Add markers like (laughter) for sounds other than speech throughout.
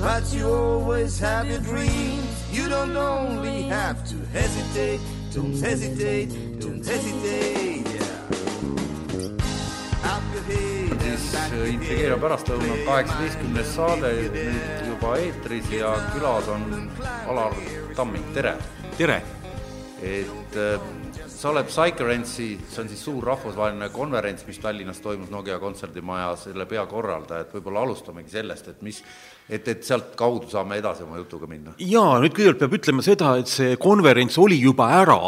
But you always have your dreams. You don't only have to hesitate, don't hesitate, don't hesitate. Yeah. Up your head and siis intrigeeriv head. pärastlõuna kaheksateistkümnes saade nüüd juba eetris ja külas on Alar Tamming, tere! tere! et äh, sa oled Psychorance'i, see on siis suur rahvusvaheline konverents, mis Tallinnas toimus Nokia kontserdimaja, selle peakorraldaja, et võib-olla alustamegi sellest, et mis, et, et sealt kaudu saame edasi oma jutuga minna. jaa, nüüd kõigepealt peab ütlema seda, et see konverents oli juba ära,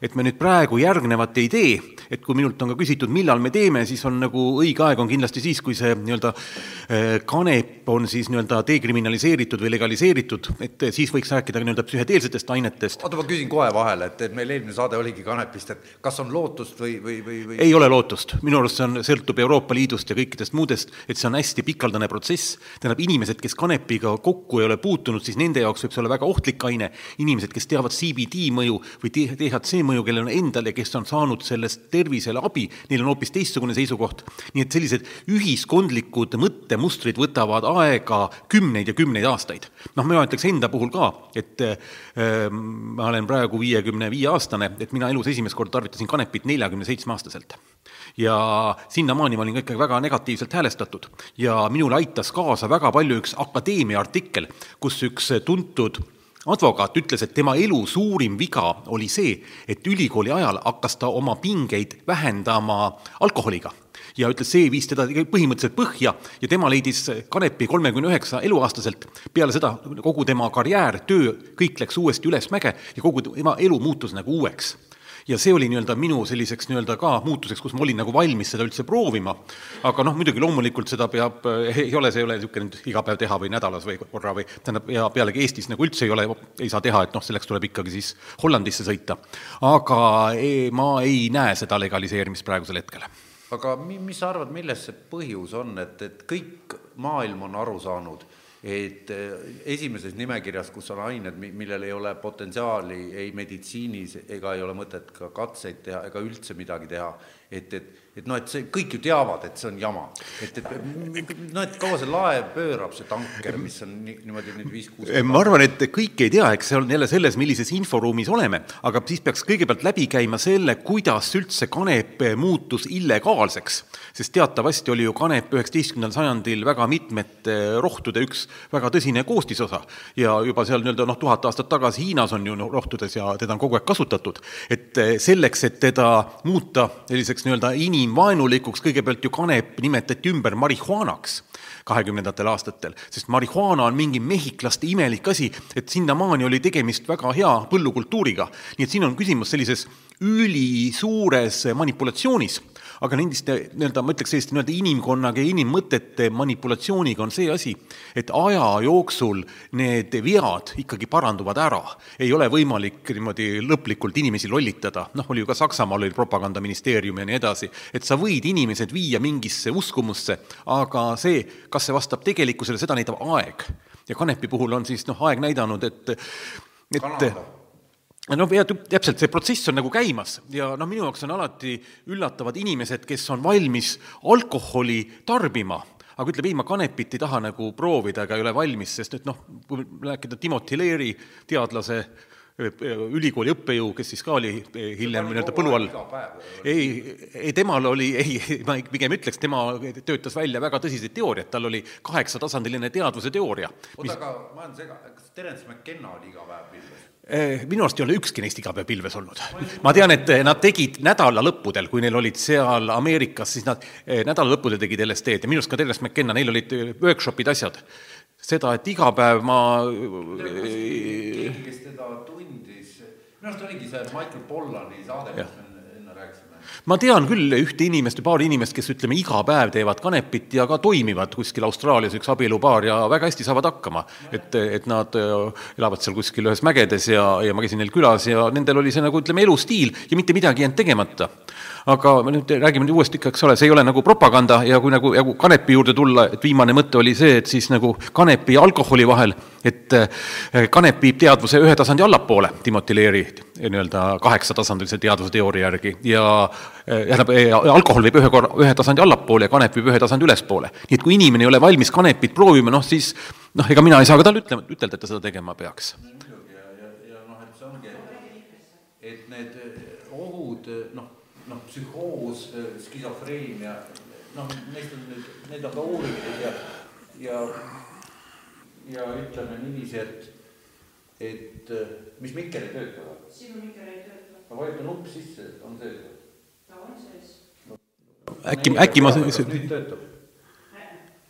et me nüüd praegu järgnevat ei tee, et kui minult on ka küsitud, millal me teeme, siis on nagu õige aeg on kindlasti siis, kui see nii-öelda eh, kanep on siis nii-öelda dekriminaliseeritud või legaliseeritud, et eh, siis võiks rääkida nii-öelda psühhedeelsetest ainetest. oota, ma küsin kohe vahele, et, et meil eelmine saade oligi kanepist, et kas on lootust või, või, või, või ei ole lootust, minu arust see on, sõltub Euroopa Liidust ja kõikidest muudest, et see on hästi pikaldane protsess, tähendab, inimesed, kes kanepiga kokku ei ole puutunud, siis nende jaoks võib see olla väga ohtlik aine, inimesed, kes teavad CBD mõju või THC mõju, kellel on endal ja kes on saanud sellest tervisele abi, neil on hoopis teistsugune seisukoht. nii et sellised ühiskondlikud mõttemustrid võtavad aega kümneid ja kümneid aastaid. noh, mina ütleks enda puhul ka, et äh, ma olen praegu viiekümne viie aastane, et mina elus esimest korda tarvitasin kanepit neljakümne seitsme aastaselt ja sinnamaani ma olin ka ikkagi väga negatiivselt häälestatud. Ja minule aitas kaasa väga palju üks akadeemia artikkel, kus üks tuntud advokaat ütles, et tema elu suurim viga oli see, et ülikooli ajal hakkas ta oma pingeid vähendama alkoholiga. Ja ütles, see viis teda põhimõtteliselt põhja ja tema leidis kanepi kolmekümne üheksa eluaastaselt. peale seda kogu tema karjäär, töö, kõik läks uuesti ülesmäge ja kogu tema elu muutus nagu uueks ja see oli nii-öelda minu selliseks nii-öelda ka muutuseks, kus ma olin nagu valmis seda üldse proovima. aga noh, muidugi loomulikult seda peab, ei ole, see ei ole niisugune nüüd iga päev teha või nädalas või korra või tähendab, ja pealegi Eestis nagu üldse ei ole, ei saa teha, et noh, selleks tuleb ikkagi siis Hollandisse sõita. aga ei, ma ei näe seda legaliseerimist praegusel hetkel aga mi-, mis sa arvad, milles see põhjus on, et, et kõik maailm on aru saanud, et eh, esimeses nimekirjas, kus on ained, mi-, millel ei ole potentsiaali ei meditsiinis ega ei ole mõtet ka katseid teha ega üldse midagi teha, et, et et noh, et see, kõik ju teavad, et see on jama. et, et noh, et kaua see laev pöörab, see tanker, mis on nii, niimoodi nüüd viis-kuus ma arvan, et kõik ei tea, eks see on jälle selles, millises inforuumis oleme, aga siis peaks kõigepealt läbi käima selle, kuidas üldse kanep muutus illegaalseks. sest teatavasti oli ju kanep üheksateistkümnendal sajandil väga mitmete rohtude üks väga tõsine koostisosa. ja juba seal nii-öelda noh, tuhat aastat tagasi Hiinas on ju noh, rohtudes ja teda on kogu aeg kasutatud. et selleks, et teda muuta selliseks nii-öelda inimvaenulikuks, kõigepealt ju kanep nimetati ümber marihuanaks kahekümnendatel aastatel, sest marihuana on mingi mehhiklaste imelik asi, et sinnamaani oli tegemist väga hea põllukultuuriga. nii et siin on küsimus sellises ülisuures manipulatsioonis aga nendiste nii-öelda, ma ütleks selliste nii-öelda inimkonnaga ja inimmõtete manipulatsiooniga on see asi, et aja jooksul need vead ikkagi paranduvad ära. ei ole võimalik niimoodi lõplikult inimesi lollitada, noh, oli ju ka Saksamaal oli propagandaministeerium ja nii edasi, et sa võid inimesed viia mingisse uskumusse, aga see, kas see vastab tegelikkusele, seda näitab aeg. ja kanepi puhul on siis noh, aeg näidanud, et et Kanada no ja täpselt, see protsess on nagu käimas. Ja noh, minu jaoks on alati üllatavad inimesed, kes on valmis alkoholi tarbima, aga ütleb, ei, ma kanepit ei taha nagu proovida ega ei ole valmis, sest et noh, rääkida Timothy Leary, teadlase, ülikooli õppejõu, kes siis ka oli hiljem nii-öelda põlu all. ei, ei temal oli, ei, (laughs) ma pigem ütleks, tema töötas välja väga tõsiseid teooriaid, tal oli kaheksatasandiline teadvuse teooria. oota, aga ma olen sega-, kas Terence McKenna oli iga päev pilves? minu arust ei ole ükski neist iga päev pilves olnud. ma tean, et nad tegid nädalalõppudel, kui neil olid seal Ameerikas, siis nad nädalalõppudel tegid LSD-d ja minu arust ka Terence McKenna, neil olid workshop'id, asjad. seda, et iga päev ma kes teda tundis, minu arust oligi see Michael Pollani saade, mis me enne rääkisime. ma tean küll ühte inimest või paari inimest, kes ütleme, iga päev teevad kanepit ja ka toimivad kuskil Austraalias üks abielupaar ja väga hästi saavad hakkama. et, et nad äh, elavad seal kuskil ühes mägedes ja, ja ma käisin neil külas ja nendel oli see nagu ütleme, elustiil ja mitte midagi jäänud tegemata aga me nüüd räägime nüüd uuesti ikka, eks ole, see ei ole nagu propaganda ja kui nagu, nagu kanepi juurde tulla, et viimane mõte oli see, et siis nagu kanepi ja alkoholi vahel, et eh, kanep viib teadvuse ühe tasandi allapoole, Timothy Leary nii-öelda kaheksatasandilise teadvuse teooria järgi ja eh, tähendab, alkohol viib ühe korra, ühe tasandi allapoole ja kanep viib ühe tasandi ülespoole. nii et kui inimene ei ole valmis kanepit proovima, noh siis noh, ega mina ei saa ka talle ütlema, ütelda, et ta seda tegema peaks. ja, ja, ja noh, et see ongi, et need psühhoos, skisofreenia, noh, neist on nüüd, need on ka uuritud ja, ja, ja ütleme niiviisi, et, et mis mikker ei tööta või? sinu mikker ei tööta. ma vajutan nupp sisse, on sees või? ta on sees. äkki, äkki ma kas nüüd töötab?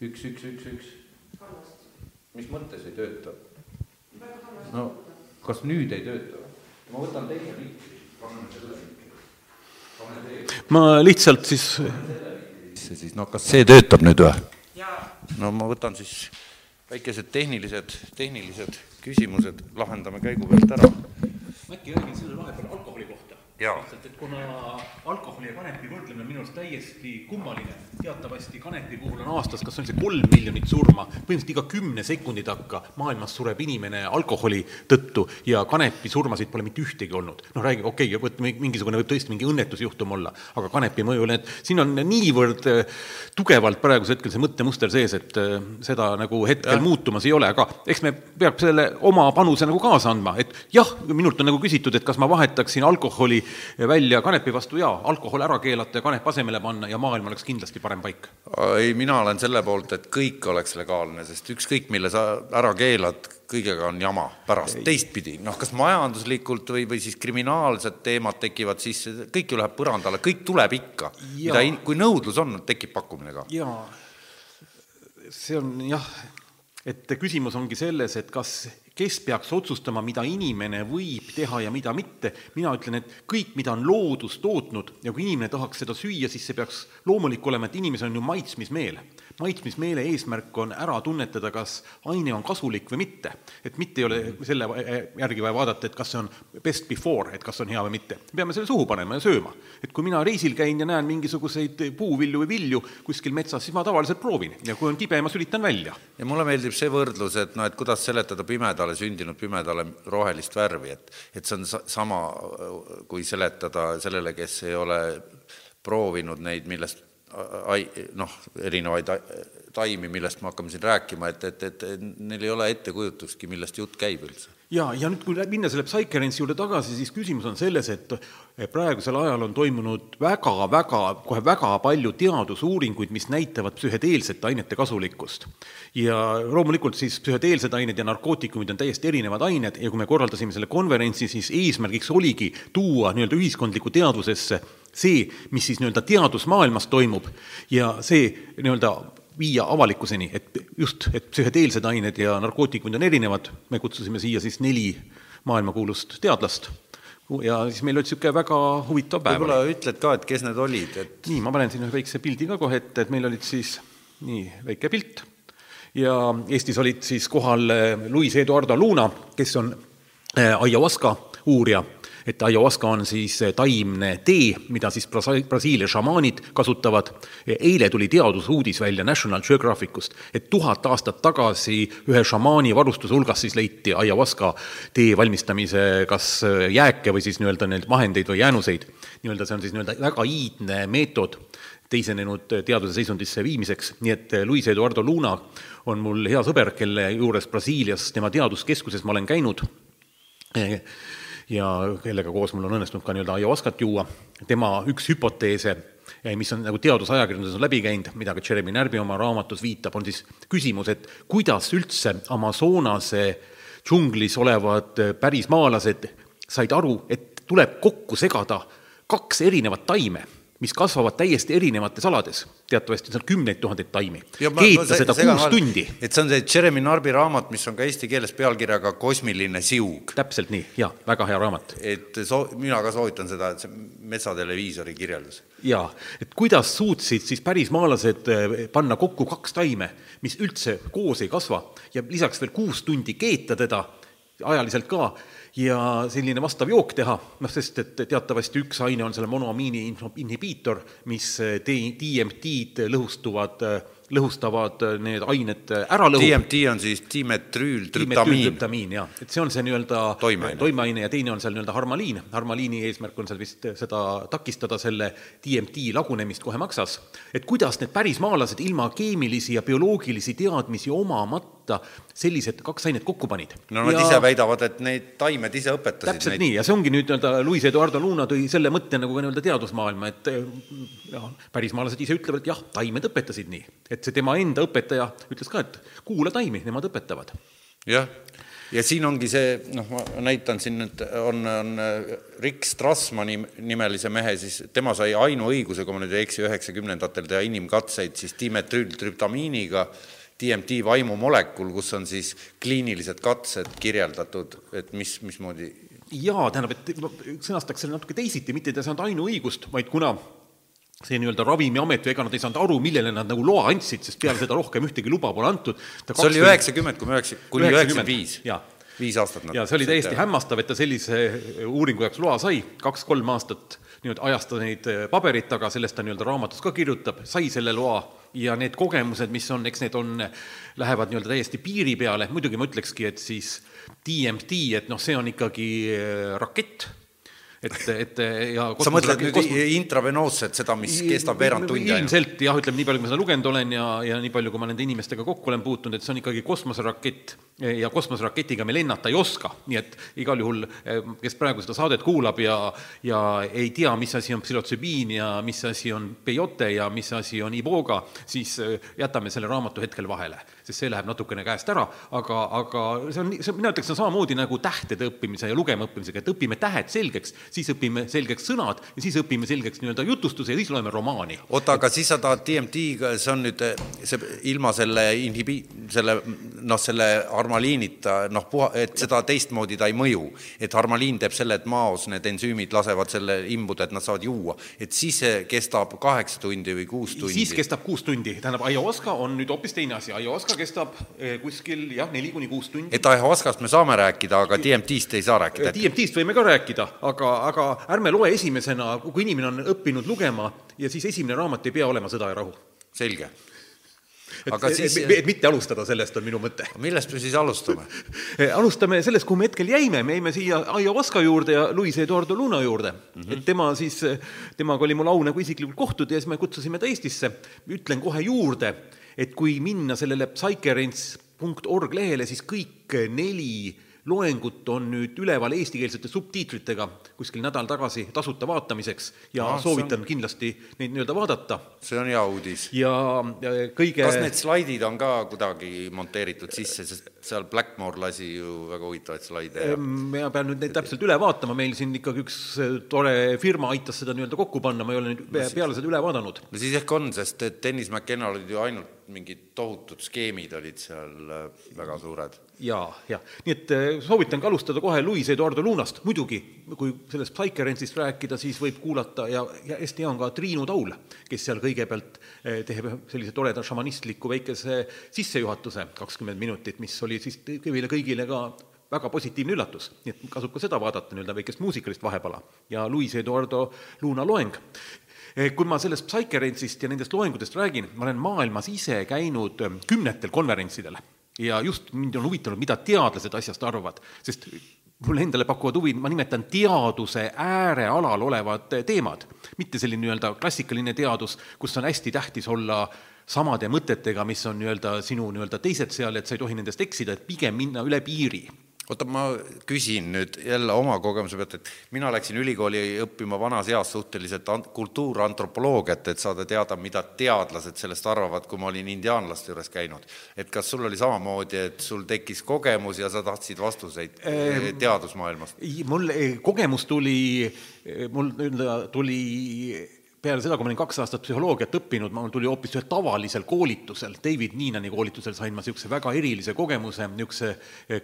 üks, üks, üks, üks. mis mõttes ei tööta? no kas nüüd ei tööta? ma võtan teise viiki, paneme selle. Ma lihtsalt siis, see siis, no kas see töötab nüüd või? no ma võtan siis väikesed tehnilised, tehnilised küsimused, lahendame käigu pealt ära. äkki räägin selle vahepeal alkoholi. Lihtsalt, et kuna alkoholi ja kanepi võrdlemine on minu arust täiesti kummaline, teatavasti kanepi puhul on aastas, kas on see kolm miljonit surma, põhimõtteliselt iga kümne sekundi takka maailmas sureb inimene alkoholi tõttu ja kanepi surmasid pole mitte ühtegi olnud. noh, räägi, okei okay,, vot mingisugune võib tõesti mingi õnnetusjuhtum olla, aga kanepi mõju, need, siin on niivõrd äh, tugevalt praegusel hetkel see mõttemuster sees, et äh, seda nagu hetkel ja. muutumas ei ole, aga eks me peab selle oma panuse nagu kaasa andma, et jah, minult on nagu küsitud, et kas ma vahetaksin alkoholi välja kanepi vastu, jaa, alkohol ära keelata ja kanep asemele panna ja maailm oleks kindlasti parem paik. ei, mina olen selle poolt, et kõik oleks legaalne, sest ükskõik, mille sa ära keelad, kõigega on jama pärast, teistpidi, noh, kas majanduslikult või, või siis kriminaalsed teemad tekivad, siis kõik ju läheb põrandale, kõik tuleb ikka. mida, kui nõudlus on, tekib pakkumine ka. jaa, see on jah, et küsimus ongi selles, et kas kes peaks otsustama, mida inimene võib teha ja mida mitte, mina ütlen, et kõik, mida on loodus tootnud ja kui inimene tahaks seda süüa, siis see peaks loomulik olema, et inimesel on ju maitsmismeel. Maitsmismeele eesmärk on ära tunnetada, kas aine on kasulik või mitte. et mitte ei ole selle järgi vaja vaadata, et kas see on best before, et kas on hea või mitte. me peame selle suhu panema ja sööma. et kui mina reisil käin ja näen mingisuguseid puuvilju või vilju kuskil metsas, siis ma tavaliselt proovin ja kui on kibe, ma sülitan välja. ja mulle meeldib see võrdlus, et noh, et kuidas seletada pimedale sündinud pimedale rohelist värvi, et et see on sa-, sama, kui seletada sellele, kes ei ole proovinud neid, millest noh, erinevaid taimi, millest me hakkame siin rääkima, et, et, et neil ei ole ettekujutustki, millest jutt käib üldse. ja, ja nüüd, kui minna selle Psycherence'i juurde tagasi, siis küsimus on selles, et praegusel ajal on toimunud väga-väga, kohe väga palju teadusuuringuid, mis näitavad psühhedeelsete ainete kasulikkust. ja loomulikult siis psühhedeelsed ained ja narkootikumid on täiesti erinevad ained ja kui me korraldasime selle konverentsi, siis eesmärgiks oligi tuua nii-öelda ühiskondlikku teadvusesse see, mis siis nii-öelda teadusmaailmas toimub ja see nii-öelda viia avalikkuseni, et just, et psühhedeelsed ained ja narkootikumid on erinevad, me kutsusime siia siis neli maailmakuulust teadlast. Ja siis meil oli niisugune väga huvitav päev. võib-olla ütled ka, et kes need olid, et nii, ma panen siin ühe väikse pildi ka kohe ette, et meil olid siis nii, väike pilt, ja Eestis olid siis kohal eh, Luis Eduardo Luna, kes on eh, ayahuasca uurija et ayahuasca on siis taimne tee, mida siis Brasiilia šamaanid kasutavad. eile tuli teadusuudis välja National Geographicust, et tuhat aastat tagasi ühe šamaani varustuse hulgas siis leiti ayahuasca tee valmistamise kas jääke või siis nii-öelda neid vahendeid või jäänuseid. nii-öelda see on siis nii-öelda väga iidne meetod teisenenud teaduse seisundisse viimiseks, nii et Luis Eduardo Luna on mul hea sõber, kelle juures Brasiilias, tema teaduskeskuses ma olen käinud ja kellega koos mul on õnnestunud ka nii-öelda ayahuascat juua, tema üks hüpoteese, eh, mis on nagu teadusajakirjanduses on läbi käinud, mida ka Jeremy Närbi oma raamatus viitab, on siis küsimus, et kuidas üldse Amazonase džunglis olevad eh, pärismaalased said aru, et tuleb kokku segada kaks erinevat taime mis kasvavad täiesti erinevates alades, teatavasti seal kümneid tuhandeid taimi, keeta se- seda kuus tundi, et see on see Jeremy Narby raamat, mis on ka eesti keeles pealkirjaga Kosmiline siug. täpselt nii, jaa, väga hea raamat. et soo-, mina ka soovitan seda, et see metsateleviisori kirjeldus. jaa, et kuidas suutsid siis pärismaalased eh, panna kokku kaks taime, mis üldse koos ei kasva ja lisaks veel kuus tundi keeta teda, ajaliselt ka, ja selline vastav jook teha, noh, sest et teatavasti üks aine on selle monoamiini inhibiitor, mis eh, DMT-d lõhustuvad, lõhustavad eh, need ained ära lõhub. DMT on siis dimetrüültrüptamiin, jah, et see on see nii-öelda Toimeaine. toimeaine ja teine on seal nii-öelda harmaliin. harmaliini eesmärk on seal vist seda takistada, selle DMT lagunemist kohe maksas. et kuidas need pärismaalased ilma keemilisi ja bioloogilisi teadmisi omamata sellised kaks ainet kokku panid. no nad ja... ise väidavad, et neid taimed ise õpetasid täpselt neid. nii ja see ongi nüüd nii-öelda Luis Eduardo Luna tõi selle mõtte nagu ka nii-öelda teadusmaailma, et noh, pärismaalased ise ütlevad, et jah, taimed õpetasid nii. et see tema enda õpetaja ütles ka, et kuula taimi, nemad õpetavad. jah, ja siin ongi see, noh, ma näitan siin nüüd, on, on äh, Rick Strassmani nimelise mehe, siis tema sai ainuõiguse, kui ma nüüd ei eksi, üheksakümnendatel teha inimkatseid siis dimetrüültrüptamiiniga, DMT vaimumolekul, kus on siis kliinilised katsed kirjeldatud, et mis, mismoodi jaa, tähendab, et ma sõnastaks selle natuke teisiti, mitte ta ei saanud ainuõigust, vaid kuna see nii-öelda Ravimiamet või ega nad ei saanud aru, millele nad nagu loa andsid, sest peale seda rohkem ühtegi luba pole antud. see oli üheksakümmend kuni üheksa, kuni üheksakümmend viis. viis aastat ja see oli täiesti teha. hämmastav, et ta sellise uuringu jaoks loa sai, kaks-kolm aastat nii-öelda ajas ta neid paberit taga, sellest ta nii-öelda raamatus ka kirjutab, sai selle loa ja need kogemused, mis on, eks need on, lähevad nii-öelda täiesti piiri peale, muidugi ma ütlekski, et siis DMT, et noh, see on ikkagi äh, rakett, et, et ja sa mõtled nüüd kosmos... intravenoosset, seda, mis kestab veerand tundi ainult? ilmselt jah, ütleme nii palju, kui ma seda lugenud olen ja, ja nii palju, kui ma nende inimestega kokku olen puutunud, et see on ikkagi kosmoserakett ja kosmoseraketiga me lennata ei oska, nii et igal juhul, kes praegu seda saadet kuulab ja, ja ei tea, mis asi on psühhotsübiin ja mis asi on peyote ja mis asi on iboga, siis jätame selle raamatu hetkel vahele, sest see läheb natukene käest ära, aga, aga see on, see, mina ütleks, see on samamoodi nagu tähtede õppimise ja lugema õppimisega, et õpime tähed selgeks, siis õpime selgeks sõnad ja siis õpime selgeks nii-öelda jutustuse ja siis loeme romaani. oota, aga siis sa tahad DMT-ga, see on nüüd see ilma selle inhibi-, selle noh, selle harmaliinita, noh, puha, et seda teistmoodi ta ei mõju. et harmaliin teeb selle, et maos need ensüümid lasevad selle imbuda, et nad saavad juua. et siis see kestab kaheksa tundi või kuus tundi. siis kestab kuus tundi, tähendab, ayahuasca on nüüd hoopis teine asi, ayahuasca kestab eh, kuskil jah, neli kuni kuus tundi. et ayahuascast me saame rääkida, aga DMT-st ei saa rääkida. DMT-st võime ka rääkida, aga, aga ärme loe esimesena, kui inimene on õppinud lugema ja siis esimene raamat ei pea olema Sõda ja rahu. selge. et, aga siis et, et mitte alustada sellest, on minu mõte. millest me siis alustame? (laughs) alustame sellest, kuhu me hetkel jäime, me jäime siia ayahuasca juurde ja Luis Eduardo Luna juurde mm. -hmm. et tema siis, temaga oli mul au nagu isiklikult kohtuda ja siis me kutsusime ta Eestisse. ütlen kohe juurde, et kui minna sellele psycherents.org lehele, siis kõik neli loengut on nüüd üleval eestikeelsete subtiitritega kuskil nädal tagasi tasuta vaatamiseks ja Ah, ah, soovitan on... kindlasti neid nii-öelda vaadata. see on hea uudis. ja kõige kas need slaidid on ka kuidagi monteeritud sisse, sest seal Blackmore lasi ju väga huvitavaid slaide ma pean nüüd neid täpselt üle vaatama, meil siin ikkagi üks tore firma aitas seda nii-öelda kokku panna, ma ei ole nüüd peale seda üle vaadanud. no siis ehk on, sest et Dennis McKenna olid ju ainult mingid tohutud skeemid olid seal äh, väga suured. ja, ja nii et eh, soovitan ka alustada kohe Luis Eduardo Lunast, muidugi kui sellest Psycherentsist rääkida, siis võib kuulata ja, ja hästi hea on ka Triinu Taul, kes seal kõigepealt eh, teeb sellise toreda šamanistliku väikese sissejuhatuse, kakskümmend minutit, mis oli siis meile kõigile ka väga positiivne üllatus, nii et kasub ka seda vaadata, nii-öelda väikest muusikalist vahepala. Ja Luis Eduardo Luna loeng. Kui ma sellest Psycherentsist ja nendest loengutest räägin, ma olen maailmas ise käinud kümnetel konverentsidel. Ja just mind on huvitanud, mida teadlased asjast arvavad, sest mulle endale pakuvad huvi, ma nimetan teaduse äärealal olevad teemad, mitte selline nii-öelda klassikaline teadus, kus on hästi tähtis olla samade mõtetega, mis on nii-öelda sinu nii-öelda teised seal, et sa ei tohi nendest eksida, et pigem minna üle piiri oota, ma küsin nüüd jälle oma kogemuse pealt, et mina läksin ülikooli õppima vanas eas suhteliselt kultuurantropoloogiat, et saada teada, mida teadlased sellest arvavad, kui ma olin indiaanlaste juures käinud. et kas sul oli samamoodi, et sul tekkis kogemus ja sa tahtsid vastuseid ehm, teadusmaailmast? mul kogemus tuli, mul tuli peale seda, kui ma olin kaks aastat psühholoogiat õppinud, mul tuli hoopis ühel tavalisel koolitusel, David Niinani koolitusel sain ma niisuguse väga erilise kogemuse, niisuguse,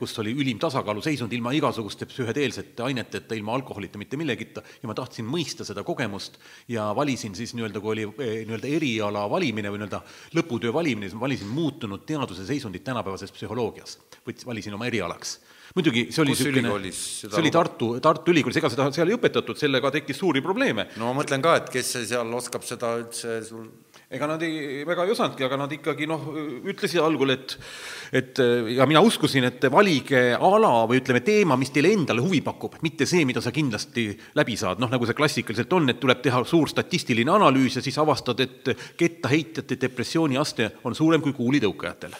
kus oli ülim tasakaaluseisund ilma igasuguste psühhedeelsete aineteta, ilma alkoholita, mitte millegita, ja ma tahtsin mõista seda kogemust ja valisin siis nii-öelda, kui oli eh, nii-öelda eriala valimine või nii-öelda lõputöö valimine, siis ma valisin muutunud teaduse seisundit tänapäevases psühholoogias. võts-, valisin oma erialaks muidugi see oli niisugune, see oli Tartu, Tartu Ülikoolis, ega seda seal ei õpetatud, sellega tekkis suuri probleeme. No ma mõtlen ka, et kes seal oskab seda üldse sul ega nad ei, väga ei osanudki, aga nad ikkagi noh, ütlesid algul, et et ja mina uskusin, et valige ala või ütleme, teema, mis teile endale huvi pakub, mitte see, mida sa kindlasti läbi saad, noh nagu see klassikaliselt on, et tuleb teha suur statistiline analüüs ja siis avastad, et kettaheitjate depressiooni aste on suurem kui kuulitõukajatel.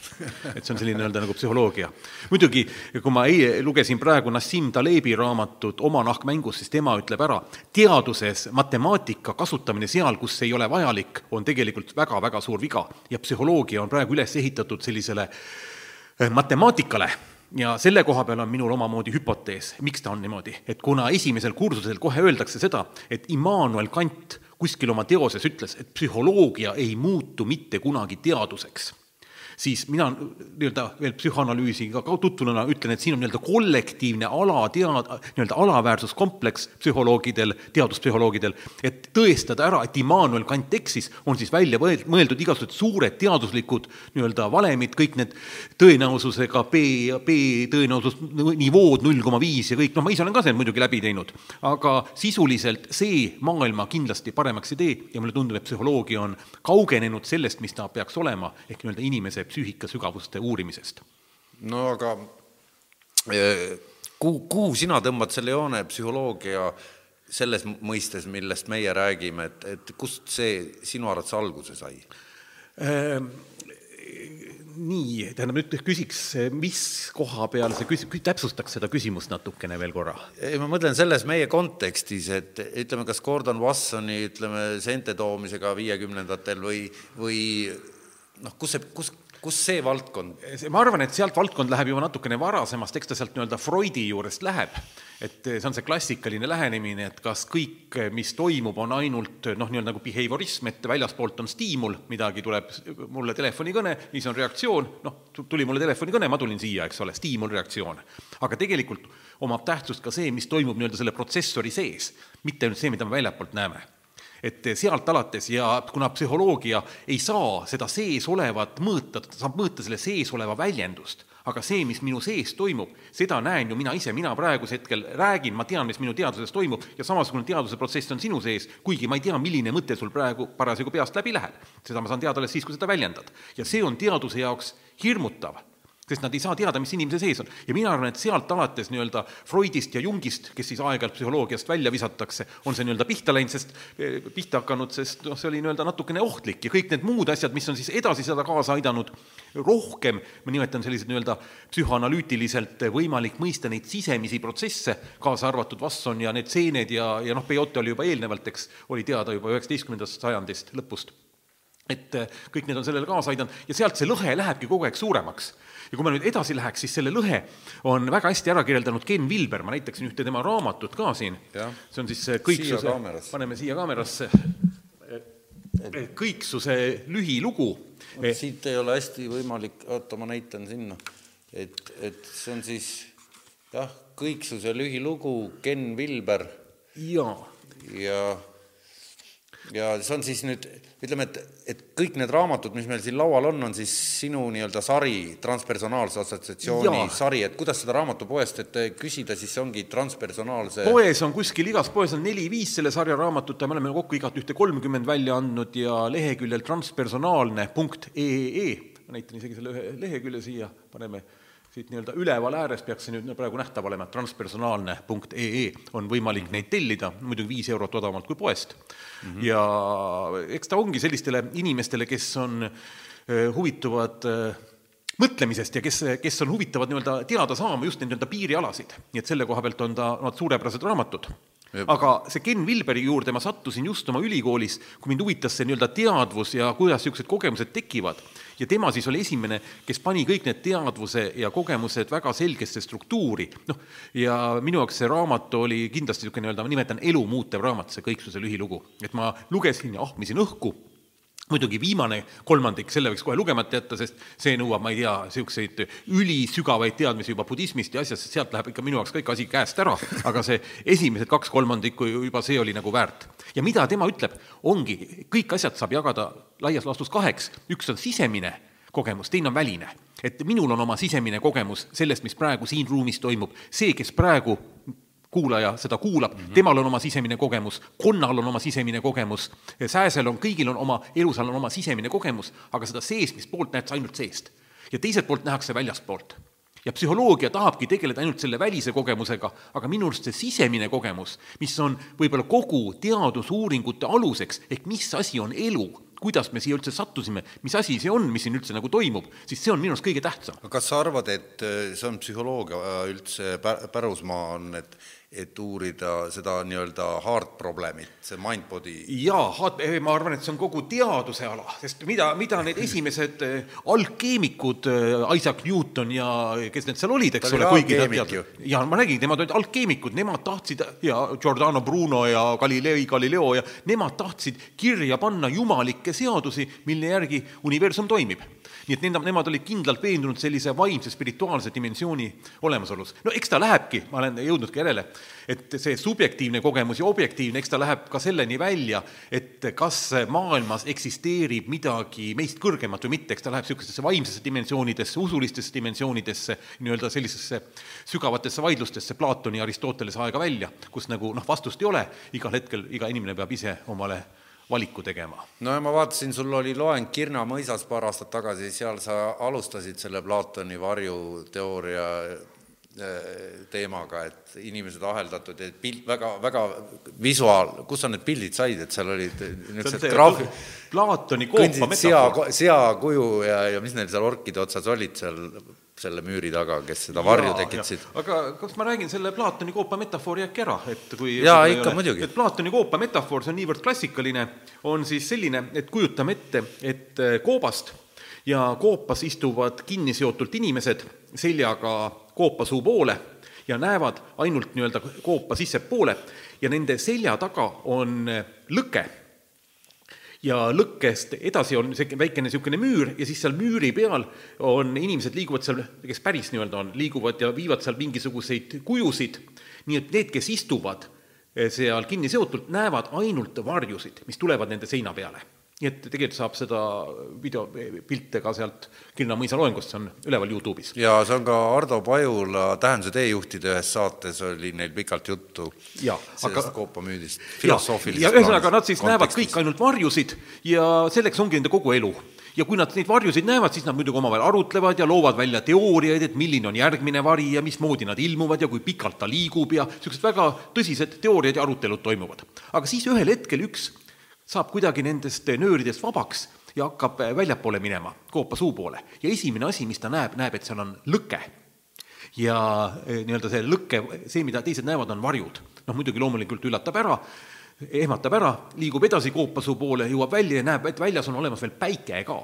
et see on selline nii-öelda nagu psühholoogia. muidugi, kui ma eile lugesin praegu Nassim Talebi raamatut Oma nahk mängus, siis tema ütleb ära, teaduses matemaatika kasutamine seal, kus ei ole vajalik, on tegelikult väga-väga suur viga. Ja psühholoogia on praegu üles ehitatud sellisele eh, matemaatikale. Ja selle koha peal on minul omamoodi hüpotees, miks ta on niimoodi, et kuna esimesel kursusel kohe öeldakse seda, et Immanuel Kant kuskil oma teoses ütles, et psühholoogia ei muutu mitte kunagi teaduseks siis mina nii-öelda veel psühhoanalüüsiga ka tutvununa ütlen, et siin on nii-öelda kollektiivne alatead-, nii-öelda alaväärsuskompleks psühholoogidel, teaduspsühholoogidel, et tõestada ära, et Immanuel Kant eksis, on siis välja võeld-, mõeldud igasugused suured teaduslikud nii-öelda valemid, kõik need tõenäosusega B, B tõenäosus nivood null koma viis ja kõik, noh, ma ise olen ka selle muidugi läbi teinud, aga sisuliselt see maailma kindlasti paremaks ei tee ja mulle tundub, et psühholoogia on kaugenenud sellest, mis ta peaks olema, ehk nii-öelda inimese psüühika sügavuste uurimisest. no aga eh, kuhu, kuhu sina tõmbad selle joone psühholoogia selles mõistes, millest meie räägime, et, et kust see sinu arvates alguse sai? Ehm, nii, tähendab nüüd küsiks, mis koha peal see küs-, täpsustaks seda küsimust natukene veel korra? ei, ma mõtlen selles meie kontekstis, et ütleme, kas Gordon Wassoni, ütleme, seente toomisega viiekümnendatel või, või noh, kus see, kus, kus see valdkond see, ma arvan, et sealt valdkond läheb juba natukene varasemast, eks ta sealt nii-öelda Freudi juurest läheb. et see on see klassikaline lähenemine, et kas kõik, mis toimub, on ainult noh, nii-öelda nagu behaviorism, et väljaspoolt on stiimul, midagi tuleb mulle telefonikõne, siis on reaktsioon, noh, tuli mulle telefonikõne, ma tulin siia, eks ole, stiimulreaktsioon. aga tegelikult omab tähtsust ka see, mis toimub nii-öelda selle protsessori sees, mitte ainult see, mida me väljapoolt näeme et sealt alates ja kuna psühholoogia ei saa seda sees olevat mõõta, ta saab mõõta selle sees oleva väljendust, aga see, mis minu sees toimub, seda näen ju mina ise, mina praegusel hetkel räägin, ma tean, mis minu teadvuses toimub ja samasugune teadvuse protsess on sinu sees, kuigi ma ei tea, milline mõte sul praegu parasjagu peast läbi läheb. seda ma saan teada alles siis, kui seda väljendad. ja see on teaduse jaoks hirmutav sest nad ei saa teada, mis inimese sees on. ja mina arvan, et sealt alates nii-öelda Freudist ja Jungist, kes siis aeg-ajalt psühholoogiast välja visatakse, on see nii-öelda pihta läinud, sest eh, pihta hakanud, sest noh, see oli nii-öelda natukene ohtlik. Ja kõik need muud asjad, mis on siis edasi seda kaasa aidanud, rohkem, ma nimetan sellised nii-öelda psühhoanalüütiliselt võimalik mõista neid sisemisi protsesse, kaasa arvatud Vasson ja need seened ja, ja noh, Peyote oli juba eelnevalt, eks, oli teada juba üheksateistkümnendast sajandist lõpust. Et eh, kõik need on sellele kaasa aidanud. Ja sealt see lõhe lähebki kogu aeg suuremaks ja kui ma nüüd edasi läheks, siis selle lõhe on väga hästi ära kirjeldanud Ken Vilber, ma näitaksin ühte tema raamatut ka siin. See on siis kõiksuse, paneme siia kaamerasse, kõiksuse lühilugu. siit ei ole hästi võimalik, oota, ma näitan sinna, et, et see on siis jah, kõiksuse lühilugu, Ken Vilber jaa, ja ja see on siis nüüd, ütleme, et, et kõik need raamatud, mis meil siin laual on, on siis sinu nii-öelda sari, transpersonaalse assotsiatsiooni Jaa. sari, et kuidas seda raamatupoest, et küsida, siis see ongi transpersonaalse poes on kuskil, igas poes on neli-viis selle sarja raamatut ja me oleme kokku igat ühte kolmkümmend välja andnud ja leheküljel transpersonaalne punkt ee, ma näitan isegi selle ühe lehekülje siia, paneme siit nii-öelda üleval ääres peaks see nüüd praegu nähtav olema, transpersonaalne punkt ee on võimalik neid tellida, muidugi viis eurot odavamalt kui poest mm. -hmm. ja eks ta ongi sellistele inimestele, kes on eh, huvituvad eh, mõtlemisest ja kes, kes on huvitavad nii-öelda teada saama just neid nii-öelda piirialasid. nii et selle koha pealt on ta, nad suurepärased raamatud. aga see Ken Vilberi juurde ma sattusin just oma ülikoolis, kui mind huvitas see nii-öelda teadvus ja kuidas niisugused kogemused tekivad. Ja tema siis oli esimene, kes pani kõik need teadvuse ja kogemused väga selgesse struktuuri, noh, ja minu jaoks see raamat oli kindlasti niisugune nii-öelda, ma nimetan elu muutev raamat, see Kõiksuse lühilugu. et ma lugesin ja ahmisin õhku muidugi viimane kolmandik, selle võiks kohe lugemata jätta, sest see nõuab, ma ei tea, niisuguseid ülisügavaid teadmisi juba budismist ja asjast, sealt läheb ikka minu jaoks kõik asi käest ära, aga see esimesed kaks kolmandikku juba see oli nagu väärt. ja mida tema ütleb, ongi, kõik asjad saab jagada laias laastus kaheks, üks on sisemine kogemus, teine on väline. et minul on oma sisemine kogemus sellest, mis praegu siin ruumis toimub, see, kes praegu kuulaja seda kuulab mm, -hmm. temal on oma sisemine kogemus, konnal on oma sisemine kogemus, sääsel on, kõigil on oma, elusal on oma sisemine kogemus, aga seda seesmist poolt näed sa ainult seest. ja teiselt poolt nähakse väljaspoolt. ja psühholoogia tahabki tegeleda ainult selle välise kogemusega, aga minu arust see sisemine kogemus, mis on võib-olla kogu teadusuuringute aluseks, ehk mis asi on elu, kuidas me siia üldse sattusime, mis asi see on, mis siin üldse nagu toimub, siis see on minu arust kõige tähtsam. kas sa arvad, et äh, see on psühholoogia äh, üldse pärusmaa on, et et uurida seda nii-öelda hard problem'it, see mind body. jaa, ma arvan, et see on kogu teaduse ala, sest mida, mida need esimesed äh, alkeemikud, Isaac Newton ja kes need seal olid, eks ole, kuigi nad tead-, jaa, ma räägin, nemad olid alkeemikud, nemad tahtsid ja Giordano Bruno ja Galilei Galileo ja nemad tahtsid kirja panna jumalikke seadusi, mille järgi universum toimib nii et nemad, nemad olid kindlalt veendunud sellise vaimse spirituaalse dimensiooni olemasolus. no eks ta lähebki, ma olen jõudnud ka järele, et see subjektiivne kogemus ja objektiivne, eks ta läheb ka selleni välja, et kas maailmas eksisteerib midagi meist kõrgemat või mitte, eks ta läheb niisugustesse vaimsesse dimensioonidesse, usulistesse dimensioonidesse, nii-öelda sellisesse sügavatesse vaidlustesse Platoni ja Aristotelese aega välja, kus nagu noh, vastust ei ole, igal hetkel iga inimene peab ise omale valiku tegema. no ja ma vaatasin, sul oli loeng Kirna mõisas paar aastat tagasi, seal sa alustasid selle Platoni varjuteooria äh, teemaga, et inimesed aheldatud ja pilt, väga, väga visuaal, kus sa need pildid said, et seal olid niisugused graafi-. Platoni koopa metafoor. sea, seakuju ja, ja mis neil seal orkide otsas olid seal selle müüri taga, kes seda varju ja, tekitasid. aga kas ma räägin selle Platoni koopa metafoori äkki ära, et kui jaa, ikka muidugi. et Platoni koopa metafoor, see on niivõrd klassikaline, on siis selline, et kujutame ette, et äh, koobast ja koopas istuvad kinniseotult inimesed seljaga koopasuu poole ja näevad ainult nii-öelda koopa sissepoole ja nende selja taga on äh, lõke ja lõkkest edasi on see väikene niisugune müür ja siis seal müüri peal on, inimesed liiguvad seal, kes päris nii-öelda on, liiguvad ja viivad seal mingisuguseid kujusid, nii et need, kes istuvad eh, seal kinni seotult, näevad ainult varjusid, mis tulevad nende seina peale nii et tegelikult saab seda videopilte ka sealt Kirna mõisa loengust, see on üleval Youtube'is. ja see on ka Ardo Pajula Tähenduse teejuhtide ühes saates oli neil pikalt juttu ja, sellest aga, koopamüüdist, filosoofilisest ja ühesõnaga, nad siis kontekstis. näevad kõik ainult varjusid ja selleks ongi nende kogu elu ja kui nad neid varjusid näevad, siis nad muidugi omavahel arutlevad ja loovad välja teooriaid, et milline on järgmine vari ja mismoodi nad ilmuvad ja kui pikalt ta liigub ja niisugused väga tõsised teooriad ja arutelud toimuvad. aga siis ühel hetkel üks saab kuidagi nendest nööridest vabaks ja hakkab väljapoole minema, koopa suu poole. ja esimene asi, mis ta näeb, näeb, et seal on lõke. ja eh, nii-öelda see lõke, see, mida teised näevad, on varjud. noh, muidugi loomulikult üllatab ära, ehmatab ära, liigub edasi koopasuu poole, jõuab välja ja näeb, et väljas on olemas veel päike ka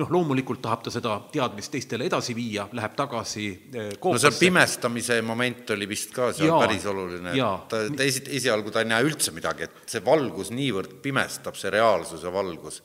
noh, loomulikult tahab ta seda teadmist teistele edasi viia, läheb tagasi koopasse. no see pimestamise moment oli vist ka seal jaa, päris oluline, et ta, ta esi, esialgu ta ei näe üldse midagi, et see valgus niivõrd pimestab, see reaalsuse valgus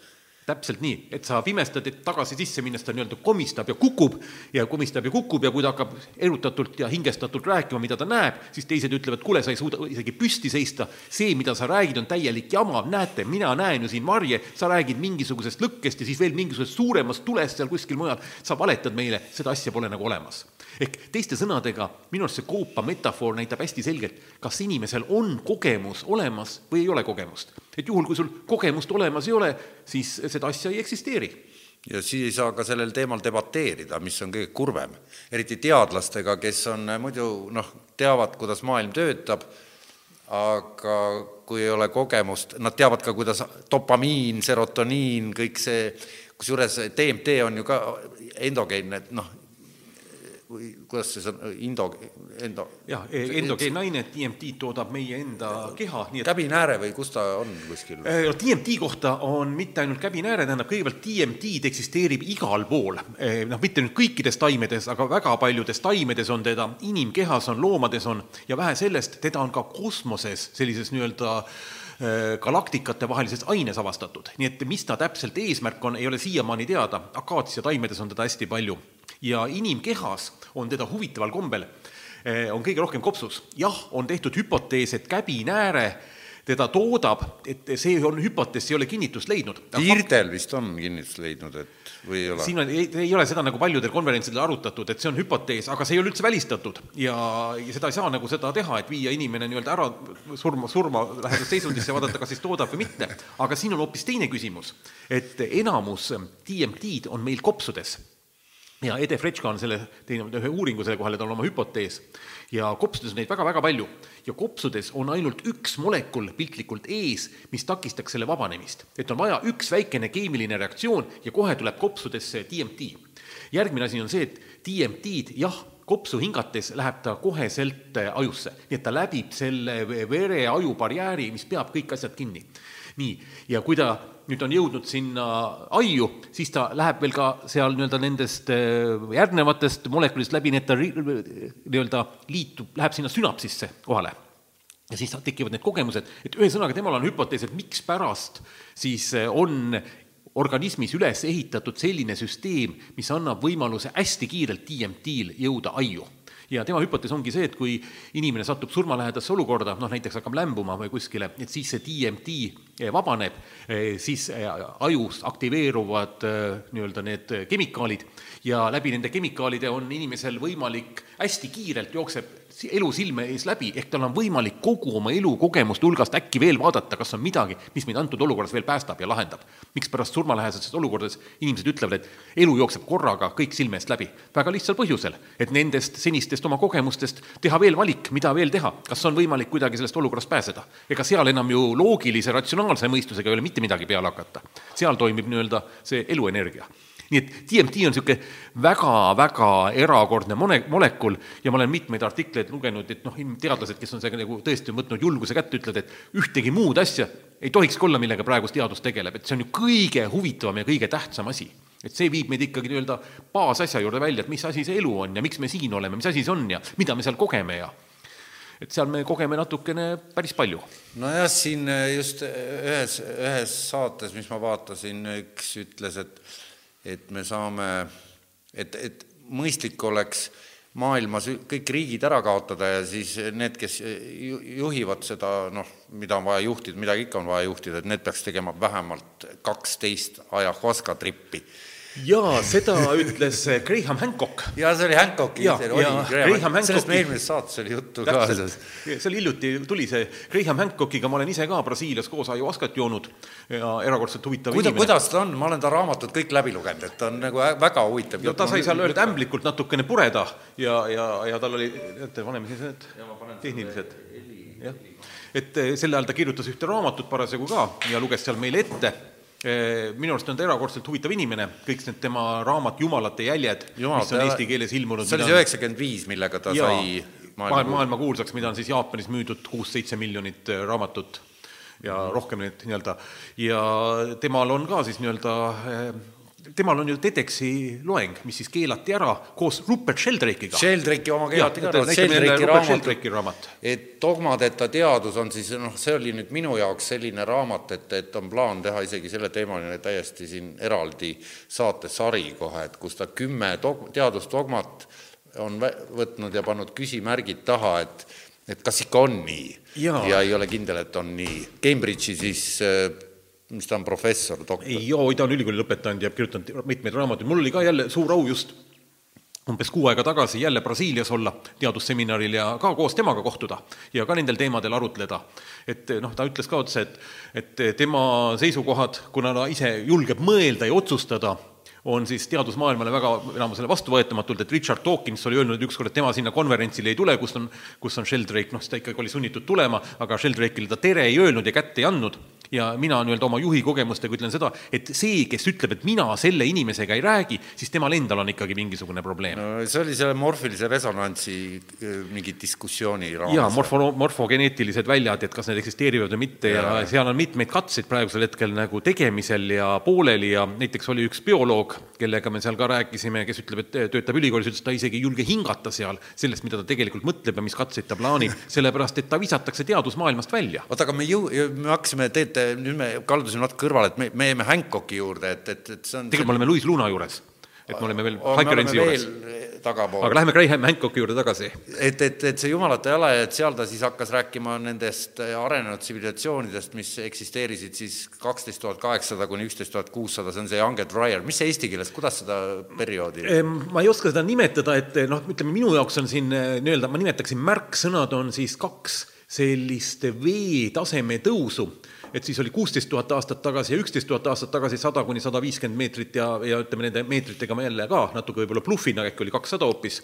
täpselt nii, et sa pimestad, et tagasi sisse minnes ta nii-öelda komistab ja kukub ja komistab ja kukub ja kui ta hakkab erutatult ja hingestatult rääkima, mida ta näeb, siis teised ütlevad, kuule, sa ei suuda isegi püsti seista, see, mida sa räägid, on täielik jama, näete, mina näen ju siin varje, sa räägid mingisugusest lõkkest ja siis veel mingisugusest suuremast tulest seal kuskil mujal, sa valetad meile, seda asja pole nagu olemas. Ehk teiste sõnadega, minu arust see koopa metafoor näitab hästi selgelt, kas inimesel on kogemus olemas või ei ole kogemust. Et juhul, kui sul kogemust olemas ei ole, siis seda asja ei eksisteeri ja siis ei saa ka sellel teemal debateerida, mis on kõige kurvem. eriti teadlastega, kes on muidu noh, teavad, kuidas maailm töötab, aga kui ei ole kogemust, nad teavad ka, kuidas dopamiin, serotoniin, kõik see, kusjuures DMT on ju ka endogeenne, noh, või kuidas see on, indo, endo. jah, endogeennaine, DMT toodab meie enda keha, nii et käbinääre või kus ta on kuskil? Eh, DMT kohta on mitte ainult käbinääre, tähendab kõigepealt DMT-d eksisteerib igal pool, noh, mitte nüüd kõikides taimedes, aga väga paljudes taimedes on teda, inimkehas on, loomades on ja vähe sellest, teda on ka kosmoses sellises nii-öelda galaktikate vahelises aines avastatud, nii et mis ta täpselt eesmärk on, ei ole siiamaani teada, akaatsia taimedes on teda hästi palju ja inimkehas on teda huvitaval kombel, on kõige rohkem kopsus. jah, on tehtud hüpotees, et käbinääre teda toodab, et see on hüpotees, see ei ole kinnitust leidnud. Irdel vist on kinnitust leidnud, et või ei ole? siin on, ei, ole seda nagu paljudel konverentsidel arutatud, et see on hüpotees, aga see ei ole üldse välistatud ja, ja seda ei saa nagu seda teha, et viia inimene nii-öelda ära surma, surmalähedasse seisundisse ja vaadata, kas siis toodab või mitte. aga siin on hoopis teine küsimus, et enamus DMT-d on meil kopsudes ja Ede Fretška on selle teinud ühe uuringu selle kohal ja tal on oma hüpotees. ja kopsudes on neid väga-väga palju ja kopsudes on ainult üks molekul piltlikult ees, mis takistaks selle vabanemist. et on vaja üks väikene keemiline reaktsioon ja kohe tuleb kopsudesse DMT. järgmine asi on see, et DMT-d jah, kopsu hingates läheb ta koheselt ajusse, nii et ta läbib selle vere-aju barjääri, mis peab kõik asjad kinni. Nii, ja kui ta nüüd on jõudnud sinna aiu, siis ta läheb veel ka seal nii-öelda nendest äh, järgnevatest molekulidest läbi, nii et ta nii-öelda liitub, läheb sinna sünapsisse kohale. ja siis tekivad need kogemused, et ühesõnaga, temal on hüpotees, et mikspärast siis äh, on organismis üles ehitatud selline süsteem, mis annab võimaluse hästi kiirelt DMT-l jõuda aiu ja tema hüpotees ongi see, et kui inimene satub surmalähedasse olukorda, noh näiteks hakkab lämbuma või kuskile, et siis see DMT eh, vabaneb, eh, siis eh, ajus aktiveeruvad nii-öelda need kemikaalid. Ja läbi nende kemikaalide on inimesel võimalik hästi kiirelt jookseb elu silme ees läbi, ehk tal on võimalik kogu oma elukogemuste hulgast äkki veel vaadata, kas on midagi, mis meid antud olukorras veel päästab ja lahendab. mikspärast surmalähedastes olukordades inimesed ütlevad, et elu jookseb korraga kõik silme eest läbi? väga lihtsal põhjusel, et nendest senistest oma kogemustest teha veel valik, mida veel teha, kas on võimalik kuidagi sellest olukorrast pääseda. ega seal enam ju loogilise, ratsionaalse mõistusega ei ole mitte midagi peale hakata. seal toimib nii-öelda see eluenergia nii et DMT on niisugune väga-väga erakordne mone-, molekul ja ma olen mitmeid artikleid lugenud, et noh, teadlased, kes on sellega nagu tõesti võtnud julguse kätte, ütlevad, et ühtegi muud asja ei tohikski olla, millega praegu teadus tegeleb, et see on ju kõige huvitavam ja kõige tähtsam asi. et see viib meid ikkagi nii-öelda baasasja juurde välja, et mis asi see elu on ja miks me siin oleme, mis asi see on ja mida me seal kogeme ja et seal me kogeme natukene päris palju. nojah, siin just ühes, ühes saates, mis ma vaatasin, üks ütles, et et me saame, et, et mõistlik oleks maailmas kõik riigid ära kaotada ja siis need, kes juhivad seda, noh, mida on vaja juhtida, midagi ikka on vaja juhtida, et need peaks tegema vähemalt kaksteist ajahuaska trippi jaa, seda ütles eh, Graham Hancock. jaa, see oli Hancocki, see oli Graham, sellest me eelmises saates oli juttu ka. see oli hiljuti, tuli see Graham Hancockiga, ma olen ise ka Brasiilias koos ajuaskat joonud ja erakordselt huvitav Kuida, inimene. kuidas ta on, ma olen ta raamatud kõik läbi lugenud, et ta on nagu väga huvitav. no ta sai seal öelda ämblikult natukene pureda ja, ja, ja tal oli, teate, paneme siis need tehnilised, jah. et eh, sel ajal ta kirjutas ühte raamatut parasjagu ka ja luges seal meile ette minu arust on ta erakordselt huvitav inimene, kõik need tema raamat Jumalate jäljed, mis on eesti keeles ilmunud. see oli see üheksakümmend viis, millega ta jaa, sai maailma, maailma kuulsaks, mida on siis Jaapanis müüdud kuus-seitse miljonit eh, raamatut ja mm. rohkem neid nii-öelda, ja temal on ka siis nii-öelda eh, temal on ju TEDxi loeng, mis siis keelati ära koos Rupert Sheldrake'iga. Sheldrake'i oma keelati ka ära, Sheldrake'i raamat, raamat., et dogmadeta teadus on siis noh, see oli nüüd minu jaoks selline raamat, et, et on plaan teha isegi selle teemaline täiesti siin eraldi saatesari kohe, et kus ta kümme dog-, teadusdogmat on võtnud ja pannud küsimärgid taha, et et kas ikka on nii ja, ja ei ole kindel, et on nii. Cambridge'i siis äh, mis ta on, professor, doktor? joo, ta on ülikooli lõpetanud ja kirjutanud mitmeid raamatuid, mul oli ka jälle suur au just umbes kuu aega tagasi jälle Brasiilias olla teadusseminaril ja ka koos temaga kohtuda ja ka nendel teemadel arutleda. et noh, ta ütles ka otse, et, et tema seisukohad, kuna ta ise julgeb mõelda ja otsustada, on siis teadusmaailmale väga enamusele vastuvõetamatult, et Richard Dawkins oli öelnud ükskord, et tema sinna konverentsile ei tule, kus on, kus on Sheldrake, noh, siis ta ikkagi oli sunnitud tulema, aga Sheldrake'ile ta tere ei öelnud ja kätt ei andnud ja mina nii-öelda oma juhi kogemustega ütlen seda, et see, kes ütleb, et mina selle inimesega ei räägi, siis temal endal on ikkagi mingisugune probleem no, see oli selle morfilise resonantsi äh, mingi diskussiooni raames. jaa, morfo, morfogeneetilised väljad, et kas need eksisteerivad või mitte ja, ja seal on mitmeid katseid praegusel hetkel nagu tegemisel ja pooleli ja näiteks oli üks bioloog, kellega me seal ka rääkisime, kes ütleb, et töötab ülikoolis, ütles, et ta isegi ei julge hingata seal sellest, mida ta tegelikult mõtleb ja mis katseid ta plaanib, (laughs) sellepärast et ta visatakse teadusmaailmast välja. oota, aga me jõu-, me hakkasime, teete, nüüd me kaldusime natuke kõrvale, et me, me jäime Hancocki juurde, et, et, et see on tegelikult me oleme Louis Luna juures, et me oleme veel me Hiker oleme Rensi juures. veel tagapool. aga lähme Graham Hancocki juurde tagasi. et, et, et see jumalate jala ja et seal ta siis hakkas rääkima nendest arenenud tsivilisatsioonidest, mis eksisteerisid siis kaksteist tuhat kaheksasada kuni üksteist tuhat kuussada, see on see Young and Dwyer, mis see eesti keeles, kuidas seda perioodi ma ei oska seda nimetada, et noh, ütleme minu jaoks on siin eh, nii-öelda, ma nimetaksin märksõnad on siis kaks sellist veetaseme tõusu et siis oli kuusteist tuhat aastat tagasi ja üksteist tuhat aastat tagasi sada kuni sada viiskümmend meetrit ja, ja ütleme, nende meetritega ma jälle ka natuke võib-olla bluffin, äkki oli kakssada hoopis.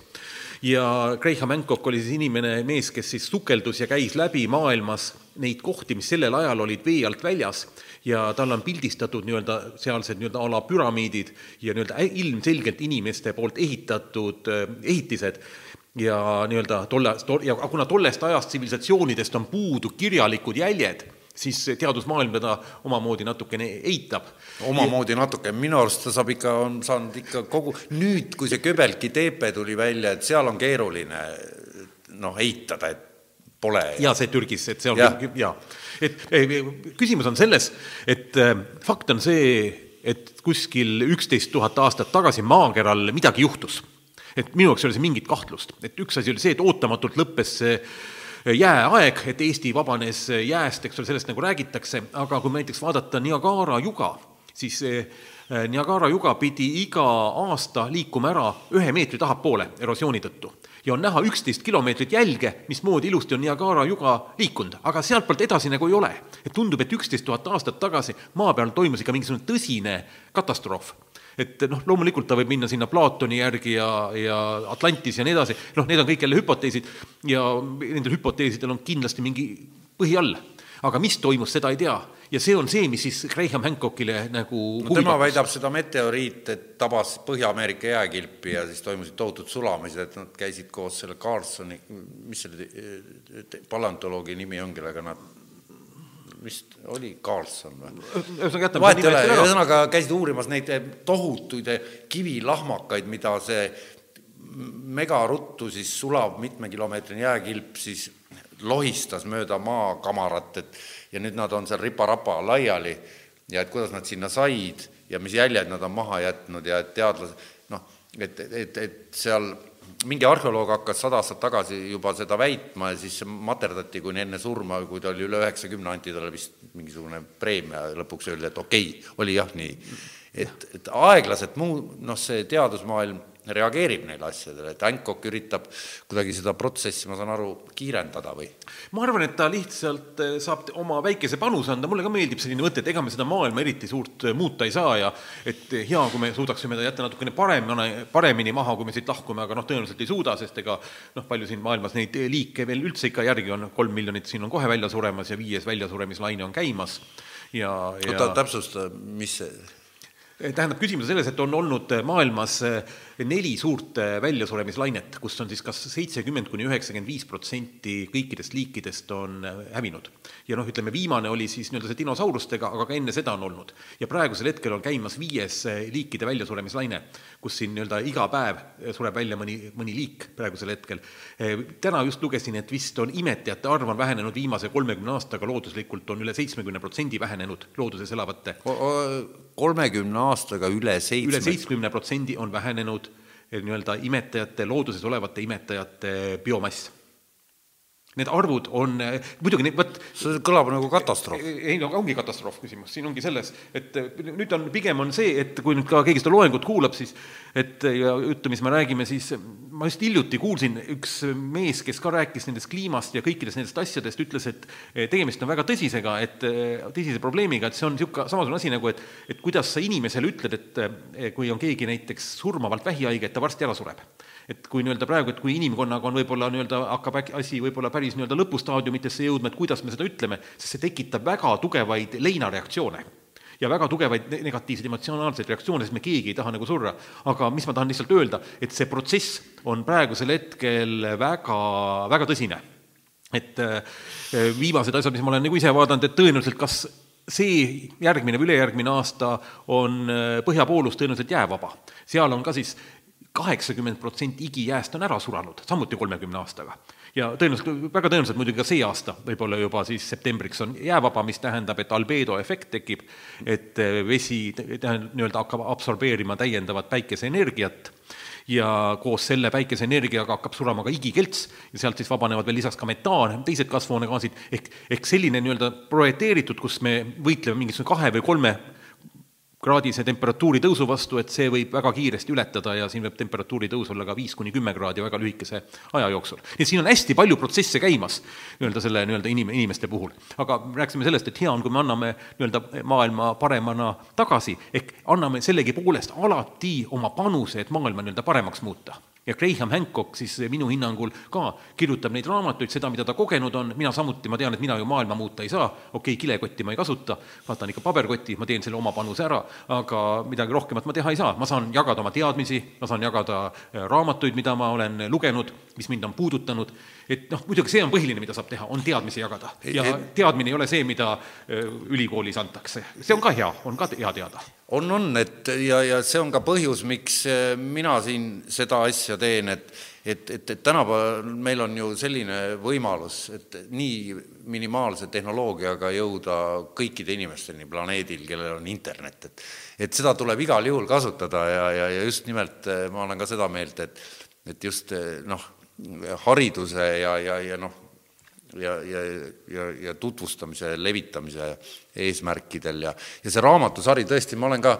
ja Graham Hancock oli siis inimene, mees, kes siis sukeldus ja käis läbi maailmas neid kohti, mis sellel ajal olid vee alt väljas ja tal on pildistatud nii-öelda sealsed nii-öelda a la püramiidid ja nii-öelda ilmselgelt inimeste poolt ehitatud äh, ehitised ja nii-öelda tolle, ja kuna tollest ajast tsivilisatsioonidest on puudu kirjalikud jäljed, siis teadusmaailm teda omamoodi natukene eitab. omamoodi natuke, minu arust ta saab ikka, on saanud ikka kogu, nüüd, kui see Köbelki teepe tuli välja, et seal on keeruline noh, eitada, et pole. jaa, see Türgis, et see on Jah. küll, jaa. et küsimus on selles, et eh, fakt on see, et kuskil üksteist tuhat aastat tagasi maakeral midagi juhtus. et minu jaoks ei ole see mingit kahtlust, et üks asi oli see, et ootamatult lõppes see jääaeg, et Eesti vabanes jääst, eks ole, sellest nagu räägitakse, aga kui näiteks vaadata Niagara juga, siis eh, Niagara juga pidi iga aasta liikuma ära ühe meetri tahapoole erosiooni tõttu. Ja on näha üksteist kilomeetrit jälge, mismoodi ilusti on Niagara juga liikunud, aga sealtpoolt edasi nagu ei ole. et tundub, et üksteist tuhat aastat tagasi maa peal toimus ikka mingisugune tõsine katastroof et noh, loomulikult ta võib minna sinna Platoni järgi ja, ja Atlantis ja nii edasi, noh, need on kõik jälle hüpoteesid ja nendel hüpoteesidel on kindlasti mingi põhi all. aga mis toimus, seda ei tea. ja see on see, mis siis Graham Hancockile nagu no tema väidab seda meteoriit, et tabas Põhja-Ameerika jääkilpi ja siis toimusid tohutud sulamised, et nad käisid koos selle Carlsoni, mis selle te- paleontoloogi nimi on, kellega nad vist oli Carlson või? vahet ei ole, ühesõnaga käisid uurimas neid tohutuid kivilahmakaid, mida see megaruttu siis sulav mitmekilomeetrine jääkilp siis lohistas mööda maakamarat, et ja nüüd nad on seal ripa-rapa laiali ja et kuidas nad sinna said ja mis jäljed nad on maha jätnud ja et teadlased, noh, et, et, et seal mingi arheoloog hakkas sada aastat tagasi juba seda väitma ja siis materdati kuni enne surma, kui ta oli üle üheksakümne, anti talle vist mingisugune preemia ja lõpuks öeldi, et okei okay,, oli jah nii. et, et aeglaselt muu, noh, see teadusmaailm reageerib neile asjadele, et Hancock üritab kuidagi seda protsessi, ma saan aru, kiirendada või? ma arvan, et ta lihtsalt eh, saab oma väikese panuse anda, mulle ka meeldib selline mõte, et ega me seda maailma eriti suurt eh, muuta ei saa ja et eh, hea, kui me suudaksime ta jätta natukene paremini, paremini maha, kui me siit lahkume, aga noh, tõenäoliselt ei suuda, sest ega noh, palju siin maailmas neid liike veel üldse ikka järgi on, kolm miljonit siin on kohe välja suremas ja viies väljasuremislaine on käimas. Ja, ja oota, täpsusta, mis see tähendab, küsimus on selles, et on olnud maailmas eh, neli suurt eh, väljasuremislainet, kus on siis kas seitsekümmend kuni üheksakümmend viis protsenti kõikidest liikidest on eh, hävinud. ja noh, ütleme viimane oli siis nii-öelda see dinosaurustega, aga ka enne seda on olnud. ja praegusel hetkel on käimas viies liikide väljasuremislaine, kus siin nii-öelda iga päev sureb välja mõni, mõni liik praegusel hetkel. täna just lugesin, et vist on imetajate arv on vähenenud viimase kolmekümne aastaga looduslikult on üle seitsmekümne protsendi vähenenud looduses elavate kolmekümne aastaga üle seitsme üle seitsmekümne protsendi on vähenenud eh, nii-öelda imetajate, looduses olevate imetajate biomass. Need arvud on, muidugi need, vot see kõlab nagu katastroof. ei no ongi katastroof küsimus, siin ongi selles, et eh, nüüd on, pigem on see, et kui nüüd ka keegi seda loengut kuulab, siis et ja juttu, mis me räägime, siis ma just hiljuti kuulsin, üks mees, kes ka rääkis nendest kliimast ja kõikidest nendest asjadest, ütles, et eh, tegemist on väga tõsisega, et eh, tõsise probleemiga, et see on niisugune samasugune asi nagu, et et kuidas sa inimesele ütled, et eh, kui on keegi näiteks surmavalt vähihaige, et ta varsti ära sureb. Et kui nii-öelda praegu, et kui inimkonnaga on võib-olla nii-öelda, hakkab asi võib-olla päris nii-öelda lõpustaadiumitesse jõudma, et kuidas me seda ütleme, sest see tekitab väga tugevaid leinareaktsioone ja väga tugevaid ne- negatiivseid emotsionaalseid reaktsioone, sest me keegi ei taha nagu surra. aga mis ma tahan lihtsalt öelda, et see protsess on praegusel hetkel väga, väga tõsine. et äh, viimased asjad, mis ma olen nagu ise vaadanud, et tõenäoliselt kas see järgmine või ülejärgmine aasta on äh, põhjapoolus tõenäoliselt jäävaba. seal on ka siis kaheksakümmend protsenti igijääst on ära suranud, samuti kolmekümne aastaga. ja tõenäoliselt, väga tõenäoliselt muidugi ka see aasta, võib-olla juba siis septembriks on jäävaba, mis tähendab, et albedo efekt tekib, et eh, vesi tähendab, nii-öelda hakkab absorbeerima täiendavat päikeseenergiat ja koos selle päikeseenergiaga hakkab surema ka igikelts ja sealt siis vabanevad veel lisaks ka metaan, teised kasvuhoonegaasid, ehk, ehk selline nii-öelda projekteeritud, kus me võitleme mingisuguse kahe või kolme kraadise temperatuuri tõusu vastu, et see võib väga kiiresti ületada ja siin võib temperatuuri tõus olla ka viis kuni kümme kraadi väga lühikese aja jooksul. nii et siin on hästi palju protsesse käimas nii-öelda selle nii-öelda inim-, inimeste puhul. aga rääkisime sellest, et hea on, kui me anname nii-öelda maailma paremana tagasi, ehk anname sellegipoolest alati oma panuse, et maailma nii-öelda paremaks muuta ja Graham Hancock siis minu hinnangul ka kirjutab neid raamatuid, seda, mida ta kogenud on, mina samuti, ma tean, et mina ju maailma muuta ei saa, okei okay,, kilekotti ma ei kasuta, vaatan ikka paberkotti, ma teen selle oma panuse ära, aga midagi rohkemat ma teha ei saa, ma saan jagada oma teadmisi, ma saan jagada äh, raamatuid, mida ma olen lugenud, mis mind on puudutanud, et noh, muidugi see on põhiline, mida saab teha, on teadmisi jagada. ja teadmine ei ole see, mida ülikoolis antakse, see on ka hea, on ka hea teada on, on, et ja, ja see on ka põhjus, miks eh, mina siin seda asja teen, et et, et, et tänapäeval meil on ju selline võimalus, et nii minimaalse tehnoloogiaga jõuda kõikide inimesteni planeedil, kellel on internet, et et seda tuleb igal juhul kasutada ja, ja, ja just nimelt eh, ma olen ka seda meelt, et et just eh, noh, hariduse ja, ja, ja noh, ja, ja, ja, ja tutvustamise, levitamise eesmärkidel ja, ja see raamatusari tõesti, ma olen ka,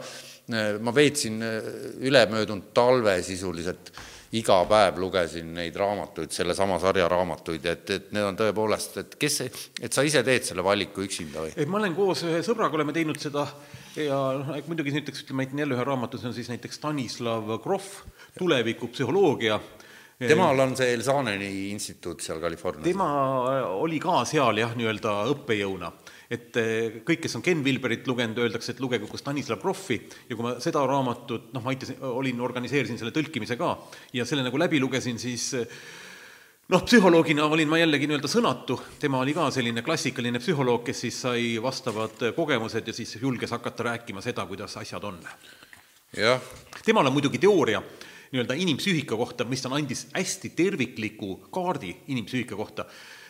ma veetsin ülemöödunud talve sisuliselt iga päev lugesin neid raamatuid, sellesama sarja raamatuid, et, et need on tõepoolest, et kes, et sa ise teed selle valiku üksinda või? et ma olen koos ühe sõbraga, oleme teinud seda ja noh, muidugi näiteks ütleme, jälle ühe raamatu, see on siis näiteks Stanislav Grof, tulevikupsühholoogia temal on see Elsaneni instituut seal Californias? tema oli ka seal jah, nii-öelda õppejõuna. et eh, kõik, kes on Ken Wilberit lugenud, öeldakse, et lugege ka Stanislav Grofi ja kui ma seda raamatut, noh, ma aitasin, olin, organiseerisin selle tõlkimise ka ja selle nagu läbi lugesin, siis noh, psühholoogina olin ma jällegi nii-öelda sõnatu, tema oli ka selline klassikaline psühholoog, kes siis sai vastavad kogemused ja siis julges hakata rääkima seda, kuidas asjad on. jah. temal on muidugi teooria nii-öelda inimpsüühika kohta, mis ta andis hästi tervikliku kaardi inimpsüühika kohta,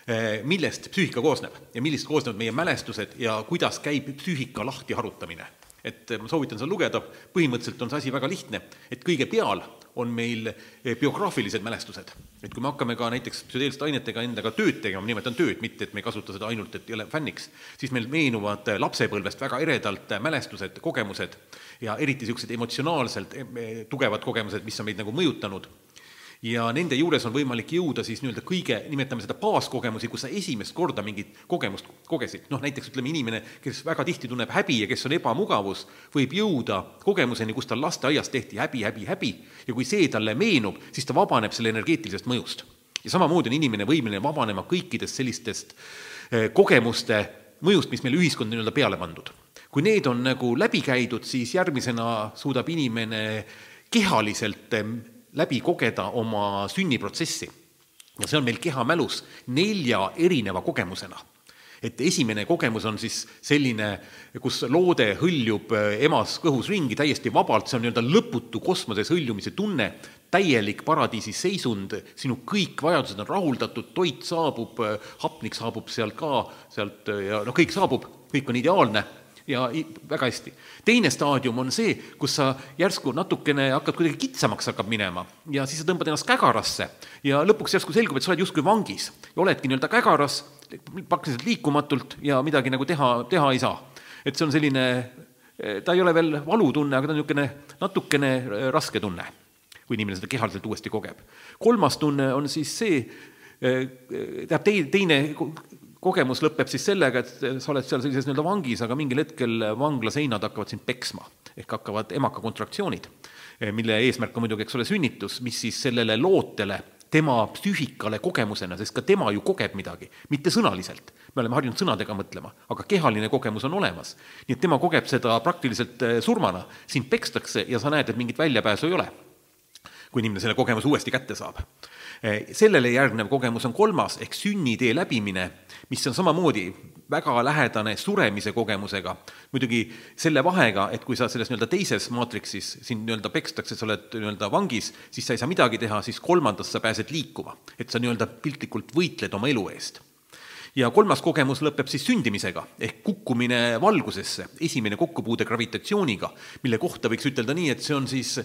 eh, millest psüühika koosneb ja millest koosnevad meie mälestused ja kuidas käib psüühika lahtiharutamine. et ma soovitan seda lugeda, põhimõtteliselt on see asi väga lihtne, et kõige peal on meil eh, biograafilised mälestused. et kui me hakkame ka näiteks psühhedeelsete ainetega endaga tööd tegema, ma nimetan tööd, mitte et me ei kasuta seda ainult, et jälle fänniks, siis meil meenuvad lapsepõlvest väga eredalt mälestused, kogemused ja eriti niisugused emotsionaalselt eh, tugevad kogemused, mis on meid nagu mõjutanud ja nende juures on võimalik jõuda siis nii-öelda kõige, nimetame seda baaskogemusi, kus sa esimest korda mingit kogemust kogesid, noh näiteks ütleme, inimene, kes väga tihti tunneb häbi ja kes on ebamugavus, võib jõuda kogemuseni, kus tal lasteaias tehti häbi, häbi, häbi ja kui see talle meenub, siis ta vabaneb selle energeetilisest mõjust. ja samamoodi on inimene võimeline vabanema kõikidest sellistest eh, kogemuste mõjust, mis meile ühiskond nii-öelda peale pandud. Kui need on nagu läbi käidud, siis järgmisena suudab inimene kehaliselt läbi kogeda oma sünniprotsessi. ja see on meil kehamälus nelja erineva kogemusena. et esimene kogemus on siis selline, kus loode hõljub äh, emas kõhus ringi täiesti vabalt, see on nii-öelda lõputu kosmoses hõljumise tunne, täielik paradiisi seisund, sinu kõik vajadused on rahuldatud, toit saabub, äh, hapnik saabub sealt ka, sealt äh, ja noh, kõik saabub, kõik on ideaalne ja väga hästi. teine staadium on see, kus sa järsku natukene hakkad kuidagi kitsamaks hakkab minema ja siis sa tõmbad ennast kägarasse ja lõpuks järsku selgub, et sa oled justkui vangis ja oledki nii-öelda kägaras, praktiliselt liikumatult ja midagi nagu teha, teha ei saa. et see on selline, ta ei ole veel valutunne, aga ta on niisugune natukene raske tunne, kui inimene seda kehaliselt uuesti kogeb. kolmas tunne on siis see, tähendab, tei-, teine kogemus lõpeb siis sellega, et sa oled seal sellises nii-öelda vangis, aga mingil hetkel vangla seinad hakkavad sind peksma ehk hakkavad emakakontraktsioonid. mille eesmärk on muidugi, eks ole, sünnitus, mis siis sellele lootele tema psüühikale kogemusena, sest ka tema ju kogeb midagi, mitte sõnaliselt. me oleme harjunud sõnadega mõtlema, aga kehaline kogemus on olemas. nii et tema kogeb seda praktiliselt eh, surmana, sind pekstakse ja sa näed, et mingit väljapääsu ei ole, kui inimene selle kogemuse uuesti kätte saab Eh, sellele järgnev kogemus on kolmas ehk sünnitee läbimine, mis on samamoodi väga lähedane suremise kogemusega. muidugi selle vahega, et kui sa selles nii-öelda teises maatriksis sind nii-öelda pekstakse, sa oled nii-öelda vangis, siis sa ei saa midagi teha, siis kolmandas sa pääsed liikuma. et sa nii-öelda piltlikult võitled oma elu eest ja kolmas kogemus lõpeb siis sündimisega ehk kukkumine valgusesse, esimene kokkupuude gravitatsiooniga, mille kohta võiks ütelda nii, et see on siis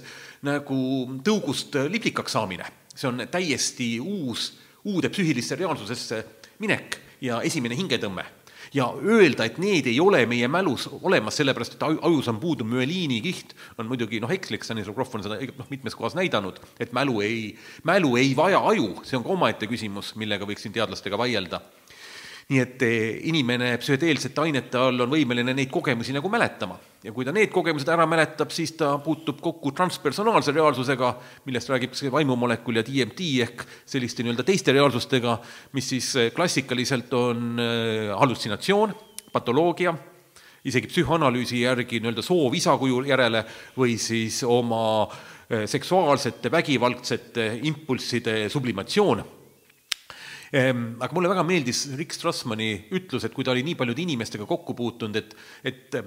nagu tõugust liblikaks saamine see on täiesti uus, uude psüühilisse reaalsusesse minek ja esimene hingetõmme. ja öelda, et need ei ole meie mälus olemas, sellepärast et ajus on puudu müeliinikiht, on muidugi noh, ekslik, Stanislav Grof on seda noh, mitmes kohas näidanud, et mälu ei, mälu ei vaja aju, see on ka omaette küsimus, millega võiks siin teadlastega vaielda nii et eh, inimene psühhedeelsete ainete all on võimeline neid kogemusi nagu mäletama. Ja kui ta need kogemused ära mäletab, siis ta puutub kokku transpersonaalse reaalsusega, millest räägib see vaimumolekul ja DMT ehk selliste nii-öelda teiste reaalsustega, mis siis eh, klassikaliselt on eh, hallutsinatsioon, patoloogia, isegi psühhoanalüüsi järgi nii-öelda soov isakuju järele või siis oma seksuaalsete vägivaldsete impulsside sublimatsioon aga mulle väga meeldis Rick Strassmani ütlus, et kui ta oli nii paljude inimestega kokku puutunud, et, et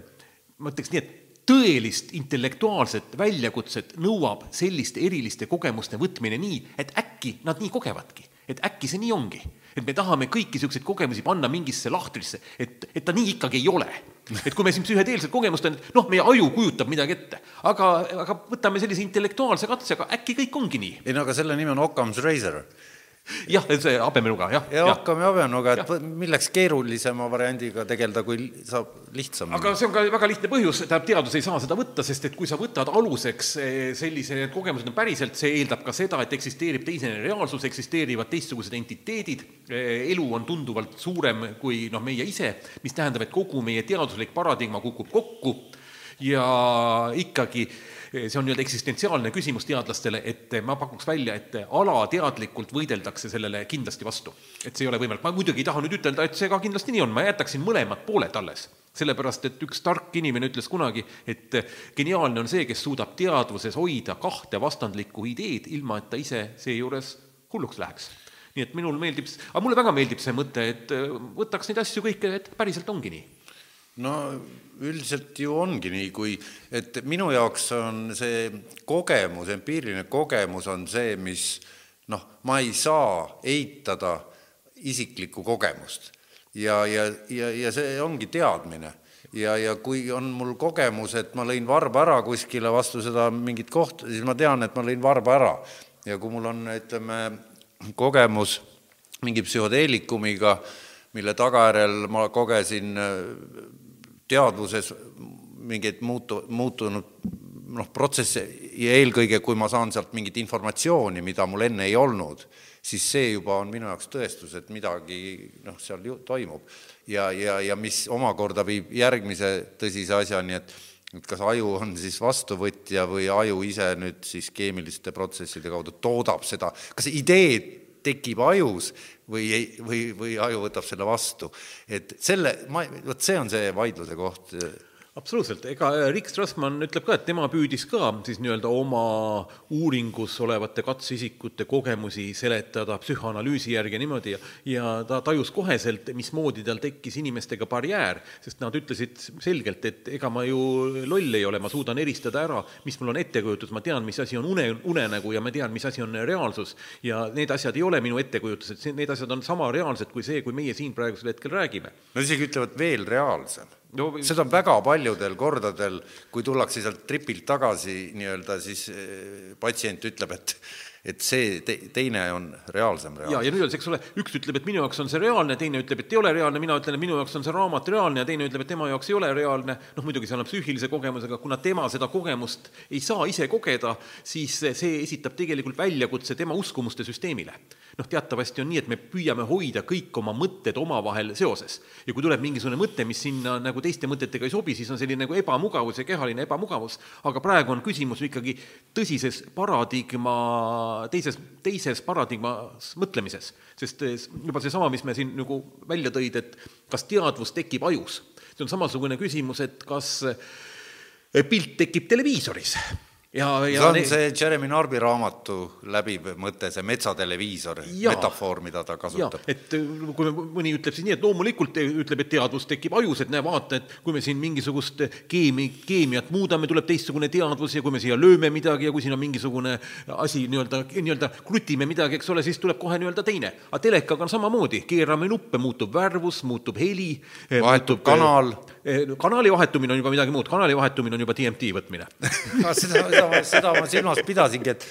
ma ütleks nii, et tõelist intellektuaalset väljakutset nõuab selliste eriliste kogemuste võtmine nii, et äkki nad nii kogevadki, et äkki see nii ongi. et me tahame kõiki niisuguseid kogemusi panna mingisse lahtrisse, et, et ta nii ikkagi ei ole. et kui me siin psühhedeelset kogemust on, et noh, meie aju kujutab midagi ette, aga, aga võtame sellise intellektuaalse katsega, äkki kõik ongi nii. ei no aga selle nimi on Occam's razor jah, see habemnuga, jah. ja hakkame habemnuga, et ja. milleks keerulisema variandiga tegeleda, kui saab lihtsam. aga see on ka väga lihtne põhjus, tähendab, teadus ei saa seda võtta, sest et kui sa võtad aluseks eh, sellise, need kogemused on päriselt, see eeldab ka seda, et eksisteerib teisene reaalsus, eksisteerivad teistsugused entiteedid, eh, elu on tunduvalt suurem kui noh, meie ise, mis tähendab, et kogu meie teaduslik paradigma kukub kokku ja ikkagi see on nii-öelda eksistentsiaalne küsimus teadlastele, et ma pakuks välja, et alateadlikult võideldakse sellele kindlasti vastu. et see ei ole võimalik, ma muidugi ei taha nüüd ütelda, et see ka kindlasti nii on, ma jätaksin mõlemad pooled alles sellepärast, et üks tark inimene ütles kunagi, et geniaalne on see, kes suudab teadvuses hoida kahte vastandlikku ideed, ilma et ta ise seejuures hulluks läheks. nii et minul meeldib, aga mulle väga meeldib see mõte, et võtaks neid asju kõike, et päriselt ongi nii. No üldiselt ju ongi nii, kui, et minu jaoks on see kogemus, empiiriline kogemus on see, mis noh, ma ei saa eitada isiklikku kogemust. ja, ja, ja, ja see ongi teadmine. ja, ja kui on mul kogemus, et ma lõin varba ära kuskile vastu seda mingit kohta, siis ma tean, et ma lõin varba ära. ja kui mul on, ütleme, kogemus mingi psühhoteelikumiga, mille tagajärjel ma kogesin teadvuses mingeid muutu-, muutunud noh, protsesse ja eelkõige, kui ma saan sealt mingit informatsiooni, mida mul enne ei olnud, siis see juba on minu jaoks tõestus, et midagi noh, seal ju toimub. ja, ja, ja mis omakorda viib järgmise tõsise asjani, et et kas aju on siis vastuvõtja või aju ise nüüd siis keemiliste protsesside kaudu toodab seda, kas idee tekib ajus või ei, või, või aju võtab selle vastu. et selle, ma, vot see on see vaidluse koht absoluutselt, ega äh, Rick Strassmann ütleb ka, et tema püüdis ka siis nii-öelda oma uuringus olevate katseisikute kogemusi seletada psühhoanalüüsi järgi niimoodi. Ja, ja ta tajus koheselt, mismoodi tal tekkis inimestega barjäär, sest nad ütlesid selgelt, et ega ma ju loll ei ole, ma suudan eristada ära, mis mul on ettekujutus, ma tean, mis asi on une, unenägu ja ma tean, mis asi on reaalsus. ja need asjad ei ole minu ettekujutused, need asjad on sama reaalsed kui see, kui meie siin praegusel hetkel räägime. no isegi ütlevad veel reaalsem no seda on väga paljudel kordadel, kui tullakse sealt tripilt tagasi nii-öelda, siis eh, patsient ütleb, et et see te, teine on reaalsem ja, reaalsus ja nüüd on see, eks ole, üks ütleb, et minu jaoks on see reaalne, teine ütleb, et ei ole reaalne, mina ütlen, et minu jaoks on see raamat reaalne ja teine ütleb, et tema jaoks ei ole reaalne. noh, muidugi seal on psüühilise kogemusega, kuna tema seda kogemust ei saa ise kogeda, siis see esitab tegelikult väljakutse tema uskumuste süsteemile. Noh, teatavasti on nii, et me püüame hoida kõik oma mõtted omavahel seoses. Ja kui tuleb mingisugune mõte, mis sinna nagu teiste mõtetega ei sobi, siis on selline nagu ebamugavus ja kehaline ebamugavus, aga praegu on küsimus ikkagi tõsises paradigma, teises, teises paradigmas mõtlemises. sest juba seesama, mis me siin nagu välja tõid, et kas teadvus tekib ajus, see on samasugune küsimus, et kas pilt tekib televiisoris ja, ja see on see Jeremy Narby raamatu läbiv mõte, see metsateleviisor, metafoor, mida ta kasutab. et kui mõni ütleb siis nii, et loomulikult ütleb, et teadvus tekib ajus, et näe, vaata, et kui me siin mingisugust keemi-, keemiat muudame, tuleb teistsugune teadvus ja kui me siia lööme midagi ja kui siin on mingisugune asi nii-öelda, nii-öelda krutime midagi, eks ole, siis tuleb kohe nii-öelda teine. aga telekaga on samamoodi, keerame nuppe, muutub värvus, muutub heli. vahetub kanal. Kanali vahetumine on juba midagi muud, kanali vahetumine on juba DMT võtmine. (laughs) Seda seda, seda ma silmas pidasingi, et,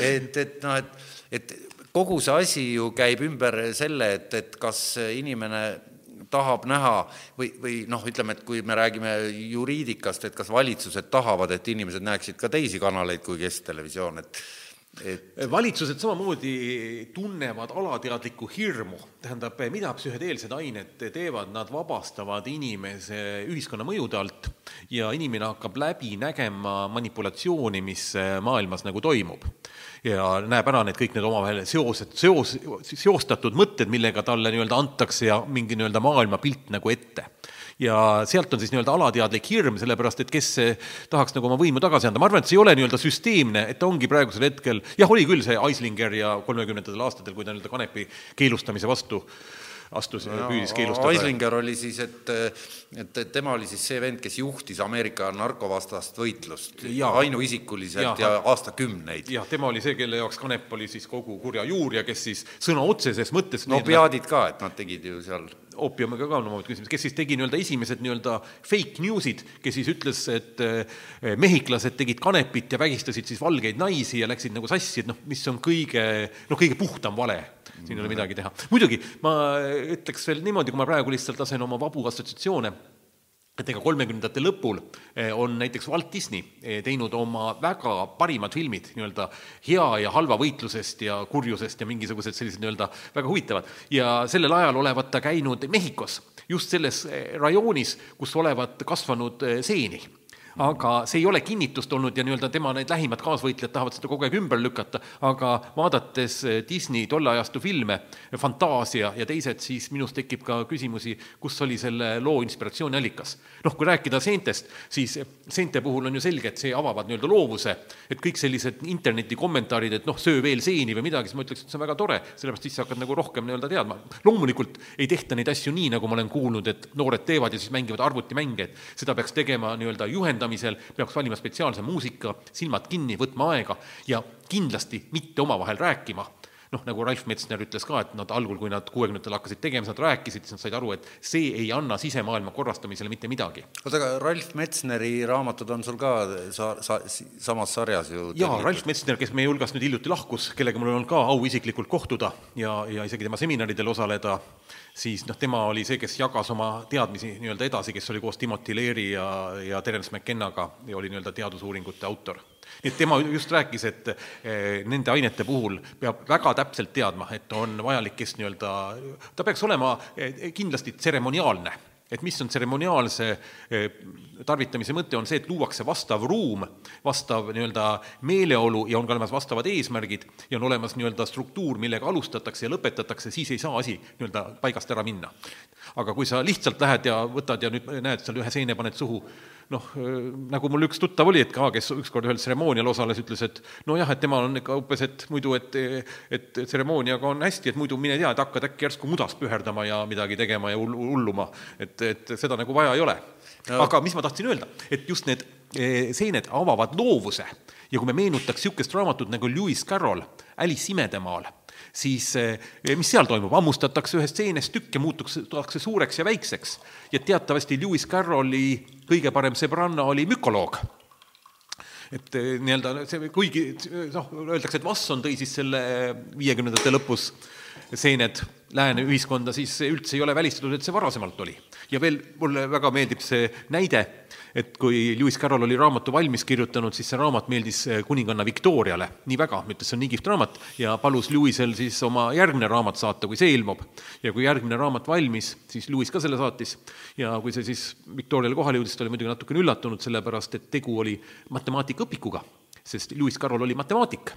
et, et noh, et, et kogu see asi ju käib ümber selle, et, et kas inimene tahab näha või, või noh, ütleme, et kui me räägime juriidikast, et kas valitsused tahavad, et inimesed näeksid ka teisi kanaleid kui kesktelevisioon, et et valitsused samamoodi tunnevad alateadlikku hirmu, tähendab, mida psühhedeelsed ained teevad, nad vabastavad inimese ühiskonna mõjude alt ja inimene hakkab läbi nägema manipulatsiooni, mis maailmas nagu toimub. ja näeb ära need kõik need omavahel seosed, seos, seostatud mõtted, millega talle nii-öelda antakse ja mingi nii-öelda maailmapilt nagu ette ja sealt on siis nii-öelda alateadlik hirm, sellepärast et kes tahaks nagu oma võimu tagasi anda, ma arvan, et see ei ole nii-öelda süsteemne, et ta ongi praegusel hetkel, jah, oli küll see Eislinger ja kolmekümnendatel aastatel, kui ta nii-öelda kanepi keelustamise vastu astus ja püüdis keelustada. Eislinger oli siis, et, et tema oli siis see vend, kes juhtis Ameerika narkovastast võitlust ja, ainuisikuliselt ja, ja aastakümneid. jah, tema oli see, kelle jaoks kanep oli siis kogu kurja juur ja kes siis sõna otseses mõttes no peadid ka, et nad tegid ju seal oopiumiga ka on omavahel küsimus, kes siis tegi nii-öelda esimesed nii-öelda fake news'id, kes siis ütles, et mehhiklased tegid kanepit ja vägistasid siis valgeid naisi ja läksid nagu sassi, et noh, mis on kõige, noh, kõige puhtam vale siin ei ole midagi teha. muidugi ma ütleks veel niimoodi, kui ma praegu lihtsalt lasen oma vabu assotsiatsioone, et ega kolmekümnendate lõpul on näiteks Walt Disney teinud oma väga parimad filmid nii-öelda hea ja halva võitlusest ja kurjusest ja mingisugused sellised nii-öelda väga huvitavad. ja sellel ajal olevat ta käinud Mehhikos, just selles rajoonis, kus olevat kasvanud seeni aga see ei ole kinnitust olnud ja nii-öelda tema need lähimad kaasvõitlejad tahavad seda kogu aeg ümber lükata, aga vaadates Disney tolle ajastu filme, Fantaasia ja teised, siis minus tekib ka küsimusi, kus oli selle loo inspiratsiooni allikas. noh, kui rääkida seentest, siis seente puhul on ju selge, et see avavad nii-öelda loovuse, et kõik sellised interneti kommentaarid, et noh, söö veel seeni või midagi, siis ma ütleks, et see on väga tore, sellepärast siis sa hakkad nagu rohkem nii-öelda teadma. loomulikult ei tehta neid asju nii, nagu ma olen kuulnud, et noored teevad ja siis mängivad arvutimänge, et seda peaks tegema nii-öelda juhendamisel, peaks valima spetsiaalse muusika, silmad kinni, võtma aega ja kindlasti mitte omavahel rääkima noh, nagu Ralf Metsner ütles ka, et nad algul, kui nad kuuekümnendatel hakkasid tegema, nad rääkisid, siis nad said aru, et see ei anna sisemaailma korrastamisele mitte midagi. oota, aga Ralf Metsneri raamatud on sul ka sa-, sa-, samas sarjas ju jaa, Ralf Metsner, kes meie hulgast nüüd hiljuti lahkus, kellega mul on ka au isiklikult kohtuda ja, ja isegi tema seminaridel osaleda, siis noh, tema oli see, kes jagas oma teadmisi nii-öelda edasi, kes oli koos Timothy Leary ja, ja Terence McKennaga ja oli nii-öelda teadusuuringute autor nii et tema just rääkis, et nende ainete puhul peab väga täpselt teadma, et on vajalik, kes nii-öelda, ta peaks olema kindlasti tseremoniaalne et mis on tseremoniaalse tarvitamise mõte, on see, et luuakse vastav ruum, vastav nii-öelda meeleolu ja on ka olemas vastavad eesmärgid ja on olemas nii-öelda struktuur, millega alustatakse ja lõpetatakse, siis ei saa asi nii-öelda paigast ära minna. Aga kui sa lihtsalt lähed ja võtad ja nüüd näed seal ühe seene, paned suhu, noh, nagu mul üks tuttav oli, et ka, kes ükskord ühel tseremoonial osales, ütles, et nojah, et temal on ikka umbes, et muidu, et et tseremooniaga on hästi, et muidu mine tea, et hakkad äkki järsku mudas püherdama ja midagi tegema ja hulluma, et, et seda nagu vaja ei ole. Aga mis ma tahtsin öelda, et just need seened avavad loovuse. Ja kui me meenutaks niisugust raamatut nagu Lewis Carroll Alice imedemaal, siis mis seal toimub, hammustatakse ühest seenest tükk ja muututakse suureks ja väikseks. ja teatavasti Lewis Carrolli kõige parem sõbranna oli mükoloog et eh, nii-öelda see, kuigi noh, öeldakse, et Vasson tõi siis selle viiekümnendate lõpus seened lääne ühiskonda, siis üldse ei ole välistatud, et see varasemalt oli. Ja veel mulle väga meeldib see näide, et kui Lewis Carroll oli raamatu valmis kirjutanud, siis see raamat meeldis kuninganna Victoriale. Nii väga, ütles, see on nii kihvt raamat, ja palus Lewisel siis oma järgmine raamat saata, kui see ilmub. ja kui järgmine raamat valmis, siis Lewis ka selle saatis. Ja kui see siis Victoriale kohale jõudis, ta oli muidugi natukene üllatunud, sellepärast et tegu oli matemaatikaõpikuga, sest Lewis Carroll oli matemaatik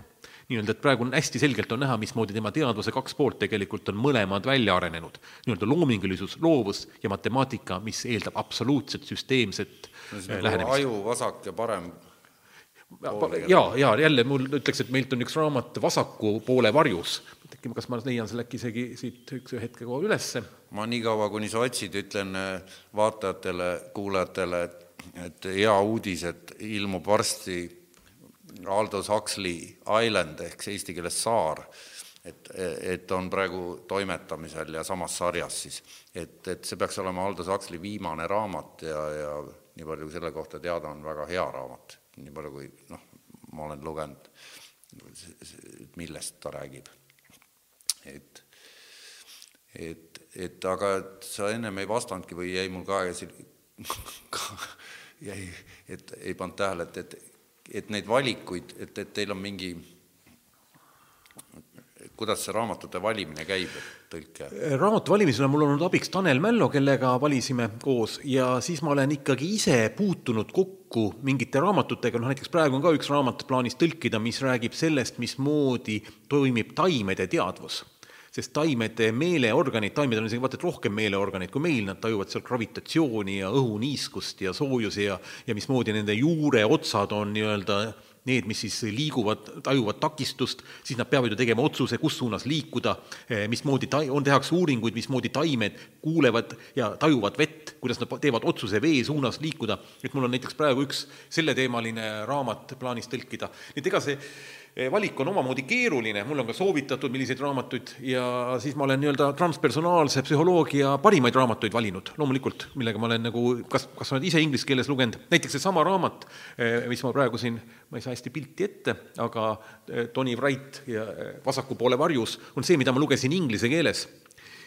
nii-öelda, et praegu on hästi selgelt on näha, mismoodi tema teadvuse kaks poolt tegelikult on mõlemad välja arenenud. nii-öelda loomingulisus, loovus ja matemaatika, mis eeldab absoluutset süsteemset no, äh, nagu lähenemist. aju vasak ja parem ja, ja jälle mul ütleks, et meilt on üks raamat Vasaku poole varjus. äkki, kas ma leian selle äkki isegi siit üks hetke kohe ülesse. ma niikaua, kuni sa otsid, ütlen äh, vaatajatele, kuulajatele, et, et hea uudis, et ilmub varsti Aldous Huxley Island ehk eesti keeles saar, et, et on praegu toimetamisel ja samas sarjas siis. et, et see peaks olema Aldous Huxley viimane raamat ja, ja nii palju, selle kohta teada on, väga hea raamat, nii palju kui noh, ma olen lugenud, millest ta räägib. et, et, et aga et sa ennem ei vastanudki või jäi mul ka, (laughs) jäi, et ei pannud tähele, et, et et neid valikuid, et, et teil on mingi, kuidas see raamatute valimine käib, tõlke? raamatu valimisel on mul olnud abiks Tanel Mällo, kellega valisime koos ja siis ma olen ikkagi ise puutunud kokku mingite raamatutega, noh näiteks praegu on ka üks raamat plaanis tõlkida, mis räägib sellest, mismoodi toimib taimede teadvus sest taimede meeleorganid, taimed on isegi vaata et rohkem meeleorganid kui meil, nad tajuvad seal gravitatsiooni ja õhuniiskust ja soojusi ja ja mismoodi nende juureotsad on nii-öelda need, mis siis liiguvad, tajuvad takistust, siis nad peavad ju tegema otsuse, kus suunas liikuda, mismoodi ta-, on, tehakse uuringuid, mismoodi taimed kuulevad ja tajuvad vett, kuidas nad teevad otsuse vee suunas liikuda, et mul on näiteks praegu üks selleteemaline raamat plaanis tõlkida, et ega see Eh, valik on omamoodi keeruline, mulle on ka soovitatud, milliseid raamatuid, ja siis ma olen nii-öelda transpersonaalse psühholoogia parimaid raamatuid valinud, loomulikult, millega ma olen nagu, kas, kas oled ise inglise keeles lugenud, näiteks seesama raamat, eh, mis ma praegu siin, ma ei saa hästi pilti ette, aga eh, Tony Wright ja Vasaku poole varjus on see, mida ma lugesin inglise keeles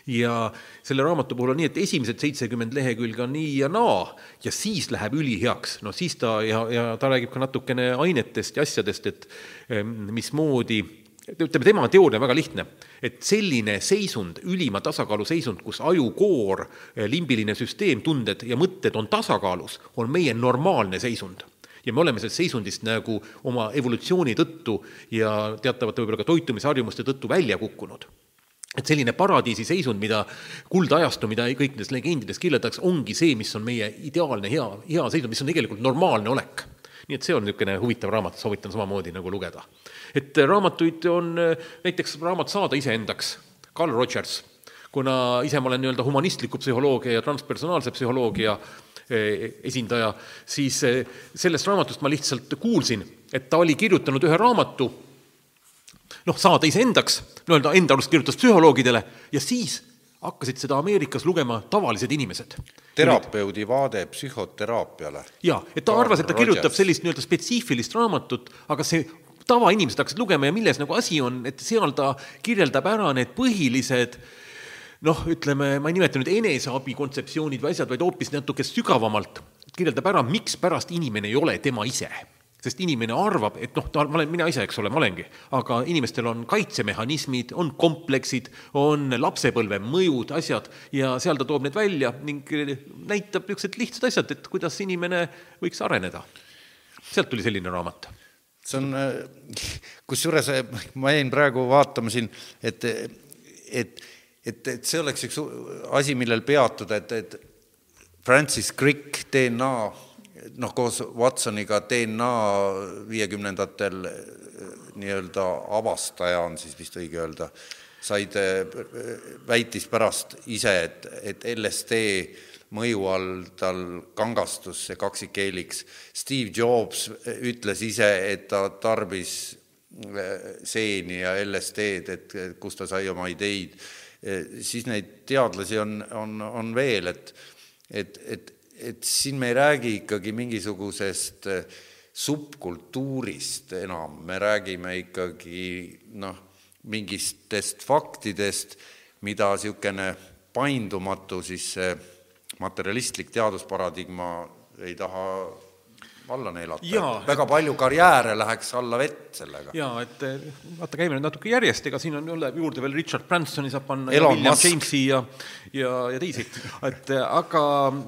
ja selle raamatu puhul on nii, et esimesed seitsekümmend lehekülge on nii ja naa. Ja siis läheb üliheaks, no siis ta ja, ja ta räägib ka natukene ainetest ja asjadest, et mismoodi ütleme, tema teooria on väga lihtne, et selline seisund, ülima tasakaalu seisund, kus ajukoor, limbiline süsteem, tunded ja mõtted on tasakaalus, on meie normaalne seisund. Ja me oleme sellest seisundist nagu oma evolutsiooni tõttu ja teatavate võib-olla ka toitumisharjumuste tõttu välja kukkunud et selline paradiisi seisund, mida kuldajastu, mida kõik nendes legendides kirjeldatakse, ongi see, mis on meie ideaalne hea, hea seisund, mis on tegelikult normaalne olek. nii et see on niisugune huvitav raamat, soovitan samamoodi nagu lugeda. et raamatuid on näiteks raamat Saada iseendaks, Carl Rogers, kuna ise ma olen nii-öelda humanistliku psühholoogia ja transpersonaalse psühholoogia eh, esindaja, siis eh, sellest raamatust ma lihtsalt kuulsin, et ta oli kirjutanud ühe raamatu noh, saada iseendaks, nii-öelda enda arust kirjutas psühholoogidele ja siis hakkasid seda Ameerikas lugema tavalised inimesed. terapeudi vaade psühhoteraapiale. jaa, et ta arvas, et ta kirjutab sellist nii-öelda spetsiifilist raamatut, aga see tavainimesed hakkasid lugema ja milles nagu asi on, et seal ta kirjeldab ära need põhilised noh, ütleme, ma ei nimeta nüüd eneseabi kontseptsioonid või asjad, vaid hoopis natuke sügavamalt kirjeldab ära, mikspärast inimene ei ole tema ise sest inimene arvab, et noh, ta, ma olen, mina ise, eks ole, ma olengi, aga inimestel on kaitsemehhanismid, on kompleksid, on lapsepõlve mõjud, asjad. Ja seal ta toob need välja ning näitab niisugused lihtsad asjad, et kuidas inimene võiks areneda. sealt tuli selline raamat. See on, kusjuures ma jäin praegu vaatama siin, et, et, et, et see oleks üks asi, millel peatuda, et, et Francis Crick, DNA noh, koos Watsoniga DNA viiekümnendatel nii-öelda avastaja on siis vist õige öelda, said, väitis pärast ise, et, et LSD mõju all tal kangastus see kaksikheeliks. Steve Jobs ütles ise, et ta tarbis seeni ja LSD-d, et kust ta sai oma ideid. siis neid teadlasi on, on, on veel, et, et, et et siin me ei räägi ikkagi mingisugusest äh, subkultuurist enam, me räägime ikkagi noh, mingitest faktidest, mida niisugune paindumatu siis see materialistlik teadusparadigma ei taha alla neelata väga palju karjääre läheks alla vett sellega. jaa, et eh, vaata, käime nüüd natuke järjest, ega siin on üle, juurde veel Richard Bransoni saab panna Elon ja William Musk. Jamesi ja ja, ja teisi, et eh, aga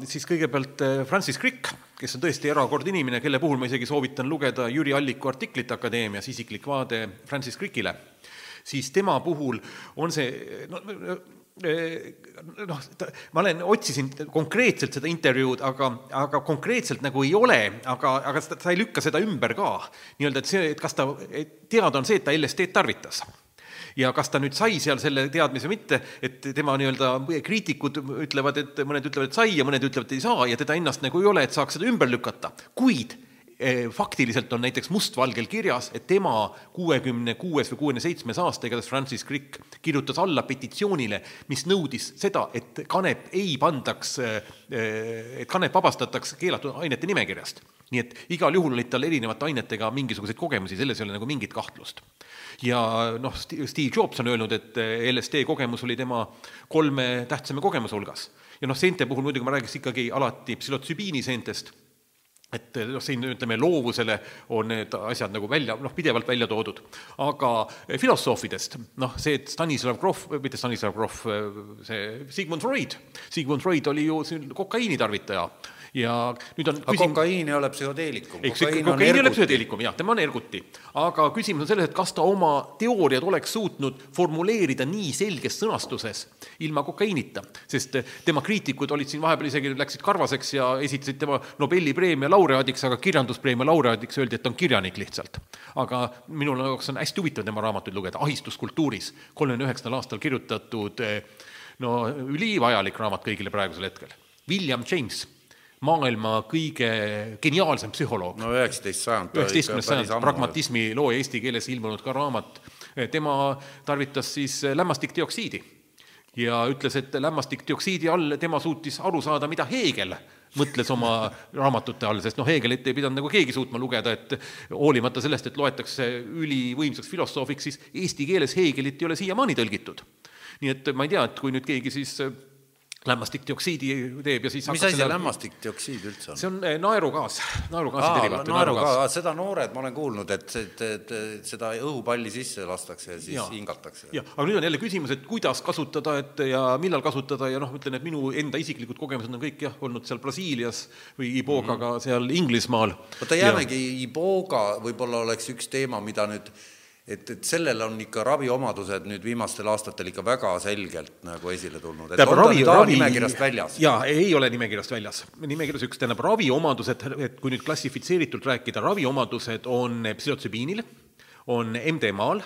siis kõigepealt eh, Francis Crick, kes on tõesti erakord inimene, kelle puhul ma isegi soovitan lugeda Jüri Alliku artiklit Akadeemias Isiklik vaade Francis Crickile, siis tema puhul on see no, noh, ma olen, otsisin konkreetselt seda intervjuud, aga, aga konkreetselt nagu ei ole, aga, aga ta, ei lükka seda ümber ka. nii-öelda, et see, et kas ta, teada on see, et ta LSD-d tarvitas ja kas ta nüüd sai seal selle teadmise või mitte, et tema nii-öelda kriitikud ütlevad, et mõned ütlevad, et sai ja mõned ütlevad, et ei saa ja teda ennast nagu ei ole, et saaks seda ümber lükata, kuid faktiliselt on näiteks mustvalgel kirjas, et tema kuuekümne kuues või kuuekümne seitsmes aasta, igatahes Francis Crick kirjutas alla petitsioonile, mis nõudis seda, et kanep ei pandaks, et kanep vabastataks keelatud ainete nimekirjast. nii et igal juhul olid tal erinevate ainetega mingisuguseid kogemusi, selles ei ole nagu mingit kahtlust ja noh, Steve Jobs on öelnud, et eh, LSD kogemus oli tema kolme tähtsama kogemuse hulgas. ja noh, seente puhul muidugi ma räägiks ikkagi alati psühhotsübiini seentest, et eh, noh, siin ütleme loovusele on need asjad nagu välja, noh, pidevalt välja toodud, aga eh, filosoofidest, noh, see, et Stanislav Grof, mitte Stanislav Grof, see Sigmund Freud, Sigmund Freud oli ju siin kokaiini tarvitaja ja nüüd on aga kokaiin ei ole psühhoteelikum. eks ikka kokaiin ei ole psühhedeelikum, jah, tema on erguti. aga küsimus on selles, et kas ta oma teooriad oleks suutnud formuleerida nii selges sõnastuses ilma kokaiinita, sest tema kriitikud olid siin vahepeal isegi läksid karvaseks ja esitasid tema Nobeli preemia laureaadiks, aga kirjanduspreemia laureaadiks öeldi, et ta on kirjanik lihtsalt. aga minu jaoks on hästi huvitav tema raamatuid lugeda, Ahistuskultuuris, kolmekümne üheksandal aastal kirjutatud eh, no ülivajalik raamat kõigile praegusel hetkel. William James maailma kõige geniaalsem psühholoog no üheksateist sajand. üheksateistkümnes sajand, pragmatismi loo ja eesti keeles ilmunud ka raamat, tema tarvitas siis lämmastikdioksiidi ja ütles, et lämmastikdioksiidi all tema suutis aru saada, mida Heegel mõtles oma raamatute all, sest noh, Heegelit ei pidanud nagu keegi suutma lugeda, et hoolimata sellest, et loetakse ülivõimsaks filosoofiks, siis eesti keeles Heegelit ei ole siiamaani tõlgitud. nii et ma ei tea, et kui nüüd keegi siis lämmastikdioksiidi teeb ja siis mis asi see lämmastikdioksiid üldse on? see on eh, naerugaas, naerugaasi derivaat. naerugaas, seda noored ma olen kuulnud, et, et, et seda õhupalli sisse lastakse ja siis ja. hingatakse. jah, aga nüüd on jälle küsimus, et kuidas kasutada, et ja millal kasutada ja noh, ütlen, et minu enda isiklikud kogemused on kõik jah, olnud seal Brasiilias või Ibogaga mm -hmm. seal Inglismaal. oota, jäämegi Iboga, võib-olla oleks üks teema, mida nüüd et, et sellel on ikka raviomadused nüüd viimastel aastatel ikka väga selgelt nagu esile tulnud, et tähendab ravi, ravi nimekirjast väljas. jaa, ei ole nimekirjast väljas. nimekirjas üks, tähendab raviomadused, et kui nüüd klassifitseeritult rääkida, raviomadused on psühhotsübiinil, on MDMA-l,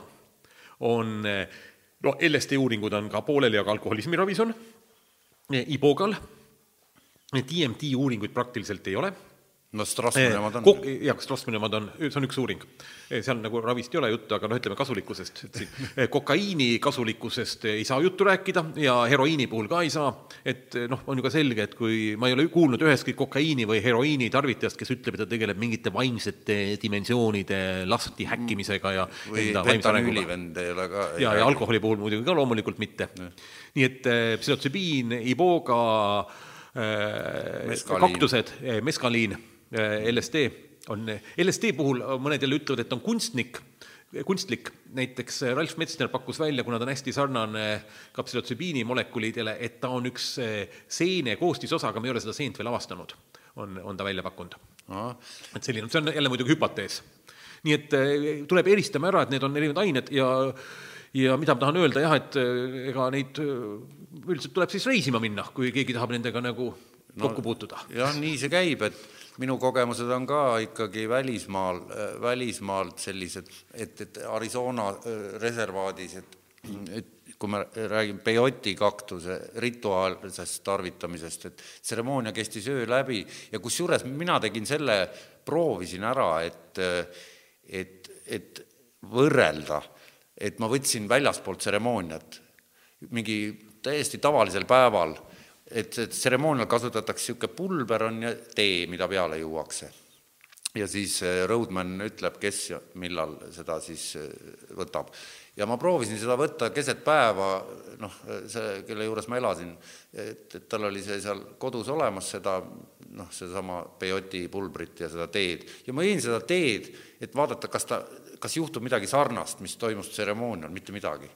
on no LSD uuringud on ka pooleli, aga alkoholismi ravis on, Ibogal, DMT uuringuid praktiliselt ei ole no Strassmani omad on. jah, Strassmani omad on, see on üks uuring. seal nagu ravist ei ole juttu, aga noh, ütleme kasulikkusest, et siin. (laughs) Kokaiini kasulikkusest ei saa juttu rääkida ja heroiini puhul ka ei saa, et noh, on ju ka selge, et kui ma ei ole kuulnud ühestki kokaiini või heroiini tarvitajast, kes ütleb, et ta tegeleb mingite vaimsete dimensioonide lahti häkkimisega ja või vaimse arenguga. fentanüüli vend ei ole ka. ja, ja alkoholi puhul muidugi ka loomulikult mitte. nii et psühhotsübiin, iboga kaktused, meskaliin, LSD on, LSD puhul mõned jälle ütlevad, et on kunstnik, kunstlik, näiteks Ralf Metsner pakkus välja, kuna ta on hästi sarnane ka psühhotsübiini molekulidele, et ta on üks äh, seene koostisosa, aga me ei ole seda seent veel avastanud, on, on ta välja pakkunud et selline, see on jälle muidugi hüpotees. nii et tuleb eristama ära, et need on erinevad ained ja ja mida ma tahan öelda jah, et ega neid üldiselt tuleb siis reisima minna, kui keegi tahab nendega nagu kokku puutuda. jah, nii see käib, et minu kogemused on ka ikkagi välismaal, välismaalt sellised, et, et Arizona äh, reservaadis, et, et kui me räägime peoti kaktuse rituaalsest tarvitamisest, et tseremoonia kestis öö läbi ja kusjuures mina tegin selle, proovisin ära, et, et, et võrrelda, et ma võtsin väljaspoolt tseremooniat. Mingi täiesti tavalisel päeval, et, tseremoonial kasutatakse niisugune pulber on ja tee, mida peale juuakse. ja siis eh, roadman ütleb, kes ja millal seda siis eh, võtab. ja ma proovisin seda võtta keset päeva, noh, see, kelle juures ma elasin, et, et tal oli see seal kodus olemas, seda noh, sedasama peoti pulbrit ja seda teed ja ma jõin seda teed, et vaadata, kas ta, kas juhtub midagi sarnast, mis toimus tseremoonial, mitte midagi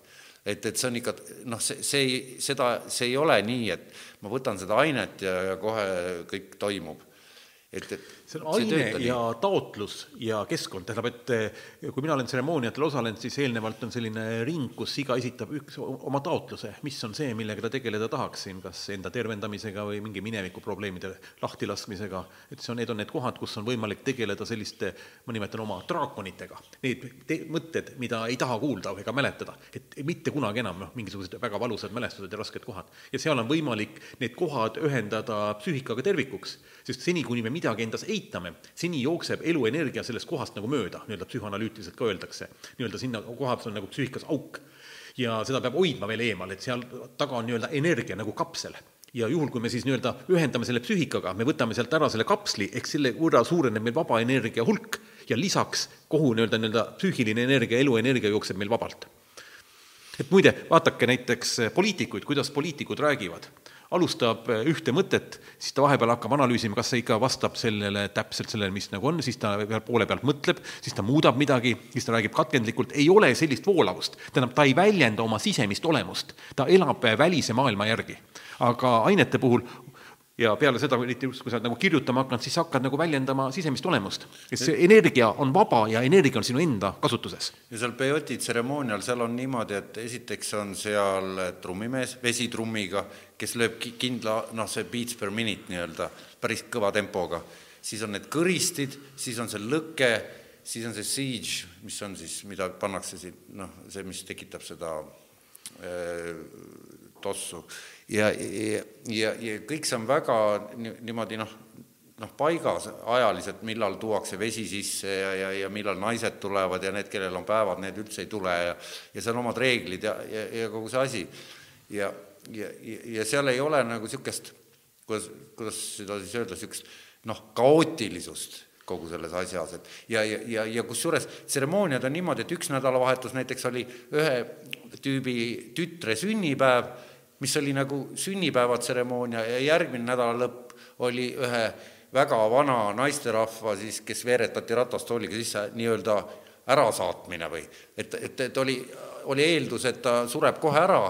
et, et see on ikka noh, see, see ei, seda, see ei ole nii, et ma võtan seda ainet ja, ja kohe kõik toimub. et, et see on aine ja taotlus ja keskkond, tähendab, et eh, kui mina olen tseremooniatel osalenud, siis eelnevalt on selline ring, kus iga esitab üks oma taotluse, mis on see, millega ta tegeleda tahaks siin, kas enda tervendamisega või mingi mineviku probleemide lahtilaskmisega, et see on, need on need kohad, kus on võimalik tegeleda selliste, ma nimetan oma draakonitega, need te-, mõtted, mida ei taha kuulda ega mäletada, et mitte kunagi enam, noh, mingisugused väga valusad mälestused ja rasked kohad. ja seal on võimalik need kohad ühendada psüühikaga tervikuks, sest seni, kuni me midagi endas ei eitame, seni jookseb eluenergia sellest kohast nagu mööda, nii-öelda psühhoanalüütiliselt ka öeldakse. nii-öelda sinna kohas on nagu psüühikas auk. ja seda peab hoidma veel eemal, et seal taga on nii-öelda energia nagu kapsel ja juhul, kui me siis nii-öelda ühendame selle psüühikaga, me võtame sealt ära selle kapsli, ehk selle võrra suureneb meil vaba energia hulk ja lisaks kogu nii-öelda, nii-öelda psüühiline energia, eluenergia jookseb meil vabalt. et muide, vaadake näiteks poliitikuid, kuidas poliitikud räägivad alustab eh, ühte mõtet, siis ta vahepeal hakkab analüüsima, kas see ikka vastab sellele täpselt sellele, mis nagu on, siis ta poole pealt mõtleb, siis ta muudab midagi, siis ta räägib katkendlikult, ei ole sellist voolavust. tähendab, ta ei väljenda oma sisemist olemust, ta elab välise maailma järgi. aga ainete puhul ja peale seda, kui sa oled nagu kirjutama hakanud, siis hakkad nagu väljendama sisemist olemust. et see energia on vaba ja energia on sinu enda kasutuses. ja seal peoti tseremoonial, seal on niimoodi, et esiteks on seal trummimees vesitrummiga, kes lööb kindla, noh, see beats per minute nii-öelda, päris kõva tempoga. siis on need kõristid, siis on see lõke, siis on see siege, mis on siis, mida pannakse siin, noh, see, mis tekitab seda äh, tossu ja, ja, ja, kõik see on väga niimoodi noh, noh, paigas ajaliselt, millal tuuakse vesi sisse ja, ja, ja millal naised tulevad ja need, kellel on päevad, need üldse ei tule ja ja seal omad reeglid ja, ja, ja kogu see asi. ja, ja, ja seal ei ole nagu niisugust, kuidas, kuidas seda siis öelda, niisugust noh, kaootilisust kogu selles asjas, et ja, ja, ja, ja kusjuures tseremooniad on niimoodi, et üks nädalavahetus näiteks oli ühe tüübi tütre sünnipäev mis oli nagu sünnipäevatseremoonia ja järgmine nädala lõpp oli ühe väga vana naisterahva siis, kes veeretati ratastooliga sisse, nii-öelda ärasaatmine või et, et, et oli, oli eeldus, et ta sureb kohe ära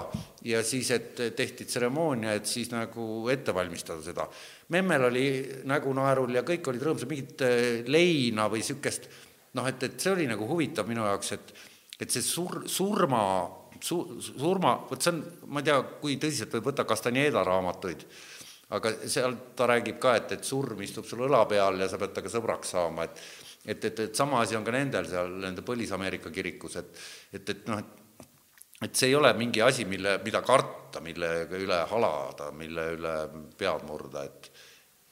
ja siis, et tehti tseremoonia, et siis nagu ette valmistada seda. memmel oli nägu naerul ja kõik olid rõõmsad, mingit äh, leina või niisugust noh, et, et see oli nagu huvitav minu jaoks, et et see sur-, surma su-, surma, vot see on, ma ei tea, kui tõsiselt võib võtta Castaneda raamatuid, aga seal ta räägib ka, et, et surm istub sul õla peal ja sa pead temaga sõbraks saama, et et, et, et sama asi on ka nendel seal, nende Põlis-Ameerika kirikus, et et, et noh, et et see ei ole mingi asi, mille, mida karta, mille üle halada, mille üle pead murda, et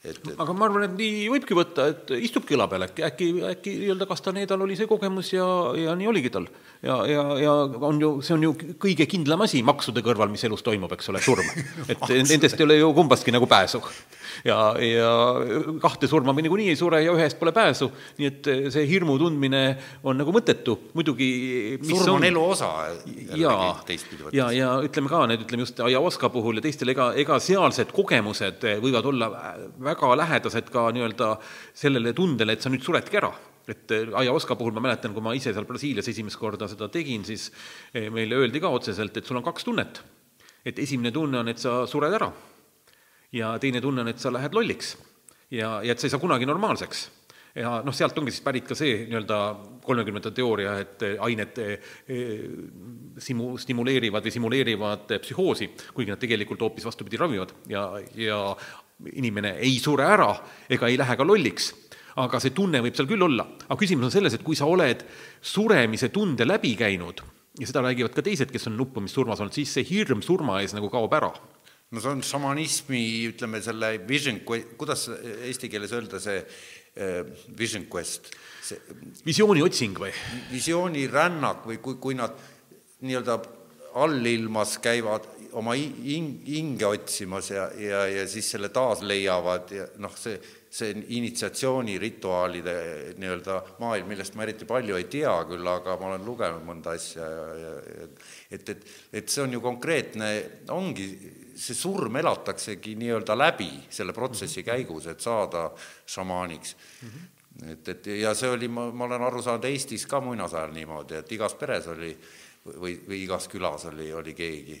et, et aga ma arvan, et nii võibki võtta, et istubki õla peal, äkki, äkki, äkki nii-öelda Castanedal oli see kogemus ja, ja nii oligi tal. ja, ja, ja on ju, see on ju kõige kindlam asi maksude kõrval, mis elus toimub, eks ole, surm. et (laughs) nendest ei ole ju kumbastki nagu pääsu ja, ja kahte surma me niikuinii ei sure ja ühest pole pääsu, nii et see hirmu tundmine on nagu mõttetu, muidugi surm on, on elu osa jaa, ja, ja ütleme ka need, ütleme just ayahuasca puhul ja teistel, ega, ega sealsed kogemused võivad olla väga lähedased ka nii-öelda sellele tundele, et sa nüüd suredki ära. Et ayahuasca puhul ma mäletan, kui ma ise seal Brasiilias esimest korda seda tegin, siis eh, meile öeldi ka otseselt, et sul on kaks tunnet. et esimene tunne on, et sa sured ära ja teine tunne on, et sa lähed lolliks. Ja, ja et sa ei saa kunagi normaalseks. Ja noh, sealt ongi siis pärit ka see nii-öelda kolmekümnenda teooria, et ained eh, simu-, stimuleerivad või simuleerivad psühhoosi, kuigi nad tegelikult hoopis vastupidi ravivad. Ja, ja inimene ei sure ära ega ei lähe ka lolliks. Aga see tunne võib seal küll olla. aga küsimus on selles, et kui sa oled suremise tunde läbi käinud ja seda räägivad ka teised, kes on nuppumissurmas olnud, siis see hirm surma ees nagu kaob ära no see on šamanismi, ütleme selle vision, kuidas eesti keeles öelda see äh, vision quest? visiooni otsing või? visioonirännak või kui, kui nad nii-öelda allilmas käivad oma hi- hing, hinge otsimas ja, ja, ja siis selle taas leiavad ja noh, see, see initsiatsioonirituaalide nii-öelda maailm, millest ma eriti palju ei tea küll, aga ma olen lugenud mõnda asja ja, ja, ja et, et, et see on ju konkreetne, ongi, see surm elataksegi nii-öelda läbi selle protsessi käigus, et saada šamaaniks mm. -hmm. et, et ja see oli, ma, ma olen aru saanud, Eestis ka muinasajal niimoodi, et igas peres oli või, või igas külas oli, oli keegi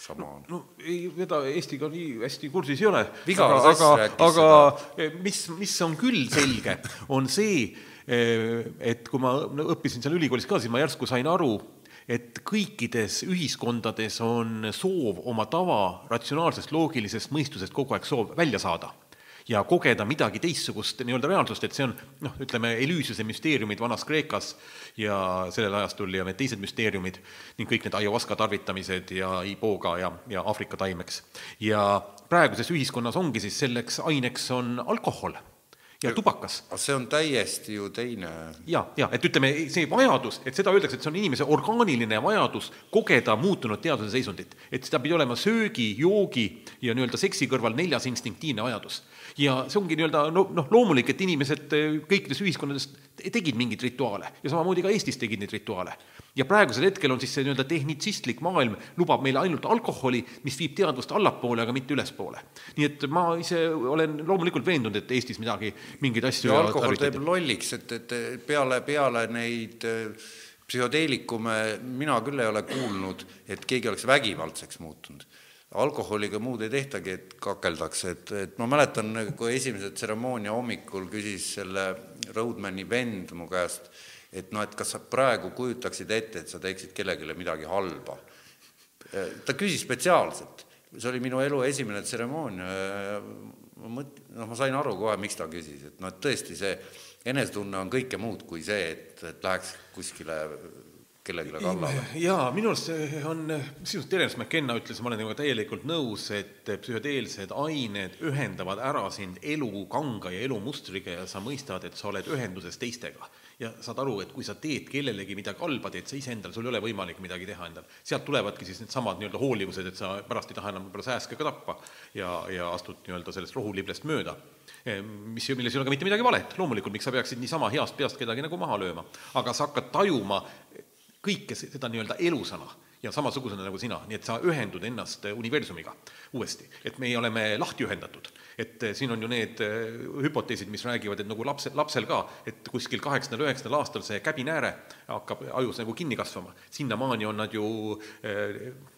šamaan. no ei, eda Eestiga nii hästi kursis ei ole. Aga, aga, aga mis, mis on küll selge, (laughs) on see, et kui ma õppisin seal ülikoolis ka, siis ma järsku sain aru, et kõikides ühiskondades on soov oma tava ratsionaalsest loogilisest mõistusest kogu aeg soov välja saada ja kogeda midagi teistsugust nii-öelda reaalsust, et see on noh, ütleme, Elüüsiuse müsteeriumid Vanas-Kreekas ja sellel ajastul ja need teised müsteeriumid ning kõik need ajuaska tarvitamised ja iboga ja, ja Aafrika taimeks. ja praeguses ühiskonnas ongi siis selleks aineks on alkohol ja tubakas see on täiesti ju teine ja, ja et ütleme, see vajadus, et seda öeldakse, et see on inimese orgaaniline vajadus kogeda muutunud teaduse seisundit. et seda pidi olema söögi, joogi ja nii-öelda seksi kõrval neljas instinktiivne vajadus. ja see ongi nii-öelda no, noh, loomulik, et inimesed eh, kõikides ühiskondades tegid mingeid rituaale ja samamoodi ka Eestis tegid neid rituaale. Ja praegusel hetkel on siis see nii-öelda tehnitsistlik maailm lubab meile ainult alkoholi, mis viib teadvust allapoole, aga mitte ülespoole. nii et ma ise olen loomulikult veendunud, et Eestis midagi, mingeid asju ja alkohol teeb lolliks, et, et peale, peale neid äh, psühhoteelikume mina küll ei ole kuulnud, et keegi oleks vägivaldseks muutunud. alkoholiga muud ei tehtagi, et kakeldakse, et, et ma mäletan, kui esimese tseremoonia hommikul küsis selle Roadmani vend mu käest, et noh, et kas sa praegu kujutaksid ette, et sa teeksid kellelegi midagi halba. ta küsis spetsiaalselt, see oli minu elu esimene tseremoonia, ma mõt-, noh, ma sain aru kohe, miks ta küsis, et noh, et tõesti see enesetunne on kõike muud kui see, et, et läheks kuskile kellelegi kallale. jaa, minu arust see on, sisuliselt Terence McKenna ütles, ma olen temaga täielikult nõus, et psühhedeelsed ained ühendavad ära sind elukanga ja elumustriga ja sa mõistad, et sa oled ühenduses teistega. Ja saad aru, et kui sa teed kellelegi midagi halba, teed sa iseendale, sul ei ole võimalik midagi teha endal. sealt tulevadki siis needsamad nii-öelda hoolivused, et sa pärast ei taha enam võib-olla sääske ka tappa ja, ja astud nii-öelda sellest rohuliblest mööda mis, milles ei ole ka mitte midagi valet, loomulikult, miks sa peaksid niisama heast peast kedagi nagu maha lööma. aga sa hakkad tajuma kõike seda nii-öelda elusana ja samasugusena nagu sina, nii et sa ühendud ennast universumiga uuesti, et meie oleme lahti ühendatud. Et siin on ju need hüpoteesid, mis räägivad, et nagu lapse, lapsel ka, et kuskil kaheksandal, üheksandal aastal see käbinääre hakkab ajus nagu kinni kasvama, sinnamaani on nad ju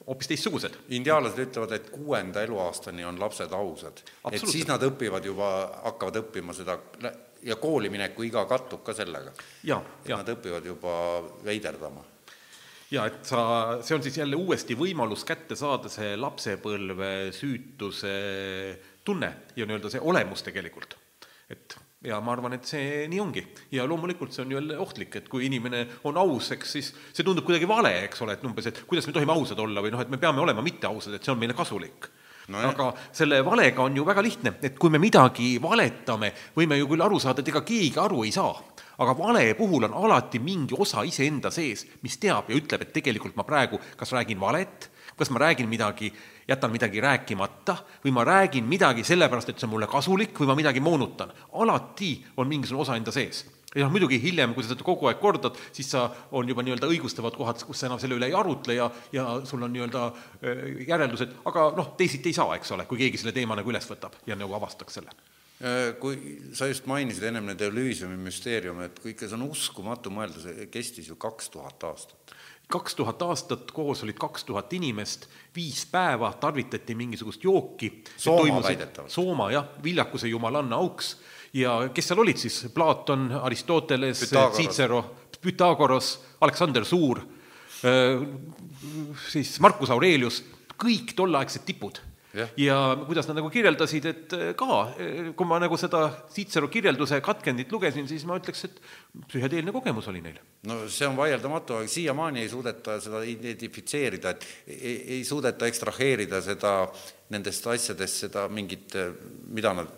hoopis teistsugused. indiaanlased ütlevad, et kuuenda eluaastani on lapsed ausad, et siis nad õpivad juba, hakkavad õppima seda ja koolimineku iga kattub ka sellega. Nad õpivad juba veiderdama. Ja et sa, see on siis jälle uuesti võimalus kätte saada see lapsepõlve süütuse tunne ja nii-öelda see olemus tegelikult. et ja ma arvan, et see nii ongi. ja loomulikult see on jälle ohtlik, et kui inimene on aus, eks siis see tundub kuidagi vale, eks ole, et umbes, et kuidas me tohime ausad olla või noh, et me peame olema mitteausad, et see on meile kasulik no. aga selle valega on ju väga lihtne, et kui me midagi valetame, võime ju küll aru saada, et ega keegi aru ei saa aga vale puhul on alati mingi osa iseenda sees, mis teab ja ütleb, et tegelikult ma praegu kas räägin valet, kas ma räägin midagi, jätan midagi rääkimata või ma räägin midagi sellepärast, et see on mulle kasulik või ma midagi moonutan. alati on mingisugune osa enda sees ja noh, muidugi hiljem, kui sa seda kogu aeg kordad, siis sa, on juba nii-öelda õigustavad kohad, kus sa enam selle üle ei arutle ja, ja sul on nii-öelda järeldused, aga noh, teisiti ei saa, eks ole, kui keegi selle teema nagu üles võtab ja nagu avastaks selle Äh, kui sa just mainisid ennem neid Elysiumi müsteeriume, et kui ikka see on uskumatu mõelda, see kestis ju kaks tuhat aastat. Kaks tuhat aastat, koos olid kaks tuhat inimest, viis päeva tarvitati mingisugust jooki. Sooma väidetavalt. Sooma jah, viljakuse jumalanna auks. Ja kes seal olid siis, Platon, Aristoteles, Cicero, Pythagoras, Aleksander Suur, äh, siis Marcus Aurelius, kõik tolleaegsed tipud Ja. ja kuidas nad nagu kirjeldasid, et eh, ka, eh, kui ma nagu seda Cicero kirjelduse katkendit lugesin, siis ma ütleks, et psühhedeelne kogemus oli neil. no see on vaieldamatu, aga siiamaani ei suudeta seda identifitseerida, et ei, ei suudeta ekstraheerida seda nendest asjadest, seda mingit, mida nad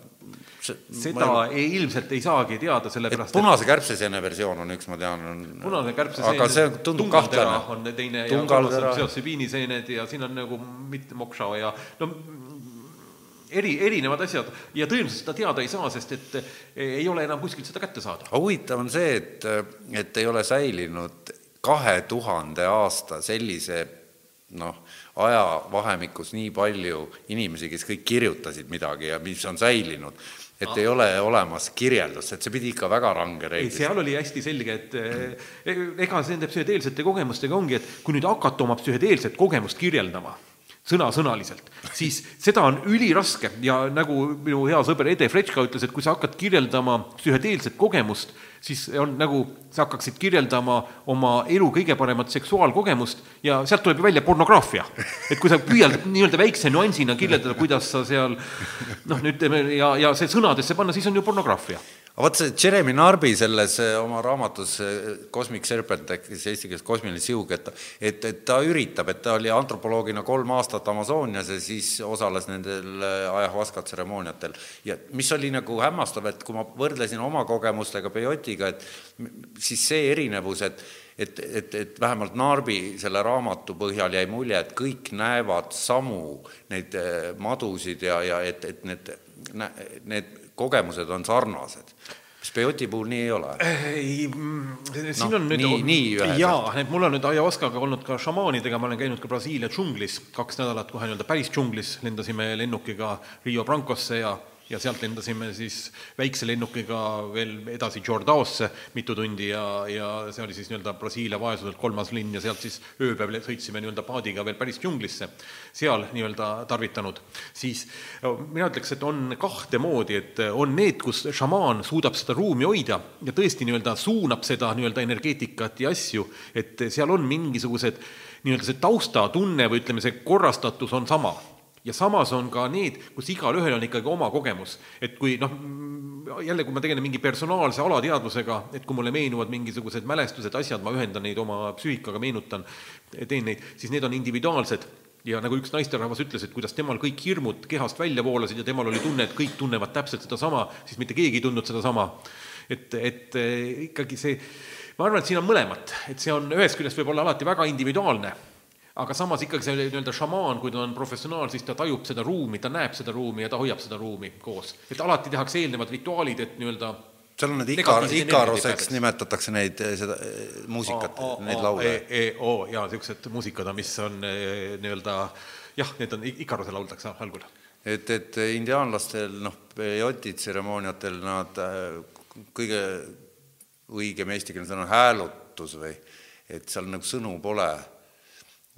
seda ei, ilmselt ei saagi teada, et sellepärast punase kärbseseene versioon on üks, ma tean, on punane kärbseseen, aga see tundub kahtlane. on teine ja Tungaltera. kolmas on psühhotsibiiniseened ja siin on nagu mitte mokša ja no eri, erinevad asjad ja tõenäoliselt seda teada ei saa, sest et ei ole enam kuskilt seda kätte saada. aga huvitav on see, et, et ei ole säilinud kahe tuhande aasta sellise noh, ajavahemikus nii palju inimesi, kes kõik kirjutasid midagi ja mis on säilinud, et ah. ei ole olemas kirjeldust, et see pidi ikka väga range reegel. seal oli hästi selge, et eh, ega nende psühhedeelsete kogemustega ongi, et kui nüüd hakata oma psühhedeelset kogemust kirjeldama, sõna-sõnaliselt, siis (laughs) seda on üliraske ja nagu minu hea sõber Ede Fretška ütles, et kui sa hakkad kirjeldama psühhedeelset kogemust, siis on nagu sa hakkaksid kirjeldama oma elu kõige paremat seksuaalkogemust ja sealt tuleb ju välja pornograafia. et kui sa püüad nii-öelda väikse nüansina kirjeldada, kuidas sa seal noh, ütleme ja, ja see sõnadesse panna, siis on ju pornograafia vot see Jeremy Narby selles eh, oma raamatus eh, Cosmic Serpent ehk siis eesti keeles kosmiline siug, et et, et ta üritab, et ta oli antropoloogina kolm aastat Amazonias ja siis osales nendel eh, ajahuaska tseremooniatel. ja mis oli nagu hämmastav, et kui ma võrdlesin oma kogemustega peyotiga, et siis see erinevus, et et, et, et vähemalt Narbi selle raamatu põhjal jäi mulje, et kõik näevad samu neid madusid ja, ja et, et need, need kogemused on sarnased. mis Peoti puhul nii ei ole? ei, siin Noh, on nüüd nii- nii üheselt. jaa, et mul on nüüd ayahuascaga olnud ka šamaanidega, ma olen käinud ka Brasiilia džunglis, kaks nädalat kohe nii-öelda päris džunglis, lendasime lennukiga Rio Brancosse ja ja sealt lendasime siis väikse lennukiga veel edasi Jordaosse mitu tundi ja, ja see oli siis nii-öelda Brasiilia vaesuselt kolmas linn ja sealt siis ööpäev sõitsime nii-öelda paadiga veel päris džunglisse, seal nii-öelda tarvitanud. siis mina ütleks, et on kahte moodi, et on need, kus šamaan suudab seda ruumi hoida ja tõesti nii-öelda suunab seda nii-öelda energeetikat ja asju, et seal on mingisugused nii-öelda see taustatunne või ütleme, see korrastatus on sama ja samas on ka need, kus igalühel on ikkagi oma kogemus, et kui noh, jälle, kui ma tegelen mingi personaalse alateadvusega, et kui mulle meenuvad mingisugused mälestused, asjad, ma ühendan neid oma psüühikaga, meenutan, teen neid, siis need on individuaalsed. Ja nagu üks naisterahvas ütles, et kuidas temal kõik hirmud kehast välja voolasid ja temal oli tunne, et kõik tunnevad täpselt sedasama, siis mitte keegi ei tundnud sedasama. et, et eh, ikkagi see, ma arvan, et siin on mõlemat, et see on, ühest küljest võib olla alati väga individuaalne aga samas ikkagi see nii-öelda šamaan, kui ta on professionaal, siis ta tajub seda ruumi, ta näeb seda ruumi ja ta hoiab seda ruumi koos. et alati tehakse eelnevad rituaalid, et nii-öelda seal on need ikar, ikaroseks nimetatakse neid, seda eh, muusikat, neid laule. E, E, O ja niisugused muusikad, mis on eh, nii-öelda jah, need on I- Ikaruse lauldakse algul. et, et indiaanlastel, noh, pejoti tseremooniatel nad kõige õigem eestikeelne sõna on häälutus või et seal nagu sõnu pole.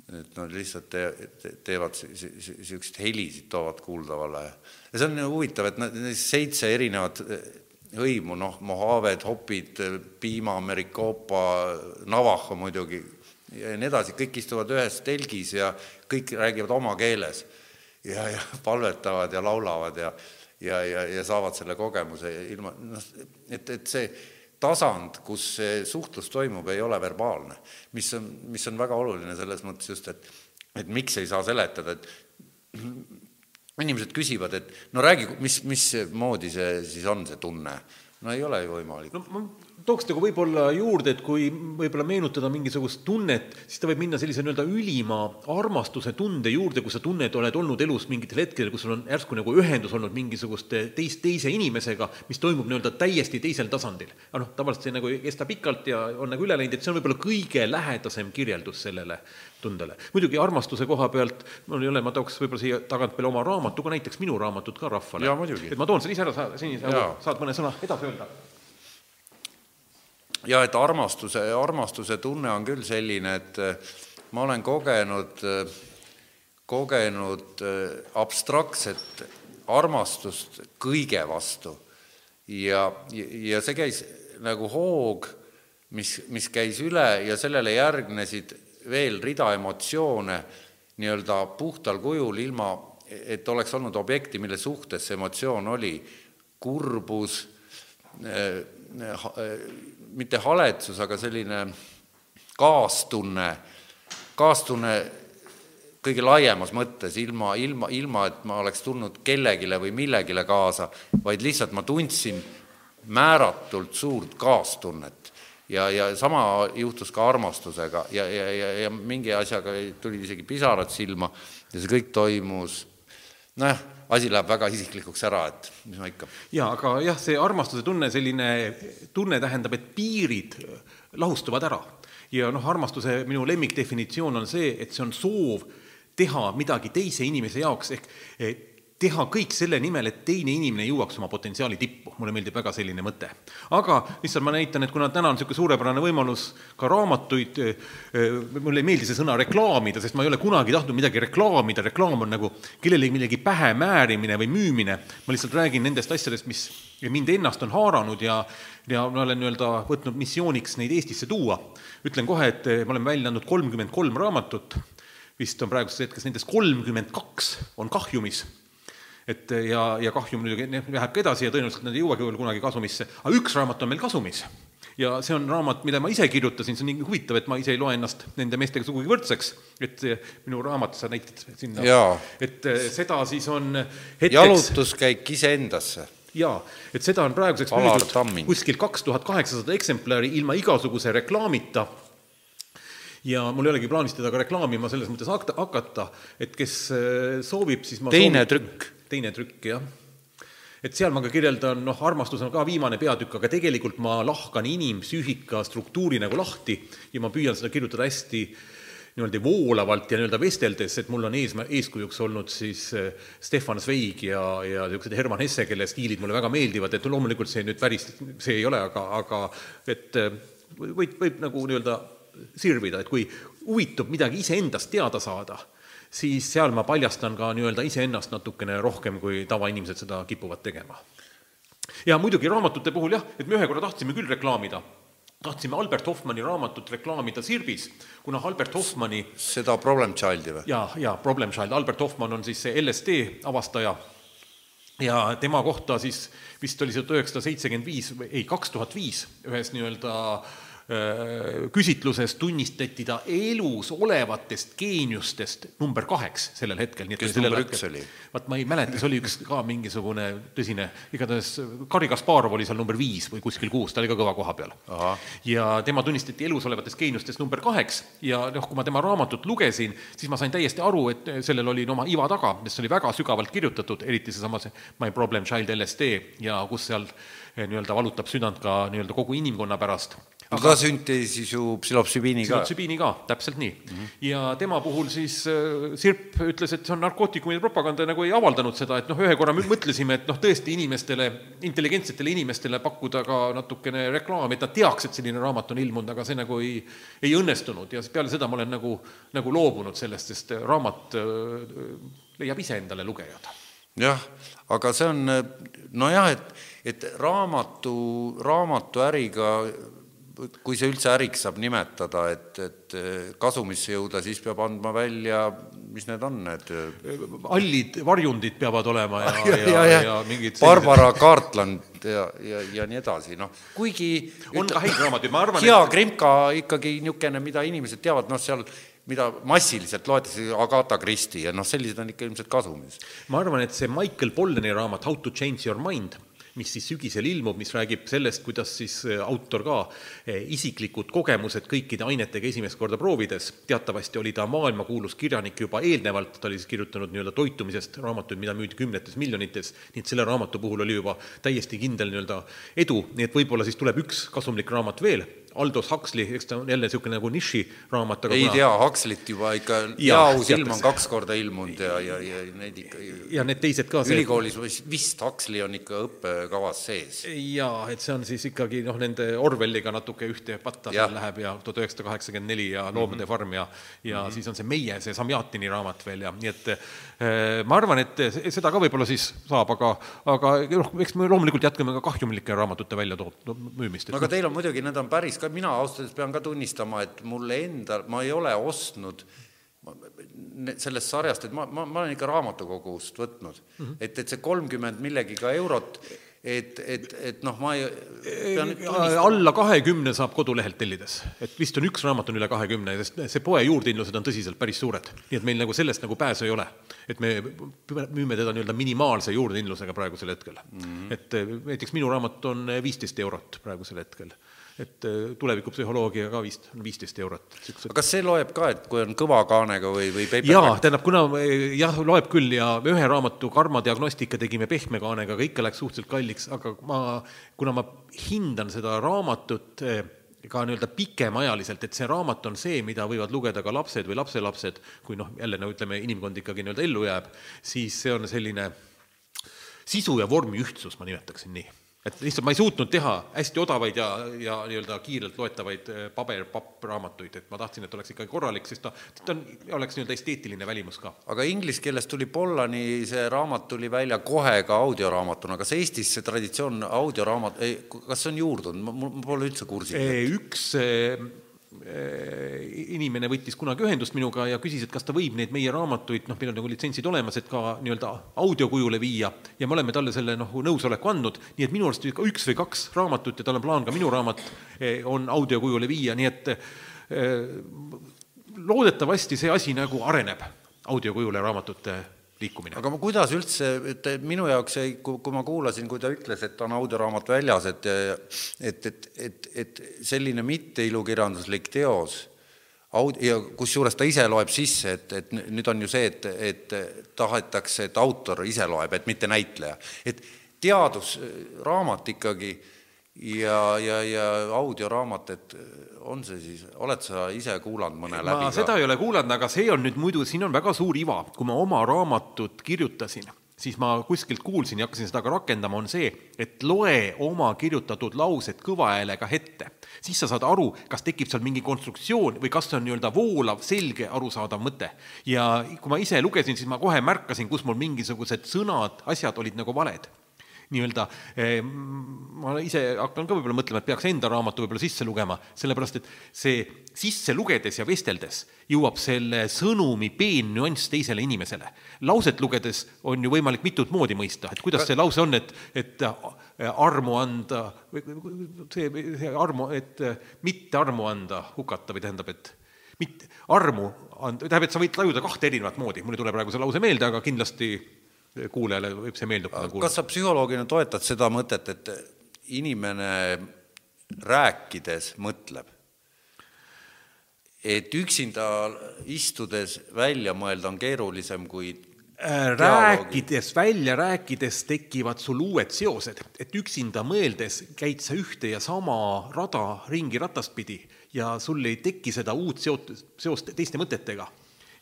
Et nad lihtsalt te, te, teevad niisuguseid helisid, toovad kuuldavale. ja see on nagu huvitav, et nad, seitse erinevat eh, hõimu, noh, Mohaved, Hopid, Piima, Merikoopa, Navaho muidugi ja nii edasi, kõik istuvad ühes telgis ja kõik räägivad oma keeles ja, ja palvetavad ja laulavad ja ja, ja, ja saavad selle kogemuse ilma, noh, et, et see tasand, kus see suhtlus toimub, ei ole verbaalne, mis on, mis on väga oluline selles mõttes just, et et miks ei saa seletada, et inimesed küsivad, et no räägi, mis, mismoodi see siis on, see tunne. no ei ole ju võimalik. no ma tooks nagu võib-olla juurde, et kui võib-olla meenutada mingisugust tunnet, siis ta võib minna sellise nii-öelda ülima armastuse tunde juurde, kus sa tunned, oled olnud elus mingitel hetkedel, kus sul on järsku nagu ühendus olnud mingisuguste teist, teise inimesega, mis toimub nii-öelda täiesti teisel tasandil. aga noh, tavaliselt see nagu ei kesta pikalt ja on nagu üle läinud, et see on võib-olla kõige lähedasem kirjeldus sellele tundele. muidugi armastuse koha pealt, mul ei ole, ma tooks võib-olla siia tagant veel oma raamatu ka, näiteks minu raamatut ka rahvale. Et ma toon selle ise ära, sa, Jaa. saad mõne sõna edasi öelda ja et armastuse, armastuse tunne on küll selline, et eh, ma olen kogenud, kogenud eh, abstraktset armastust kõige vastu. Ja, ja see käis nagu hoog, mis, mis käis üle ja sellele järgnesid veel rida emotsioone nii-öelda puhtal kujul, ilma et oleks olnud objekti, mille suhtes see emotsioon oli, kurbus, eh, mitte haletsus, aga selline kaastunne, kaastunne kõige laiemas mõttes, ilma, ilma, ilma et ma oleks tulnud kellegile või millegile kaasa, vaid lihtsalt ma tundsin määratult suurt kaastunnet. Ja, ja sama juhtus ka armastusega ja, ja, ja, ja mingi asjaga tulid isegi pisarad silma ja see kõik toimus, nojah, asi läheb väga isiklikuks ära, et mis ma ikka. jaa, aga jah, see armastuse tunne, selline tunne tähendab, et piirid lahustuvad ära. ja noh, armastuse minu lemmikdefinitsioon on see, et see on soov teha midagi teise inimese jaoks, ehk teha kõik selle nimel, et teine inimene jõuaks oma potentsiaali tippu. mulle meeldib väga selline mõte. aga lihtsalt ma näitan, et kuna täna on niisugune suurepärane võimalus ka raamatuid, mulle ei meeldi see sõna reklaamida, sest ma ei ole kunagi tahtnud midagi reklaamida, reklaam on nagu kellelegi millegi pähe määrimine või müümine, ma lihtsalt räägin nendest asjadest, mis mind ennast on haaranud ja ja ma olen nii-öelda võtnud missiooniks neid Eestisse tuua. ütlen kohe, et me oleme välja andnud kolmkümmend kolm raamatut, vist on praeguses hetkes nendest kolmkümmend kaks on kahjumis et ja, ja kahjum muidugi läheb ka edasi ja tõenäoliselt nad ei jõuagi veel kunagi kasumisse, aga üks raamat on meil kasumis. ja see on raamat, mida ma ise kirjutasin, see on nii huvitav, et ma ise ei loe ennast nende meestega sugugi võrdseks, et minu raamat, sa näitad sinna, et eh, seda siis on hetkeks jalutuskäik iseendasse. Jaa, et seda on praeguseks müüdud kuskil kaks tuhat kaheksasada eksemplari ilma igasuguse reklaamita. Ja mul ei olegi plaanis teda ka reklaamima selles mõttes hakata, et kes eh, soovib, siis ma teine soovin... trükk teine trükk, jah. et seal ma ka kirjeldan, noh, armastus on ka viimane peatükk, aga tegelikult ma lahkan inimpsüühika struktuuri nagu lahti ja ma püüan seda kirjutada hästi niimoodi voolavalt ja nii-öelda vesteldes, et mul on ees, eeskujuks olnud siis eh, Stefan Zweig ja, ja niisugused Herman Hesse, kelle stiilid mulle väga meeldivad, et loomulikult see nüüd päris, see ei ole, aga, aga et eh, võib, võib nagu nii-öelda sirvida, et kui huvitub midagi iseendast teada saada siis seal ma paljastan ka nii-öelda iseennast natukene rohkem, kui tavainimesed seda kipuvad tegema. ja muidugi raamatute puhul jah, et me ühe korra tahtsime küll reklaamida, tahtsime Albert Hoffmanni raamatut reklaamida Sirbis, kuna Albert Hoffmanni seda Problem Childi või? jaa, jaa, Problem Child, Albert Hoffmann on siis see LSD avastaja ja tema kohta siis vist oli see tuhat üheksasada seitsekümmend viis, ei, kaks tuhat viis ühes nii-öelda Äh, küsitluses tunnistati ta elus olevatest geeniustest number kaheks sellel hetkel. kes number üks oli? vaat ma ei mäleta, see oli üks ka mingisugune tõsine, igatahes Garri Kasparov oli seal number viis või kuskil kuus, ta oli ka kõva koha peal. ja tema tunnistati elus olevatest geeniustest number kaheks ja noh, kui ma tema raamatut lugesin, siis ma sain täiesti aru, et sellel oli no, oma iva taga, see oli väga sügavalt kirjutatud, eriti seesama see My Problem Child LSD ja kus seal eh, nii-öelda valutab südant ka nii-öelda kogu inimkonna pärast aga ta süntis siis ju psühhotsübiini ka. psühhotsübiini ka, täpselt nii mm. -hmm. ja tema puhul siis äh, Sirp ütles, et see on narkootikumide propaganda ja nagu ei avaldanud seda, et noh, ühe korra mõtlesime, et noh, tõesti inimestele, intelligentsetele inimestele pakkuda ka natukene reklaami, et nad teaks, et selline raamat on ilmunud, aga see nagu ei, ei õnnestunud ja peale seda ma olen nagu, nagu loobunud sellest, sest raamat äh, leiab ise endale lugejad. jah, aga see on nojah, et, et raamatu, raamatuäriga kui see üldse äriks saab nimetada, et, et kasumisse jõuda, siis peab andma välja, mis need on, need hallid varjundid peavad olema (laughs) ja, ja, ja, ja, ja mingid Barbara Cartland ja, ja, ja nii edasi, noh, kuigi on ka häid raamatuid, ma arvan hea et... Krimka ikkagi niisugune, mida inimesed teavad, noh, seal mida massiliselt loetakse, Agatha Christie ja noh, sellised on ikka ilmselt kasumis. ma arvan, et see Michael Polleni raamat How to change your mind mis siis sügisel ilmub, mis räägib sellest, kuidas siis äh, autor ka äh, isiklikud kogemused kõikide ainetega esimest korda proovides, teatavasti oli ta maailmakuulus kirjanik juba eelnevalt, ta oli siis kirjutanud nii-öelda toitumisest raamatuid, mida müüdi kümnetes miljonites, nii et selle raamatu puhul oli juba täiesti kindel nii-öelda edu, nii et võib-olla siis tuleb üks kasumlik raamat veel Aldous Huxley, eks ta on jälle niisugune nagu niširaamat, aga ei kuna... tea, Huxley't juba ikka Jaos ilm on kaks korda ilmunud ja, ja, ja neid ikka ja need teised ka ülikoolis see... vist Huxley on ikka õppekavas sees. jaa, et see on siis ikkagi noh, nende Orwelliga natuke ühte patta seal läheb ja tuhat üheksasada kaheksakümmend neli ja Loomade mm -hmm. farm ja ja mm -hmm. siis on see Meie, see Samjatini raamat veel ja nii et äh, ma arvan, et seda ka võib-olla siis saab, aga aga noh, eks me loomulikult jätkame ka kahjumlike raamatute väljatoot-, müümist. aga teil on muidugi, need on päris ka ka mina ausalt öeldes pean ka tunnistama, et mulle endal, ma ei ole ostnud sellest sarjast, et ma, ma, ma olen ikka raamatukogust võtnud mm, -hmm. et, et see kolmkümmend millegiga eurot et, et, et noh, ma ei, pean alla kahekümne saab kodulehelt tellides, et vist on üks raamat on üle kahekümne, sest see poe juurdehindlused on tõsiselt päris suured. nii et meil nagu sellest nagu pääsu ei ole. et me müüme teda nii-öelda minimaalse juurdehindlusega praegusel hetkel mm. -hmm. et eh, näiteks minu raamat on viisteist eurot praegusel hetkel. Et eh, tulevikupsühholoogia ka vist on viisteist eurot. aga kas see loeb ka, et kui on kõva kaanega või, või jaa, paperback? tähendab, kuna eh, jah, loeb küll ja ühe raamatu karmadiagnostika tegime pehme kaanega, aga ikka läks suhteliselt kalliks, aga ma, kuna ma hindan seda raamatut eh, ka nii-öelda pikemaajaliselt, et see raamat on see, mida võivad lugeda ka lapsed või lapselapsed, kui noh, jälle no ütleme, inimkond ikkagi nii-öelda ellu jääb, siis see on selline sisu ja vormi ühtsus, ma nimetaksin nii et lihtsalt ma ei suutnud teha hästi odavaid ja, ja nii-öelda kiirelt loetavaid eh, paber-pappraamatuid, et ma tahtsin, et oleks ikkagi korralik, sest ta, ta on, oleks nii-öelda esteetiline välimus ka. aga inglise keeles tuli Pollani see raamat tuli välja kohe ka audioraamatuna, kas Eestis see traditsioon audioraamat, kas see on juurdunud, ma, ma pole üldse kursis. üks eh, inimene võttis kunagi ühendust minuga ja küsis, et kas ta võib neid meie raamatuid, noh, meil on nagu litsentsid olemas, et ka nii-öelda audiokujule viia. Ja me oleme talle selle noh, nõusoleku andnud, nii et minu arust üks või kaks raamatut ja tal on plaan ka minu raamat eh, on audiokujule viia, nii et eh, loodetavasti see asi nagu areneb, audiokujule raamatute liikumine. aga ma, kuidas üldse, et minu jaoks jäi, kui, ma kuulasin, kui ta ütles, et on audioraamat väljas, et et, et, et, et selline mitteilukirjanduslik teos aud-, ja kusjuures ta ise loeb sisse, et, et nüüd on ju see, et, et tahetakse, et autor ise loeb, et mitte näitleja. et teadusraamat ikkagi ja, ja, ja audioraamat, et on see siis, oled sa ise kuulanud mõne läbi ma seda ei ole kuulanud, aga see on nüüd muidu, siin on väga suur iva, kui ma oma raamatut kirjutasin, siis ma kuskilt kuulsin ja hakkasin seda ka rakendama, on see, et loe oma kirjutatud laused kõva häälega ette. siis sa saad aru, kas tekib seal mingi konstruktsioon või kas see on nii-öelda voolav, selge, arusaadav mõte. ja kui ma ise lugesin, siis ma kohe märkasin, kus mul mingisugused sõnad, asjad olid nagu valed nii-öelda eh, ma ise hakkan ka võib-olla mõtlema, et peaks enda raamatu võib-olla sisse lugema, sellepärast et see sisse lugedes ja vesteldes jõuab selle sõnumi peen nüanss teisele inimesele. lauset lugedes on ju võimalik mitut moodi mõista, et kuidas see lause on, et, et eh, armu anda, see, see armu, et eh, mitte armu anda, hukata või tähendab, et mitte armu anda, tähendab, et sa võid tajuda kahte erinevat moodi, mul ei tule praegu see lause meelde, aga kindlasti kuulajale võib see meeldib, kas sa psühholoogina toetad seda mõtet, et inimene rääkides mõtleb? et üksinda istudes välja mõelda on keerulisem kui Äh, rääkides, välja rääkides tekivad sul uued seosed, et üksinda mõeldes käid sa ühte ja sama rada ringi ratast pidi ja sul ei teki seda uut seot-, seost teiste mõtetega.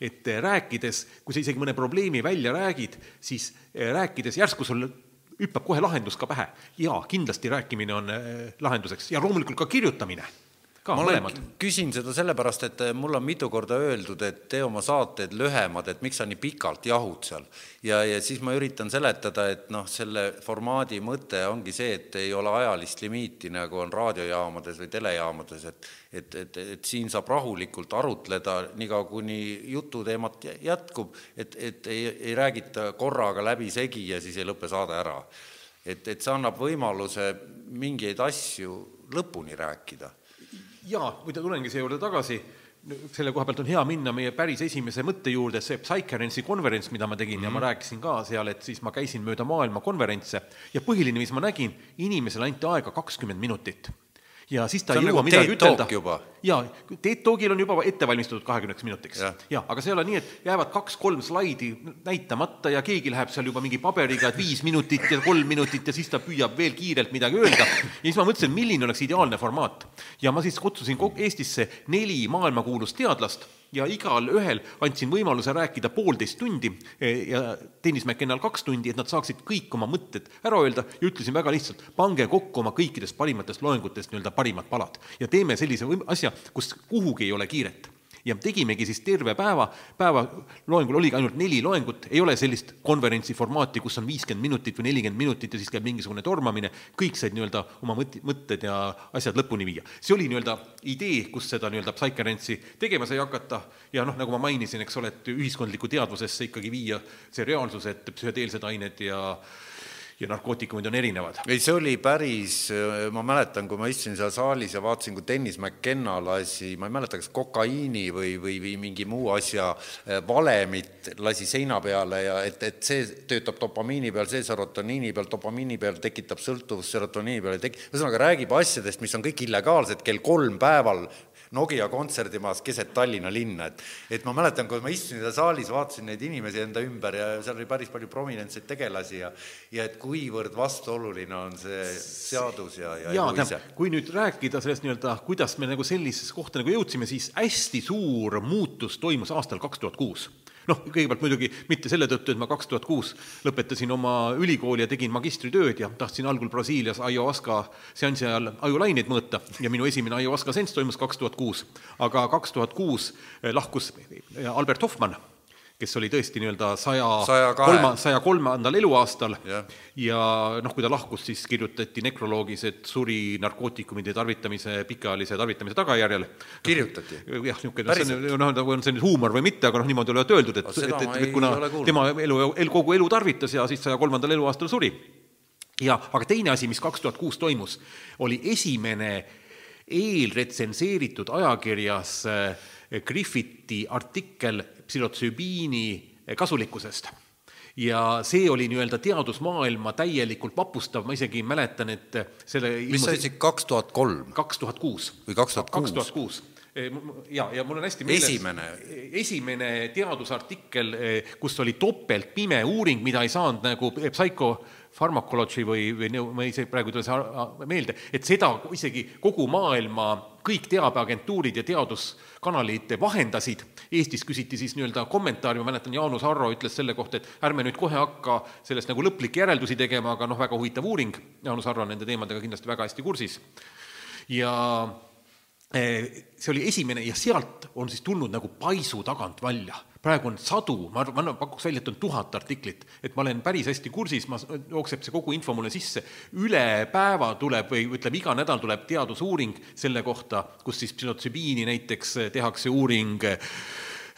Et äh, rääkides, kui sa isegi mõne probleemi välja räägid, siis äh, rääkides järsku sul hüppab kohe lahendus ka pähe. jaa, kindlasti rääkimine on lahenduseks ja loomulikult ka kirjutamine ka ma mõlemad. küsin seda sellepärast, et mulle on mitu korda öeldud, et tee oma saated lühemad, et miks sa nii pikalt jahud seal. ja, ja siis ma üritan seletada, et noh, selle formaadi mõte ongi see, et ei ole ajalist limiiti, nagu on raadiojaamades või telejaamades, et et, et, et siin saab rahulikult arutleda, niikaua kuni jututeemat jätkub, et, et ei, ei räägita korraga läbisegi ja siis ei lõpe saade ära. et, et see annab võimaluse mingeid asju lõpuni rääkida jaa, muide tulengi siia juurde tagasi, selle koha pealt on hea minna meie päris esimese mõtte juurde, see Psycherence'i konverents, mida ma tegin mm -hmm. ja ma rääkisin ka seal, et siis ma käisin mööda maailma konverentse ja põhiline, mis ma nägin, inimesele anti aega kakskümmend minutit ja siis ta See ei on jõua nagu ütelda. jaa, TED Talkil on juba ette valmistatud kahekümneks minutiks. Jaa, aga see ei ole nii, et jäävad kaks-kolm slaidi näitamata ja keegi läheb seal juba mingi paberiga, et viis minutit ja kolm minutit ja siis ta püüab veel kiirelt midagi öelda. ja siis ma mõtlesin, milline oleks ideaalne formaat. ja ma siis kutsusin Eestisse neli maailmakuulust teadlast ja igal ühel andsin võimaluse rääkida poolteist tundi eh, ja Tõnis McKennal kaks tundi, et nad saaksid kõik oma mõtted ära öelda. Ja ütlesin väga lihtsalt, pange kokku oma kõikidest parimatest loengutest nii-öelda parimad palad ja teeme sellise asja, kus kuhugi ei ole kiiret ja tegimegi siis terve päeva, päeva loengul oligi ainult neli loengut, ei ole sellist konverentsi formaati, kus on viiskümmend minutit või nelikümmend minutit ja siis käib mingisugune tormamine, kõik said nii-öelda oma mõt-, mõtted ja asjad lõpuni viia. see oli nii-öelda idee, kus seda nii-öelda Psycherence'i tegema sai hakata. Ja noh, nagu ma mainisin, eks ole, et ühiskondlikku teadvusesse ikkagi viia see reaalsus, et psühhedeelsed ained ja ja narkootikumid on erinevad. ei, see oli päris, ma mäletan, kui ma istusin seal saalis ja vaatasin, kui Dennis McKenna lasi, ma ei mäleta, kas kokaiini või, või, või mingi muu asja eh, valemit lasi seina peale ja et, et see töötab dopamiini peal, see serotoniini peal, dopamiini peal tekitab sõltuvust serotoniini peale, tek-, ühesõnaga räägib asjadest, mis on kõik illegaalsed, kell kolm päeval Nokia kontserdimaas keset Tallinna linna, et et ma mäletan, kui ma istusin seal saalis, vaatasin neid inimesi enda ümber ja seal oli päris palju prominentseid tegelasi ja ja et kuivõrd vastuoluline on see seadus ja, ja jaa, tähendab, kui nüüd rääkida sellest nii-öelda, kuidas me nagu sellisesse kohta nagu jõudsime, siis hästi suur muutus toimus aastal kaks tuhat kuus noh, kõigepealt muidugi mitte selle tõttu, et ma kaks tuhat kuus lõpetasin oma ülikooli ja tegin magistritööd ja tahtsin algul Brasiilias ayahuasca seansi ajal ajulaineid mõõta ja minu esimene ayahuasca seanss toimus kaks tuhat kuus. aga kaks tuhat kuus lahkus Albert Hoffmann kes oli tõesti nii-öelda saja kolma, saja kolmandal eluaastal ja, ja noh, kui ta lahkus, siis kirjutati nekroloogis, et suri narkootikumide tarvitamise, pikaajalise tarvitamise tagajärjel. kirjutati? jah, niisugune, see on, noh, nagu on see nüüd huumor või mitte, aga noh, niimoodi olevat öeldud, et, et, et, et kuna tema elu, elu, kogu elu tarvitas ja siis saja kolmandal eluaastal suri. ja, aga teine asi, mis kaks tuhat kuus toimus, oli esimene eelretsenseeritud ajakirjas äh, Griffiti artikkel psühhotsüübiini kasulikkusest. ja see oli nii-öelda teadusmaailma täielikult vapustav, ma isegi mäletan, et selle mis see oli, kaks tuhat kolm? kaks tuhat kuus. või kaks tuhat kuus? kaks tuhat kuus ja, ja mul on hästi meeles esimene, esimene teadusartikkel, kus oli topeltpime uuring, mida ei saanud nagu Psycho Pharmacology või, või ma isegi praegu ei tule see meelde, et seda isegi kogu maailma kõik teabeagentuurid ja teaduskanalid vahendasid, Eestis küsiti siis nii-öelda kommentaari, ma mäletan, Jaanus Arro ütles selle kohta, et ärme nüüd kohe hakka sellest nagu lõplikke järeldusi tegema, aga noh, väga huvitav uuring, Jaanus Arro nende teemadega kindlasti väga hästi kursis. ja Eh, see oli esimene ja sealt on siis tulnud nagu paisu tagant välja. Praegu on sadu, ma ma pakuks välja, et on tuhat artiklit, et ma olen päris hästi kursis, ma, jookseb see kogu info mulle sisse, üle päeva tuleb või ütleme, iga nädal tuleb teadusuuring selle kohta, kus siis psühhotsübiini näiteks tehakse uuring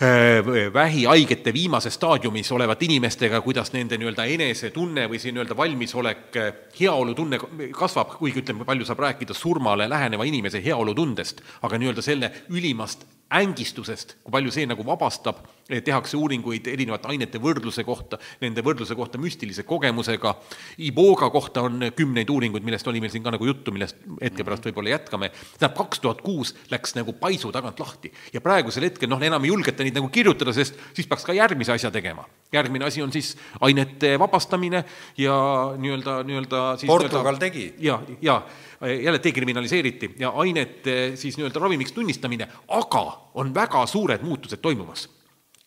Äh, vähihaigete viimases staadiumis olevate inimestega, kuidas nende nii-öelda enesetunne või see nii-öelda valmisolek, äh, heaolutunne kasvab, kuigi ütleme, palju saab rääkida surmale läheneva inimese heaolutundest, aga nii-öelda selle ülimast ängistusest, kui palju see nagu vabastab, tehakse uuringuid erinevate ainete võrdluse kohta, nende võrdluse kohta müstilise kogemusega, Iboga kohta on kümneid uuringuid, millest oli meil siin ka nagu juttu, millest hetke pärast võib-olla jätkame, tähendab, kaks tuhat kuus läks nagu paisu tagant lahti ja praegusel hetkel noh, enam ei julgeta neid nagu kirjutada, sest siis peaks ka järgmise asja tegema. järgmine asi on siis ainete vabastamine ja nii-öelda, nii-öelda siis Portugal nii tegi. ja, ja jälle dekriminaliseeriti ja ainete siis nii-öelda ravimiks tunnistamine, aga on väga suured muutused toimumas.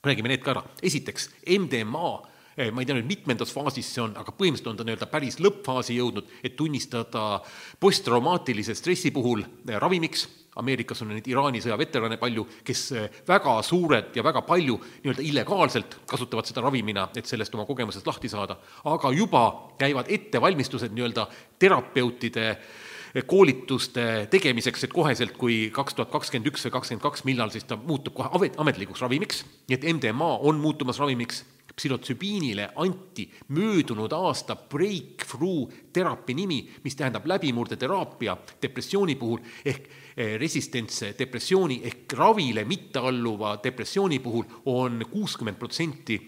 Räägime need ka ära. esiteks, MDMA eh, ma ei tea nüüd, mitmendas faasis see on, aga põhimõtteliselt on ta nii-öelda päris lõppfaasi jõudnud, et tunnistada posttraumaatilise stressi puhul eh, ravimiks Ameerikas on neid Iraani sõja veterane palju, kes eh, väga suured ja väga palju nii-öelda illegaalselt kasutavad seda ravimina, et sellest oma kogemusest lahti saada, aga juba käivad ettevalmistused nii-öelda terapeutide eh, koolituste tegemiseks, et koheselt, kui kaks tuhat kakskümmend üks või kakskümmend kaks, millal siis ta muutub kohe ametlikuks ravimiks, nii et MDMA on muutumas ravimiks psühhotsübiinile anti möödunud aasta breakthrough teraapia nimi, mis tähendab läbimurdeteraapia depressiooni puhul ehk eh, resistentse depressiooni ehk ravile mittealluva depressiooni puhul on kuuskümmend protsenti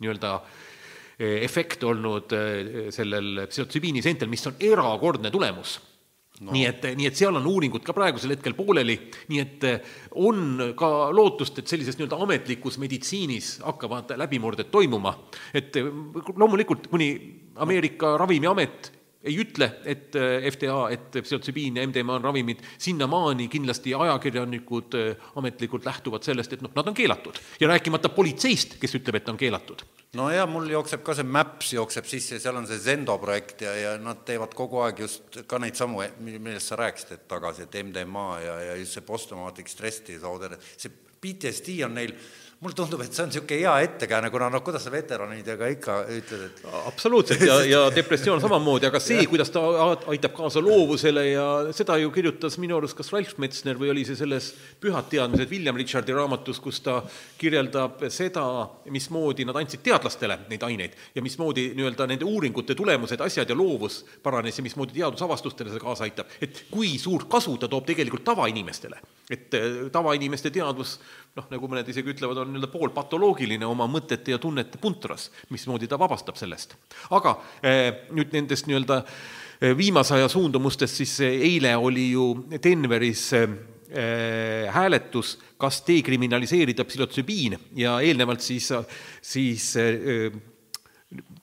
nii-öelda eh, efekt olnud eh, sellel psühhotsübiini seentel, mis on erakordne tulemus no.. nii et, nii et seal on uuringud ka praegusel hetkel pooleli, nii et eh, on ka lootust, et sellises nii-öelda ametlikus meditsiinis hakkavad läbimurded toimuma. et eh, loomulikult, kuni Ameerika Ravimiamet ei ütle, et äh, FDA, et psühhotsübiin ja MDMA on ravimid, sinnamaani kindlasti ajakirjanikud ametlikult lähtuvad sellest, et noh, nad on keelatud. ja rääkimata politseist, kes ütleb, et on keelatud. No ja mul jookseb ka see Maps jookseb sisse, seal on see Zendo projekt ja, ja nad teevad kogu aeg just ka neid samu, millest sa rääkisid, et tagasi, et MDMA ja, ja just see posttraumatic stress disorder, see PTSD on neil mulle tundub, et see on niisugune hea ettekääne, kuna noh, kuidas sa veteranidega ikka ütled, et absoluutselt ja, ja (laughs) depressioon samamoodi, aga see, kuidas ta aitab kaasa loovusele ja seda ju kirjutas minu arust kas Ralf Metzner või oli see selles Pühad teadmised William Richardi raamatus, kus ta kirjeldab seda, mismoodi nad andsid teadlastele neid aineid ja mismoodi nii-öelda nende uuringute tulemused, asjad ja loovus paranes ja mismoodi teadusavastustele see kaasa aitab. et kui suurt kasu ta toob tegelikult tavainimestele, et eh, tavainimeste teadvus noh, nagu mõned isegi ütlevad, on nii-öelda poolpatoloogiline oma mõtete ja tunnete puntras, mismoodi ta vabastab sellest. aga eh, nüüd nendest nii-öelda eh, viimase aja suundumustest, siis eile oli ju Denveris hääletus, kas dekriminaliseerida psühhotsübiin ja eelnevalt siis, siis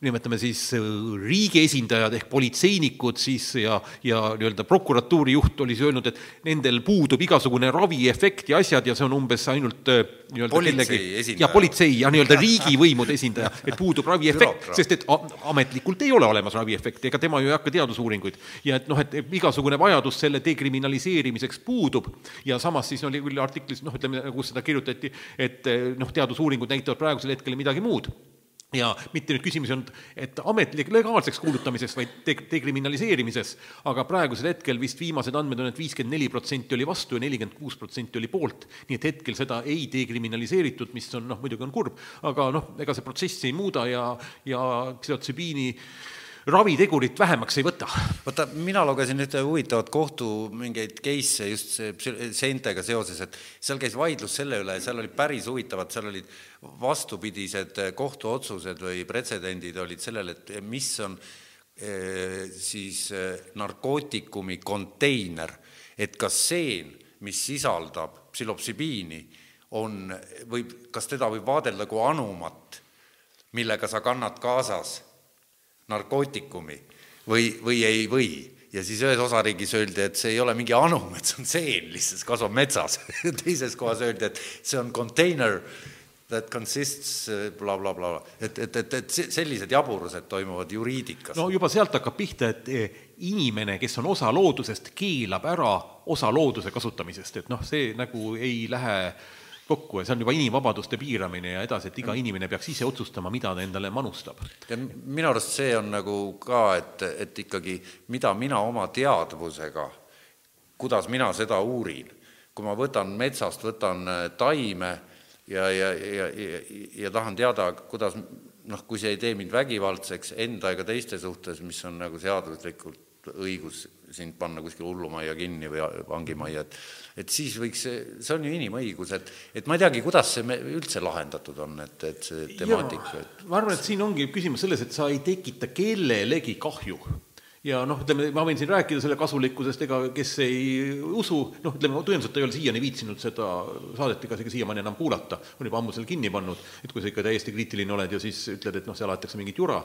nimetame siis äh, riigi esindajad ehk politseinikud siis ja, ja nii-öelda prokuratuuri juht oli siis öelnud, et nendel puudub igasugune raviefekt ja asjad ja see on umbes ainult äh, nii-öelda kellegi ja politsei ja nii-öelda riigivõimude esindaja, (laughs) et puudub raviefekt, sest et ametlikult ei ole olemas raviefekti, ega tema ju ei hakka teadusuuringuid. ja et noh, et igasugune vajadus selle dekriminaliseerimiseks puudub. Ja samas siis oli küll artiklis noh, ütleme, kus seda kirjutati, et noh, teadusuuringud näitavad praegusel hetkel midagi muud ja mitte nüüd küsimus ei olnud, et ametlik legaalseks kuulutamises, vaid de-, dekriminaliseerimises, aga praegusel hetkel vist viimased andmed on et, et viiskümmend neli protsenti oli vastu ja nelikümmend kuus protsenti oli poolt. nii et hetkel seda ei dekriminaliseeritud, mis on noh, muidugi on kurb, aga noh, ega see protsessi ei muuda ja, ja psühhotsübiini äh, ravitegurit vähemaks ei võta. vaata, mina lugesin ühte huvitavat kohtu mingeid case'e just see seentega seoses, et seal käis vaidlus selle üle, seal oli päris huvitavad, seal olid vastupidised kohtuotsused või pretsedendid olid sellel, et mis on eh, siis eh, narkootikumi konteiner, et kas seen, mis sisaldab psülopsübiini, on, võib, kas teda võib vaadelda kui anumat, millega sa kannad kaasas narkootikumi või, või ei või. ja siis ühes osariigis öeldi, et see ei ole mingi anum, et see on seen, lihtsalt kasvab metsas (laughs) teises kohas öeldi, et see on container that consists blablabla bla, bla. et, et, et, et sellised jaburused toimuvad juriidikas. no juba sealt hakkab pihta, et eh, inimene, kes on osa loodusest, keelab ära osa looduse kasutamisest, et noh, see nagu ei lähe kokku ja see on juba inimvabaduste piiramine ja edasi, et iga inimene peaks ise otsustama, mida ta endale manustab. ja minu arust see on nagu ka, et, et ikkagi, mida mina oma teadvusega, kuidas mina seda uurin, kui ma võtan metsast, võtan äh, taime ja, ja, ja, ja, ja tahan teada, kuidas noh, kui see ei tee mind vägivaldseks enda ega teiste suhtes, mis on nagu seaduslikult õigus sind panna kuskile hullumajja kinni või vangimajja, et et siis võiks see, see on ju inimõigus, et, et ma ei teagi, kuidas see me üldse lahendatud on, et, et see temaatika et.... ma arvan, et siin ongi küsimus selles, et sa ei tekita kellelegi kahju ja noh, ütleme, ma võin siin rääkida selle kasulikkusest, ega kes ei usu, noh, ütleme, tõenäoliselt ei ole siiani viitsinud seda saadet ega siiamaani enam kuulata, on juba ammu selle kinni pannud, et kui sa ikka täiesti kriitiline oled ja siis ütled, et noh, seal aetakse mingit jura.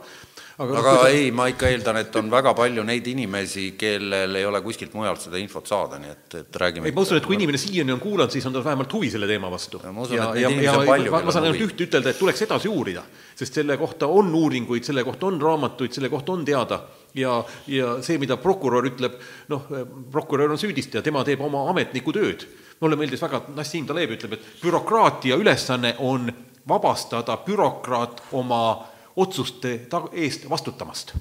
aga, aga no, ei, ma ikka eeldan, et on väga palju neid inimesi, kellel ei ole kuskilt mujalt seda infot saada, nii et, et räägime ei, ma usun, et kui inimene siiani on kuulanud, siis on tal vähemalt huvi selle teema vastu. ma usun, et neid inimesi on palju, ma, ma saan ainult ühte ütelda, et tuleks edasi uurida, sest selle kohta on uuringuid, selle kohta on raamatuid, selle kohta on teada ja, ja see, mida prokurör ütleb, noh, prokurör on süüdistaja, tema teeb oma ametniku tööd. mulle meeldis väga, Nassim Taleb ütleb, et bürokraatia ülesanne on vabastada bürokraat oma otsuste ta-, eest vastutamast.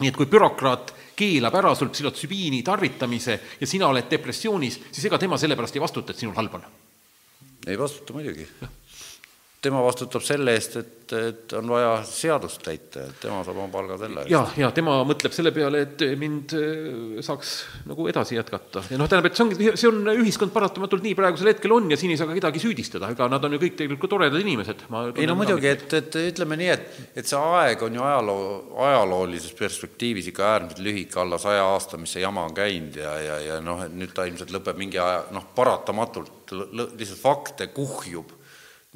nii et kui bürokraat keelab ära sul psühhotsübiini tarvitamise ja sina oled depressioonis, siis ega tema selle pärast ei vastuta, et sinul halb on. ei vastuta muidugi tema vastutab selle eest, et, et on vaja seadust täita, et tema saab oma palga selle eest. ja, ja tema mõtleb selle peale, et mind äh, saaks nagu edasi jätkata ja noh, tähendab, et see ongi, see on ühiskond paratamatult nii praegusel hetkel on ja siin ei saa ka kedagi süüdistada, ega nad on ju kõik tegelikult toredad inimesed. ei no muidugi, et, et ütleme nii, et, et see aeg on ju ajaloo, ajaloolises perspektiivis ikka äärmiselt lühike, alla saja aasta, mis see jama on käinud ja, ja, ja noh, et nüüd ta ilmselt lõpeb mingi aja, noh, paratamatult lihtsalt fakte kuhjub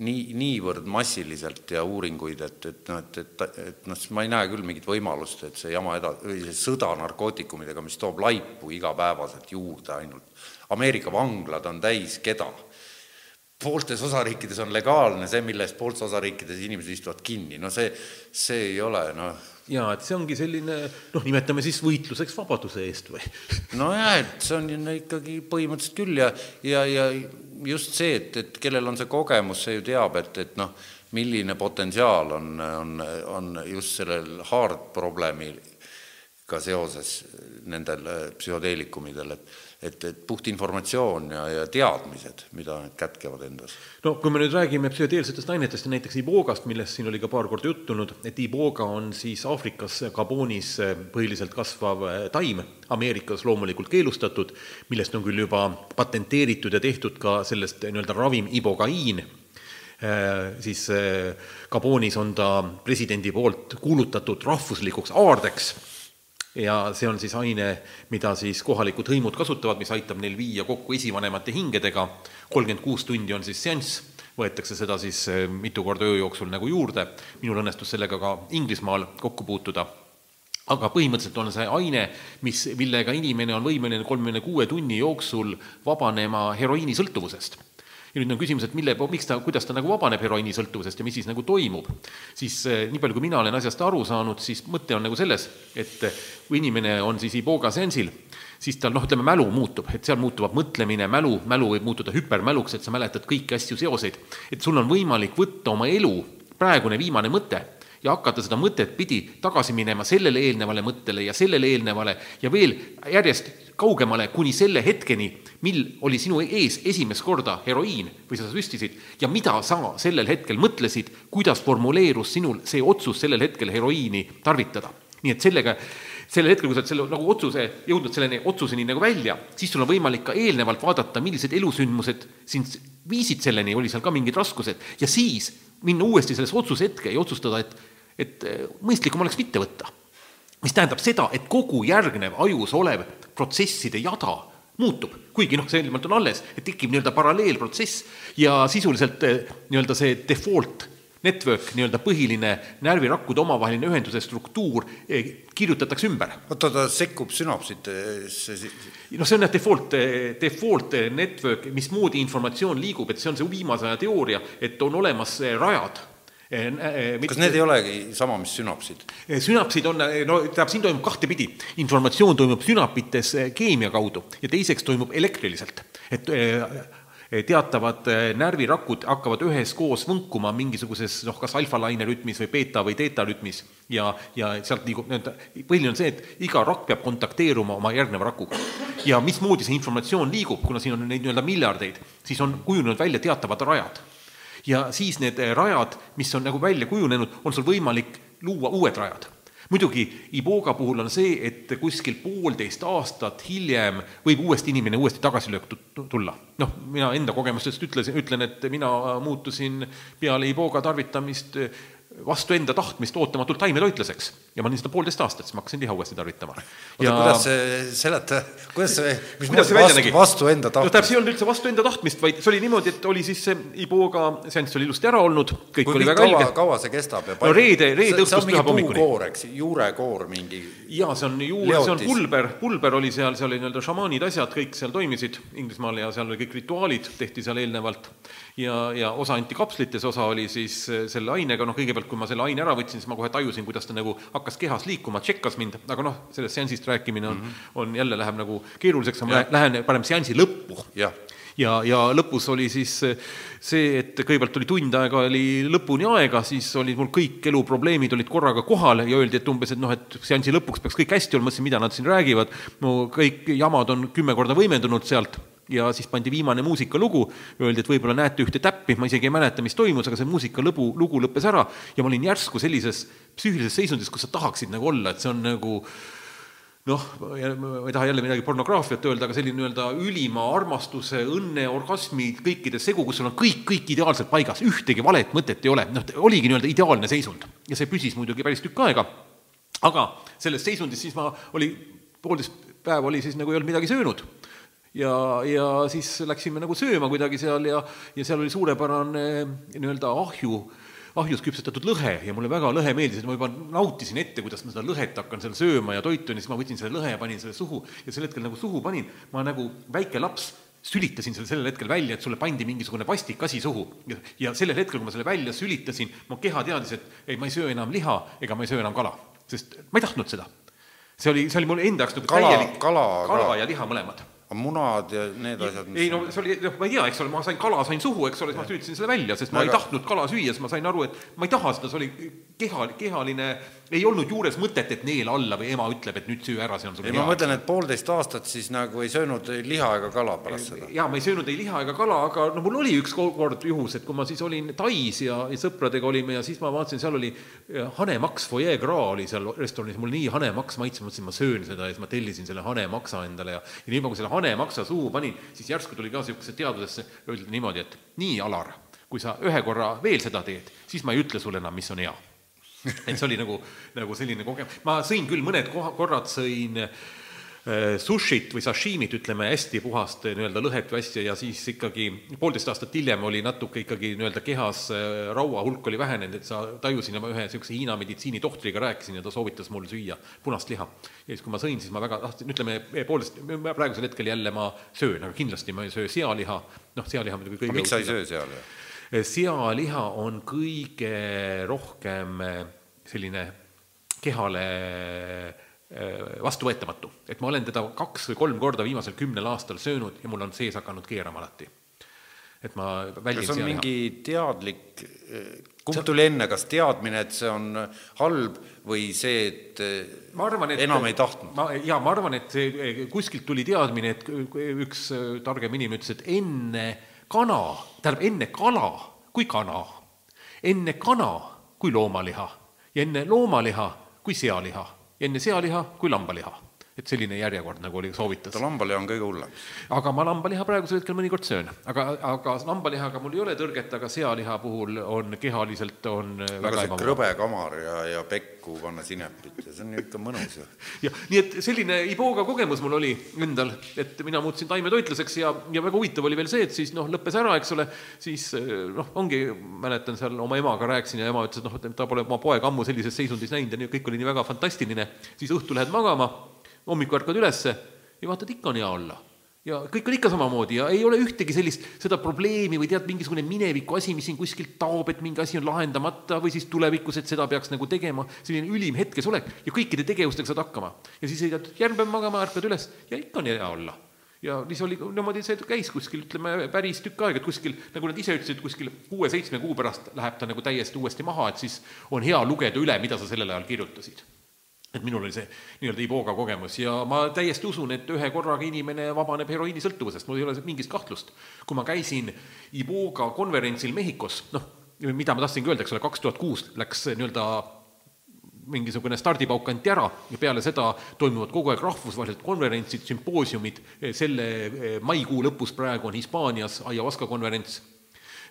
nii, niivõrd massiliselt ja uuringuid, et, et noh, et, et, et noh, ma ei näe küll mingit võimalust, et see jama eda-, või see sõda narkootikumidega, mis toob laipu igapäevaselt juurde ainult. Ameerika vanglad on täis keda? pooltes osariikides on legaalne see, mille eest pooltes osariikides inimesed istuvad kinni, no see, see ei ole noh, jaa, et see ongi selline noh, nimetame siis võitluseks vabaduse eest või? nojah, et see on ju ikkagi põhimõtteliselt küll ja, ja, ja just see, et, et kellel on see kogemus, see ju teab, et, et noh, milline potentsiaal on, on, on just sellel hard probleemiga seoses nendel psühhoteelikumidel, et et, et puht informatsioon ja, ja teadmised, mida need kätkevad endas. no kui me nüüd räägime psühhedeelsetest ainetest ja näiteks iboogast, millest siin oli ka paar korda juttu olnud, et ibooga on siis Aafrikas, Gabonis põhiliselt kasvav taim, Ameerikas loomulikult keelustatud, millest on küll juba patenteeritud ja tehtud ka sellest nii-öelda ravim ibogaiin, siis Gabonis on ta presidendi poolt kuulutatud rahvuslikuks aardeks ja see on siis aine, mida siis kohalikud hõimud kasutavad, mis aitab neil viia kokku esivanemate hingedega, kolmkümmend kuus tundi on siis seanss, võetakse seda siis eh, mitu korda öö jooksul nagu juurde, minul õnnestus sellega ka Inglismaal kokku puutuda. Aga põhimõtteliselt on see aine, mis, millega inimene on võimeline kolmekümne kuue tunni jooksul vabanema heroiinisõltuvusest ja nüüd on küsimus, et mille, miks ta, kuidas ta nagu vabaneb heroiinisõltuvusest ja mis siis nagu toimub. siis eh, nii palju, kui mina olen asjast aru saanud, siis mõte on nagu selles, et kui inimene on siis iboga seansil, siis tal noh, ütleme mälu muutub, et seal muutuvad mõtlemine, mälu, mälu võib muutuda hüpermäluks, et sa mäletad kõiki asju, seoseid. et sul on võimalik võtta oma elu praegune viimane mõte ja hakata seda mõtet pidi tagasi minema sellele eelnevale mõttele ja sellele eelnevale ja veel järjest kaugemale kuni selle hetkeni, mil oli sinu ees esimest korda heroiin või sa süstisid ja mida sa sellel hetkel mõtlesid, kuidas formuleerus sinul see otsus sellel hetkel heroiini tarvitada. nii et sellega, sellel hetkel, kui sa oled selle nagu otsuse, jõudnud selleni otsuseni nagu välja, siis sul on võimalik ka eelnevalt vaadata, millised elusündmused sind viisid selleni, oli seal ka mingid raskused, ja siis minna uuesti sellesse otsuse hetke ja otsustada, et, et mõistlikum oleks mitte võtta. mis tähendab seda, et kogu järgnev ajus olev protsesside jada muutub, kuigi noh, see ilmselt on alles, et tekib nii-öelda paralleelprotsess ja sisuliselt eh, nii-öelda see default network, nii-öelda põhiline närvirakkude omavaheline ühenduse struktuur eh, kirjutatakse ümber. oota, ta sekkub sünapsitesse? noh, see on jah default, eh, default network, mismoodi informatsioon liigub, et see on see viimase aja teooria, et on olemas rajad Eh, eh, kas need ei olegi sama, mis sünapsid? Eh, sünapsid on, no tähendab, siin toimub kahtepidi. informatsioon toimub sünapites keemia kaudu ja teiseks toimub elektriliselt. et teatavad närvirakud hakkavad üheskoos võnkuma mingisuguses noh, kas alfalaine rütmis või beeta või teeta rütmis ja, ja sealt liigub nii-öelda, põhiline on see, et iga rakk peab kontakteeruma oma järgneva rakuga. ja mismoodi see informatsioon liigub, kuna siin on neid nii-öelda miljardeid, siis on kujunenud välja teatavad rajad ja siis need eh, rajad, mis on nagu välja kujunenud, on sul võimalik luua uued rajad muidugi Iboga puhul on see, et kuskil poolteist aastat hiljem võib uuesti inimene uuesti tagasilöök tulla. noh, mina enda kogemustest ütlesin, ütlen, et mina muutusin peale Iboga tarvitamist vastu enda tahtmist ootamatult taimetoitlaseks ja ma olin seda poolteist aastat, siis ma hakkasin liha uuesti tarvitama. oota, kuidas see, seleta, kuidas see, mis kuidas see nägi? vastu enda tahtmist? no see ei olnud üldse vastu enda tahtmist, vaid see oli niimoodi, et oli siis see Iboga seanss oli ilusti ära olnud, kõik Kui oli väga kaua, kaua see kestab ja palju? no reede, reede õhtust püha hommikuni. puukoor, eks, juurekoor mingi jaa, see on juur, see on pulber, pulber oli seal, seal oli nii-öelda šamaanid, asjad, kõik seal toimisid Inglismaal ja seal oli kõik rituaalid, tehti seal eelnevalt ja, ja osa anti kapslites, osa oli siis selle ainega, noh kõigepealt, kui ma selle aine ära võtsin, siis ma kohe tajusin, kuidas ta nagu hakkas kehas liikuma, tšekkas mind, aga noh, sellest seansist rääkimine on mm, -hmm. on jälle, läheb nagu keeruliseks, ma lähen parem seansi lõppu. ja, ja, ja lõpus oli siis see, et kõigepealt oli tund aega oli lõpuni aega, siis olid mul kõik eluprobleemid olid korraga kohal ja öeldi, et umbes, et noh, et seansi lõpuks peaks kõik hästi olema, mõtlesin, mida nad siin räägivad, mu kõik jamad on kümme korda võimendunud sealt ja siis pandi viimane muusikalugu, öeldi, et võib-olla näete ühte täppi, ma isegi ei mäleta, mis toimus, aga see muusikalõbu, lugu lõppes ära ja ma olin järsku sellises psüühilises seisundis, kus sa tahaksid nagu olla, et see on nagu noh, ma ei taha jälle midagi pornograafiat öelda, aga selline nii-öelda ülima armastuse, õnne, orgasmi, kõikide segu, kus sul on kõik, kõik ideaalselt paigas, ühtegi valet mõtet ei ole, noh, oligi nii-öelda ideaalne seisund. ja see püsis muidugi päris tükk aega, aga selles seisundis siis ma oli, poolteist päeva oli siis nagu ei olnud midagi söönud ja, ja siis läksime nagu sööma kuidagi seal ja, ja seal oli suurepärane nii-öelda ahju, ahjus küpsetatud lõhe ja mulle väga lõhe meeldis, et ma juba nautisin ette, kuidas ma seda lõhet hakkan seal sööma ja toitun ja siis ma võtsin selle lõhe ja panin selle suhu ja sel hetkel nagu suhu panin, ma nagu väike laps sülitasin selle sellel hetkel välja, et sulle pandi mingisugune vastik asi suhu. ja sellel hetkel, kui ma selle välja sülitasin, mu keha teadis, et ei, ma ei söö enam liha ega ma ei söö enam kala, sest ma ei tahtnud seda. see oli, see oli mul enda jaoks nagu Kala- täielik kala ka. kala ja liha mõlemad munad ja need asjad, ei no see oli, noh, ma ei tea, eks ole, ma sain kala, sain suhu, eks ole, siis ma süüdsin selle välja, sest ma ei Väga- tahtnud kala süüa, siis ma sain aru, et ma ei taha seda, see oli keha, kehaline, ei olnud juures mõtet, et neela alla või ema ütleb, et nüüd söö ära, see on sul ei ma mõtlen, et poolteist aastat siis nagu ei söönud liha ega kala pärast seda. jaa, ma ei söönud ei liha ega kala, aga no mul oli üks kord juhus, et kui ma siis olin Tais ja, ja sõpradega olime ja siis ma vaatasin, seal oli eh, hanemaks Foyer Gras oli seal restoranis, mul nii hanemaks maitses, ma mõtlesin, ma söön seda ja siis ma tellisin selle hanemaksa endale ja ja nii kui selle hanemaksa suhu panin, siis järsku tuli ka niisugusesse teadusesse, öeldi niimoodi, et nii, Alar, kui sa ühe korra veel seda teed, siis ma ei ütle sulle enam, mis on hea (laughs) et see oli nagu, nagu selline kogemus, ma sõin küll mõned koha, korrad sõin äh, sushit või sashimit, ütleme hästi puhast äh, nii-öelda lõhet või asja ja siis ikkagi poolteist aastat hiljem oli natuke ikkagi nii-öelda kehas äh, raua hulk oli vähenenud, et sa tajusin ja ma ühe niisuguse Hiina meditsiinitohtriga rääkisin ja ta soovitas mul süüa punast liha. ja siis, kui ma sõin, siis ma väga tahtsin, ütleme poolteist, praegusel hetkel jälle ma söön, aga kindlasti ma ei söö sealiha, noh, sealiha muidugi kõige miks sa ei söö seal ju? Sealiha on kõige rohkem eh, selline kehale eh, vastuvõetamatu. et ma olen teda kaks või kolm korda viimasel kümnel aastal söönud ja mul on sees hakanud keerama alati. et ma väldin kas on sealiha. mingi teadlik, kumb tuli enne, kas teadmine, et see on halb või see, et ma arvan, et enam ei tahtnud? ma, jaa, ma arvan, et see eh, kuskilt tuli teadmine, et üks eh, targem inimene ütles, et enne kana, tähendab enne kala kui kana, enne kana kui loomaliha ja enne loomaliha kui sealiha ja enne sealiha kui lambaliha. Et selline järjekord, nagu oli soovitas lambaliha on kõige hullem. aga ma lambaliha praegusel hetkel mõnikord söön, aga, aga lambalihaga mul ei ole tõrget, aga sealiha puhul on kehaliselt on aga väga see ebamugav. krõbe kamar ja, ja pekku panna sinepit ja see on ikka mõnus ju. (laughs) jah, nii et selline Iboga kogemus mul oli endal, et mina muutusin taimetoitlaseks ja, ja väga huvitav oli veel see, et siis noh, lõppes ära, eks ole, siis noh, ongi, mäletan seal oma emaga rääkisin ja ema ütles, et noh, ta pole oma poega ammu sellises seisundis näinud ja nii, kõik oli nii väga fantastiline, siis õhtul lähed magama, hommikul ärkad ülesse ja vaatad, ikka on hea olla ja kõik on ikka samamoodi ja ei ole ühtegi sellist, seda probleemi või tead, mingisugune mineviku asi, mis siin kuskilt taob, et mingi asi on lahendamata või siis tulevikus, et seda peaks nagu tegema, selline ülim hetkesolek ja kõikide tegevustega saad hakkama. ja siis sõidad järgmine päev magama, ärkad üles ja ikka on hea olla. ja siis oli niimoodi, see käis kuskil, ütleme, päris tükk aega, et kuskil, nagu nad ise ütlesid, kuskil kuue-seitsme kuu pärast läheb ta nagu täiesti uuesti maha, et siis on hea lugeda üle, mida sa sellel ajal kirjutasid et minul oli see nii-öelda Iboga kogemus. Ja ma täiesti usun, et ühe korraga inimene vabaneb heroiinisõltuvusest, mul ei ole mingit kahtlust. kui ma käisin Iboga konverentsil Mehhikos, noh, mida ma tahtsingi öelda, eks ole, kaks tuhat kuus läks nii-öelda mingisugune stardipauk anti ära ja peale seda toimuvad kogu aeg rahvusvahelised konverentsid, sümpoosiumid, selle eh, maikuu lõpus praegu on Hispaanias Ayahuasca konverents,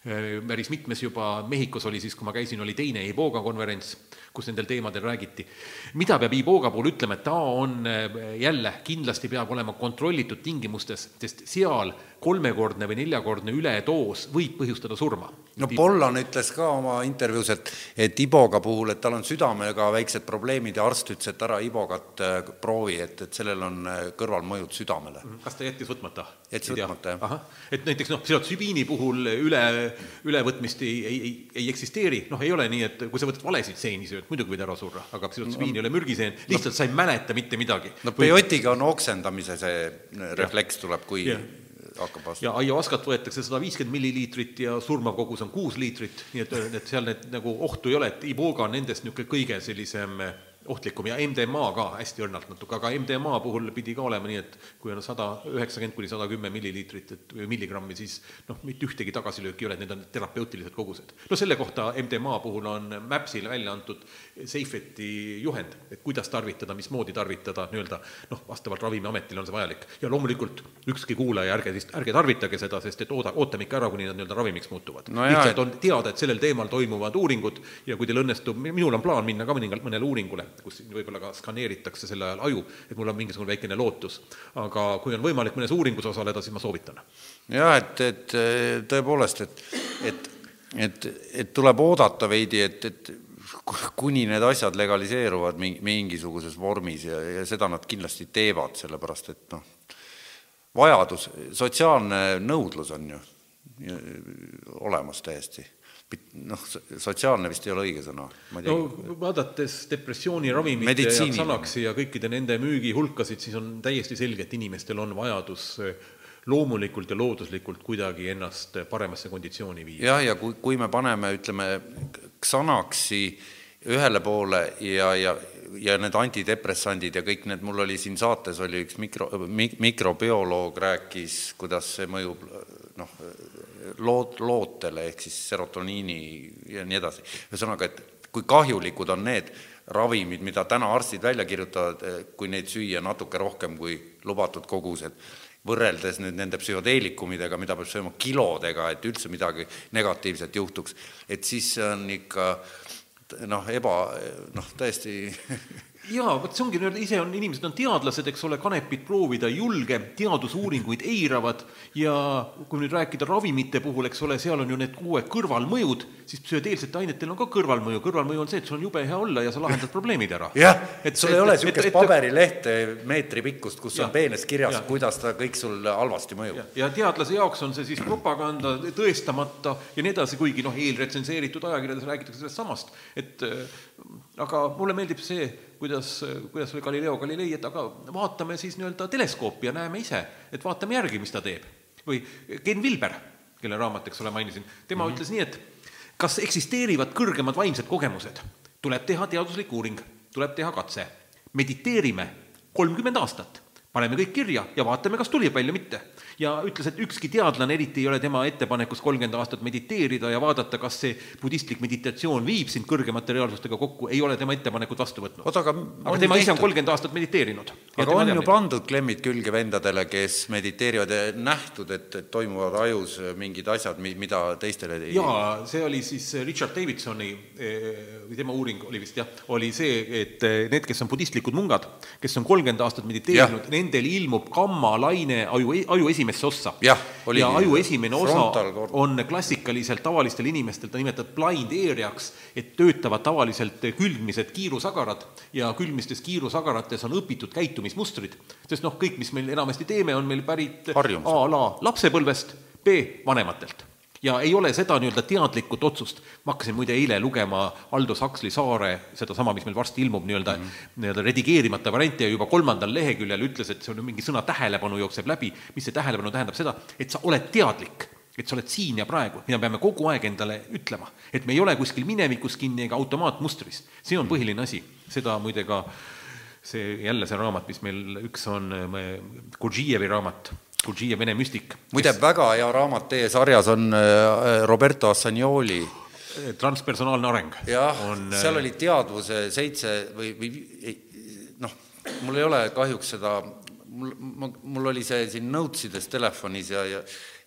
eh, päris mitmes juba, Mehhikos oli siis, kui ma käisin, oli teine Iboga konverents, kus nendel teemadel räägiti. mida peab Iboga puhul ütlema, et ta on eh, jälle, kindlasti peab olema kontrollitud tingimustes, sest seal kolmekordne või neljakordne üledoos võib põhjustada surma. no Pollan ütles ka oma intervjuus, et, et Iboga puhul, et tal on südamega väiksed probleemid ja arst ütles, et ära Ibogat äh, proovi, et, et sellel on äh, kõrvalmõjud südamele. kas ta jättis võtmata? Jättis võtmata, jah. et näiteks noh, psühhotsübiini puhul üle, ülevõtmist ei, ei, ei, ei eksisteeri, noh, ei ole nii, et kui sa võtad valesid seeni sööd, muidugi võid ära surra, aga psühhotsübiin no. ei ole mürgiseen, lihtsalt sa ei mäleta mitte midagi. no peotiga on oksendamise see refleks tuleb, kui Jah. hakkab vastu. ja aiaaskat võetakse sada viiskümmend milliliitrit ja surmav kogus on kuus liitrit, nii et, et seal need nagu ohtu ei ole, et Iboga on nendest niisugune kõige sellisem ohtlikum ja MDMA ka hästi õrnalt natuke, aga MDMA puhul pidi ka olema nii, et kui on sada üheksakümmend kuni sada kümme milliliitrit, et või milligrammi, siis noh, mitte ühtegi tagasilööki ei ole, need on terapeutilised kogused. no selle kohta MDMA puhul on MAPS-ile välja antud Seifeti juhend, et kuidas tarvitada, mismoodi tarvitada, nii-öelda noh, vastavalt Ravimiametile on see vajalik. ja loomulikult ükski kuulaja, ärge siis, ärge tarvitage seda, sest et ooda, ootame ikka ära, kuni nad nii-öelda ravimiks muutuvad No lihtsalt on teada, et sellel teemal toimuvad uuringud ja kui teil õnnestub, minul on plaan minna ka mõningal, mõnele uuringule, kus võib-olla ka skaneeritakse sel ajal aju, et mul on mingisugune väikene lootus. aga kui on võimalik mõnes uuringus osaleda, siis ma soovitan. jah, et, et eh, tõepoolest, et, et, et, et tuleb oodata veidi, et, et kuni need asjad legaliseeruvad mingi, mingisuguses vormis ja, ja seda nad kindlasti teevad, sellepärast et noh, vajadus, sotsiaalne nõudlus on ju olemas täiesti. Noh, sotsiaalne vist ei ole õige sõna, no vaadates depressiooni ravimite ja. Xanaxi ja kõikide nende müügihulkasid, siis on täiesti selge, et inimestel on vajadus loomulikult ja looduslikult kuidagi ennast paremasse konditsiooni viia. jah, ja kui, kui me paneme, ütleme, Xanaxi ühele poole ja, ja, ja need antidepressandid ja kõik need, mul oli siin saates oli üks mikro, mik-, mikrobioloog rääkis, kuidas see mõjub noh, lood, lootele ehk siis serotoniini ja nii edasi. ühesõnaga, et kui kahjulikud on need ravimid, mida täna arstid välja kirjutavad, kui neid süüa natuke rohkem kui lubatud kogused, võrreldes nüüd nende psühhoteelikumidega, mida peab sööma kilodega, et üldse midagi negatiivset juhtuks, et siis see on ikka noh, eba, noh, täiesti (laughs) jaa, vot see ongi nii-öelda, ise on, inimesed on teadlased, eks ole, kanepit proovida ei julge, teadusuuringuid eiravad ja kui nüüd rääkida ravimite puhul, eks ole, seal on ju need uued kõrvalmõjud, siis psühhedeelsete ainetel on ka kõrvalmõju, kõrvalmõju on see, et sul on jube hea olla ja sa lahendad probleemid ära. jah, et sul ei ole niisugust paberilehte meetri pikkust, kus Ja. on peenes kirjas, Ja. kuidas ta kõik sul halvasti mõjub. ja teadlase jaoks on see siis propaganda tõestamata ja nii edasi, kuigi noh, eelretsenseeritud ajakirjades räägitakse sellest samast, et aga mulle meeldib see, kuidas, kuidas oli Galileo Galilei, et aga vaatame siis nii-öelda teleskoopi ja näeme ise, et vaatame järgi, mis ta teeb. või Ken Vilber, kelle raamat, eks ole, mainisin, tema mm -hmm. ütles nii, et kas eksisteerivad kõrgemad vaimsed kogemused, tuleb teha teaduslik uuring, tuleb teha katse, mediteerime kolmkümmend aastat paneme kõik kirja ja vaatame, kas tuli välja, mitte. Ja ütles, et ükski teadlane eriti ei ole tema ettepanekus kolmkümmend aastat mediteerida ja vaadata, kas see budistlik meditatsioon viib sind kõrgemate reaalsustega kokku, ei ole tema ettepanekut vastu võtnud. aga aga tema ise on kolmkümmend aastat mediteerinud. aga on ju pandud klemmid külge vendadele, kes mediteerivad ja nähtud, et, et toimuvad ajus mingid asjad, mi-, mida teistele ei jaa, see oli siis Richard Davidsoni eh, või tema uuring oli vist jah, oli see, et eh, need, kes on budistlikud mungad, kes on kolmkümmend aastat mediteerinud, nendel ilmub gammalaine aju, aju esimesse ossa. Ja aju esimene osa on klassikaliselt tavalistel inimestel, ta nimetab blind area'ks, et töötavad tavaliselt külgmised kiirusagarad ja külgmistes kiirusagarates on õpitud käitumismustrid, sest noh, kõik, mis meil enamasti teeme, on meil pärit Harjumus. A la lapsepõlvest, B vanematelt ja ei ole seda nii-öelda teadlikut otsust. ma hakkasin muide eile lugema Aldous Huxley Saare sedasama, mis meil varsti ilmub nii-öelda mm -hmm. nii-öelda redigeerimata varianti ja juba kolmandal leheküljel ütles, et see on mingi sõna tähelepanu jookseb läbi, mis see tähelepanu tähendab? Seda, et sa oled teadlik et sa oled siin ja praegu, mida peame kogu aeg endale ütlema, et me ei ole kuskil minevikus kinni ega automaatmustris, see on põhiline asi, seda muide ka see jälle see raamat, mis meil üks on, Gurdžijevi raamat, Gurdžijev, Vene müstik. muide, väga hea raamat teie sarjas on äh, Roberto Assagnoli transpersonaalne areng. jah, on seal oli teadvuse seitse või, või noh, mul ei ole kahjuks seda, mul, ma, mul oli see siin notesides telefonis ja, ja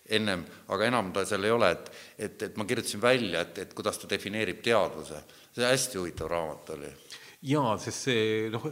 ennem, aga enam ta seal ei ole, et, et, et ma kirjutasin välja, et, et kuidas ta defineerib teadvuse. see hästi huvitav raamat oli. Jaa, sest see noh,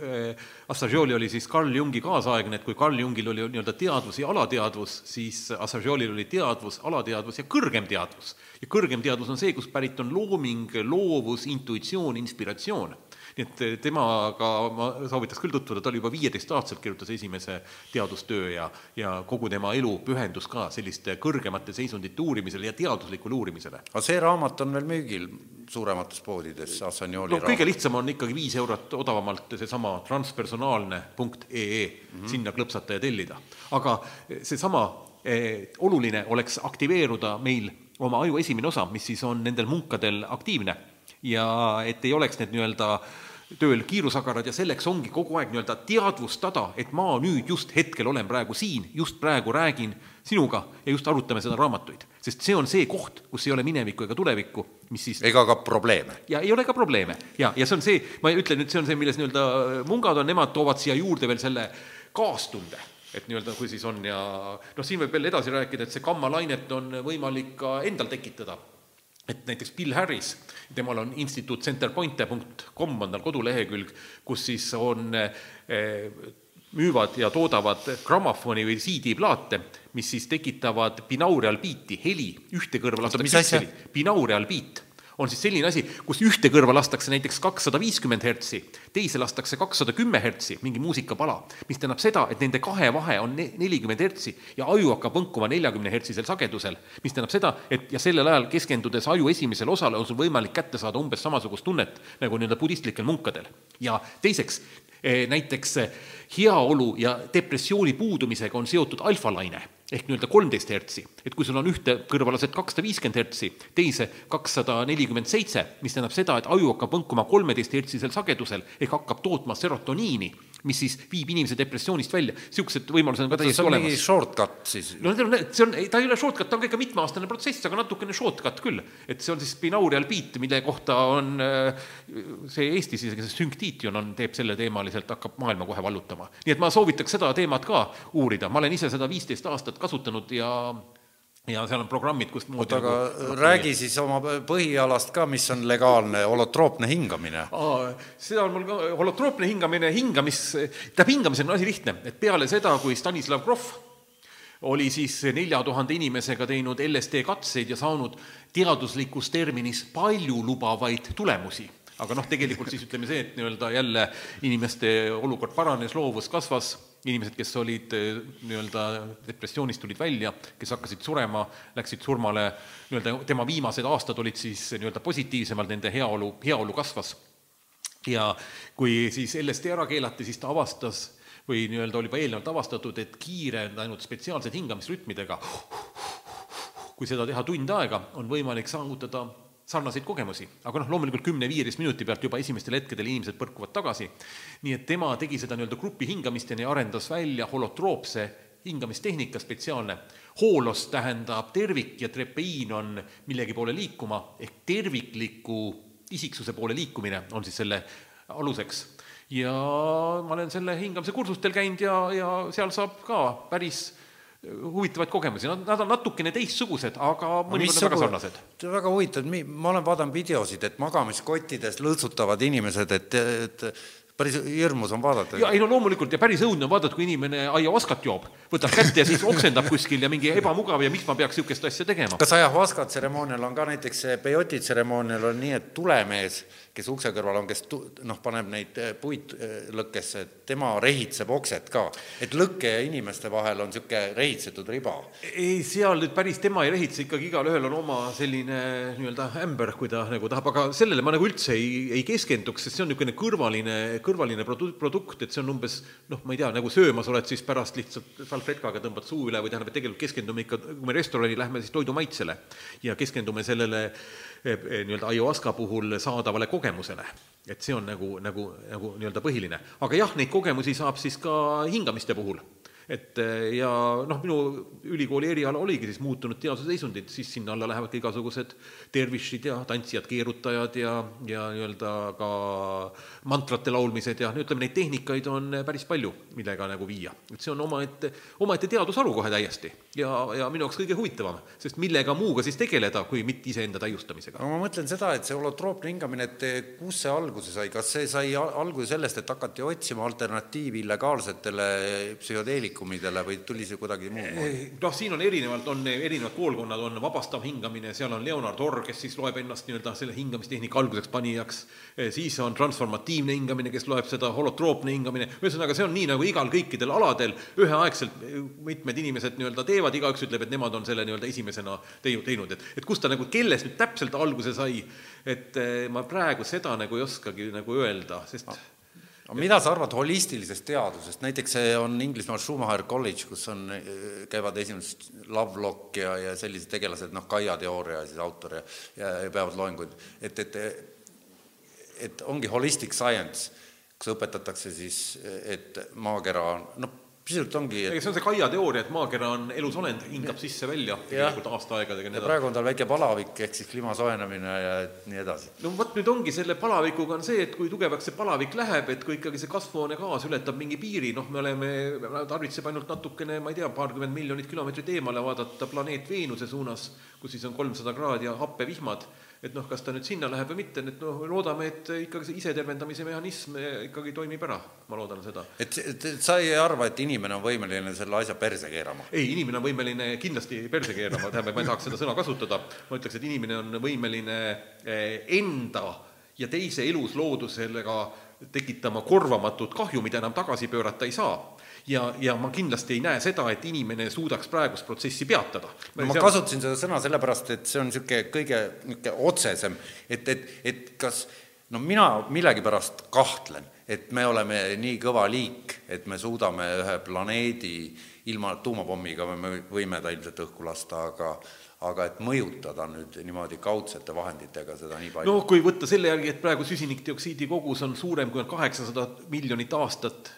Assagioli oli siis Carl Jungi kaasaegne, et kui Carl Jungil oli nii-öelda teadvus ja alateadvus, siis Assagiolil oli teadvus, alateadvus ja kõrgem teadvus. ja kõrgem teadvus on see, kust pärit on looming, loovus, intuitsioon, inspiratsioon nii et eh, temaga ma soovitaks küll tutvuda, ta oli juba viieteistaastaselt kirjutas esimese teadustöö ja, ja kogu tema elu pühendus ka selliste kõrgemate seisundite uurimisele ja teaduslikule uurimisele. aga see raamat on veel müügil suuremates poodides, Assagnoli no kõige lihtsam on ikkagi viis eurot odavamalt seesama transpersonaalne.ee mm, -hmm. sinna klõpsata ja tellida. aga seesama eh, oluline oleks aktiveeruda meil oma aju esimene osa, mis siis on nendel munkadel aktiivne ja et ei oleks need nii-öelda tööl kiirusagarad ja selleks ongi kogu aeg nii-öelda teadvustada, et ma nüüd just hetkel olen praegu siin, just praegu räägin sinuga ja just arutame seda raamatuid. sest see on see koht, kus ei ole minevikku ega tulevikku, mis siis ega ka probleeme. ja ei ole ka probleeme ja, ja see on see, ma ütlen nüüd, see on see, milles nii-öelda mungad on, nemad toovad siia juurde veel selle kaastunde et nii-öelda kui siis on ja noh, siin võib veel edasi rääkida, et see gammalainet on võimalik ka endal tekitada et näiteks Bill Harris, temal on instituut centerpointe.com on tal kodulehekülg, kus siis on eh, müüvad ja toodavad grammofoni või CD-plaate, mis siis tekitavad binaural beat'i, heli, ühte kõrva lastakse asja? pikseli. binaural beat on siis selline asi, kus ühte kõrva lastakse näiteks kakssada viiskümmend hertsi, teise lastakse kakssada kümme hertsi, mingi muusikapala, mis tähendab seda, et nende kahe vahe on ne- nelikümmend hertsi ja aju hakkab võnkuma neljakümne hertsisel sagedusel, mis tähendab seda, et ja sellel ajal keskendudes aju esimesele osale on sul võimalik kätte saada umbes samasugust tunnet nagu nii-öelda budistlikel munkadel. ja teiseks, eh, näiteks eh, heaolu ja depressiooni puudumisega on seotud alfalaine ehk nii-öelda kolmteist hertsi. et kui sul on ühte kõrva lased kakssada viiskümmend hertsi, teise kakssada nelikümmend seitse, mis tähendab seda, et aju hakkab võnkuma kolmeteist hertsisel sagedusel ehk hakkab tootma serotoniini, mis siis viib inimese depressioonist välja. niisugused võimalused on ka täiesti olemas shortcut siis no see on, see on, ta ei ole shortcut, ta on ka ikka mitmeaastane protsess, aga natukene shortcut küll. et see on siis binaural beat, mille kohta on äh, see Eestis isegi see sünktiition on, teeb selleteemaliselt, hakkab maailma kohe vallutama. nii et ma soovitaks seda teemat ka uurida, ma olen ise seda viisteist aastat kasutanud ja ja seal on programmid, kust oota, aga räägi siis oma põhialast ka, mis on legaalne holotroopne hingamine. Aa, seda on mul ka, holotroopne hingamine, hingamis, tähendab, hingamisel on asi lihtne, et peale seda, kui Stanislav Grof oli siis nelja tuhande inimesega teinud LSD katseid ja saanud teaduslikus terminis paljulubavaid tulemusi, aga noh, tegelikult siis ütleme see, et nii-öelda jälle inimeste olukord paranes, loovus kasvas, inimesed, kes olid eh, nii-öelda depressioonist, tulid välja, kes hakkasid surema, läksid surmale, nii-öelda tema viimased aastad olid siis nii-öelda positiivsemad, nende heaolu, heaolu kasvas. ja kui siis LSD ära keelati, siis ta avastas või nii-öelda oli juba eelnevalt avastatud, et kiire, ainult spetsiaalsed hingamisrütmidega, kui seda teha tund aega, on võimalik saavutada sarnaseid kogemusi, aga noh, loomulikult kümne-viieteist minuti pealt juba esimestel hetkedel inimesed põrkuvad tagasi. nii et tema tegi seda nii-öelda grupi hingamisteni arendas välja holotroopse hingamistehnika spetsiaalne. hoolos tähendab tervik ja trepeiin on millegi poole liikuma ehk tervikliku isiksuse poole liikumine on siis selle aluseks. ja ma olen selle hingamise kursustel käinud ja, ja seal saab ka päris huvitavaid kogemusi, nad, nad on natukene teistsugused, aga mõnikord on väga sarnased. väga huvitav, ma olen vaadanud videosid, et magamiskottides lõõtsutavad inimesed, et, et päris hirmus on vaadata. ja ei no loomulikult ja päris õudne on vaadata, kui inimene aiavaskat joob, võtab kätte ja siis oksendab kuskil ja mingi ebamugav ja miks ma peaks niisugust asja tegema. kas ajahuaska tseremoonial on ka näiteks peoti tseremoonial on nii, et tulemees, kes ukse kõrval on, kes tu-, noh, paneb neid puid lõkkesse, tema rehitseb okset ka, et lõkke ja inimeste vahel on niisugune rehitsetud riba. ei, seal nüüd päris tema ei rehitse, ikkagi igalühel on oma selline nii-öelda ämber, kui ta nagu tahab, aga sellele ma nagu üldse ei, ei keskenduks, sest see on niisugune kõrvaline, kõrvaline produ-, produkt, et see on umbes noh, ma ei tea, nagu söömas oled, siis pärast lihtsalt salvretkaga tõmbad suu üle või tähendab, et tegelikult keskendume ikka, kui me restorani lähme, siis toidu maitsele ja keskendume sellele nii-öelda ayahuasca puhul saadavale kogemusele. et see on nagu, nagu, nagu nii-öelda põhiline. aga jah, neid kogemusi saab siis ka hingamiste puhul et ja noh, minu ülikooli eriala oligi siis muutunud teaduse seisundid, siis sinna alla lähevad ka igasugused dervišid ja tantsijad, keerutajad ja, ja nii-öelda ka mantrate laulmised ja no ütleme, neid tehnikaid on päris palju, millega nagu viia. et see on omaette, omaette teadusharu kohe täiesti ja, ja minu jaoks kõige huvitavam, sest millega muuga siis tegeleda, kui mitte iseenda täiustamisega. no ma mõtlen seda, et see holotroopne hingamine, et kus see alguse sai, kas see sai alguse sellest, et hakati otsima alternatiivi illegaalsetele psühhedeelikutele, liikumidele või tuli see kuidagi muu moodi? noh, siin on erinevalt, on erinevad koolkonnad, on vabastav hingamine, seal on Leonard Orr, kes siis loeb ennast nii-öelda selle hingamistehnika alguseks panijaks, siis on transformatiivne hingamine, kes loeb seda holotroopne hingamine, ühesõnaga, see on nii, nagu igal kõikidel aladel. Üheaegselt mitmed inimesed nii-öelda teevad, igaüks ütleb, et nemad on selle nii-öelda esimesena teinud, teinud, et et kust ta nagu, kellest nüüd täpselt alguse sai, et ma praegu seda nagu ei oskagi nagu öelda, sest ah aga mida sa arvad holistilisest teadusest, näiteks see on Inglismaal Schumacher College, kus on, käivad esimesed Lovelock ja, ja sellised tegelased, noh, Gaia teooria siis autor ja, ja, ja peavad loenguid, et, et et ongi holistic science, kus õpetatakse siis, et maakera on, noh, pisut ongi et... see on see Kaia teooria, et maakera on elusolend, hingab sisse-välja tegelikult aastaaegadega. ja praegu on tal väike palavik, ehk siis kliima soojenemine ja nii edasi. no vot, nüüd ongi selle palavikuga on see, et kui tugevaks see palavik läheb, et kui ikkagi see kasvuhoonegaas ületab mingi piiri, noh, me oleme, tarvitseb ainult natukene, ma ei tea, paarkümmend miljonit kilomeetrit eemale vaadata planeet Veenuse suunas, kus siis on kolmsada kraadi ja happevihmad, et noh, kas ta nüüd sinna läheb või mitte, et noh, loodame, et ikkagi see isetervendamise mehhanism eh, ikkagi toimib ära, ma loodan seda. et, et, et sa ei arva, et inimene on võimeline selle asja perse keerama? ei, inimene on võimeline kindlasti perse keerama, tähendab, ma ei tahaks seda sõna kasutada, ma ütleks, et inimene on võimeline eh, enda ja teise elusloodusega tekitama korvamatut kahju, mida enam tagasi pöörata ei saa ja, ja ma kindlasti ei näe seda, et inimene suudaks praegust protsessi peatada. no ma kasutasin seda sõna sellepärast, et see on niisugune kõige niisugune otsesem, et, et, et kas no mina millegipärast kahtlen, et me oleme nii kõva liik, et me suudame ühe planeedi ilma tuumapommiga me võime ta ilmselt õhku lasta, aga aga et mõjutada nüüd niimoodi kaudsete vahenditega seda nii palju. noh, kui võtta selle järgi, et praegu süsinikdioksiidi kogus on suurem kui on kaheksasada miljonit aastat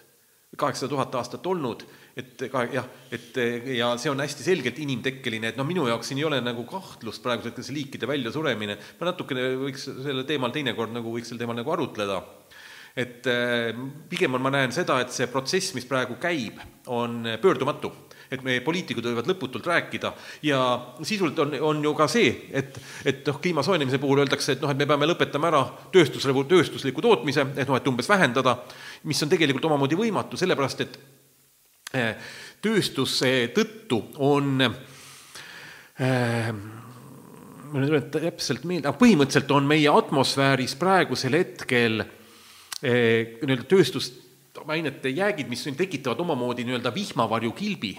kaheksasada tuhat aastat olnud, et ka jah, et ja see on hästi selgelt inimtekkeline, et noh, minu jaoks siin ei ole nagu kahtlust praegusel hetkel see liikide väljasuremine, ma natukene võiks sellel teemal teinekord nagu võiks sel teemal nagu arutleda, et eh, pigem on, ma näen seda, et see protsess, mis praegu käib, on pöördumatu et meie poliitikud võivad lõputult rääkida. Ja sisuliselt on, on ju ka see, et, et noh, kliima soojenemise puhul öeldakse, et noh, et me peame lõpetama ära tööstusrevu-, tööstusliku tootmise, et noh, et umbes vähendada, mis on tegelikult omamoodi võimatu, sellepärast et eh, tööstuse tõttu on äh, ma nüüd ei täpselt meelde, aga põhimõtteliselt on meie atmosfääris praegusel hetkel eh, nii-öelda tööstusainete jäägid, mis tekitavad omamoodi nii-öelda vihmavarjukilbi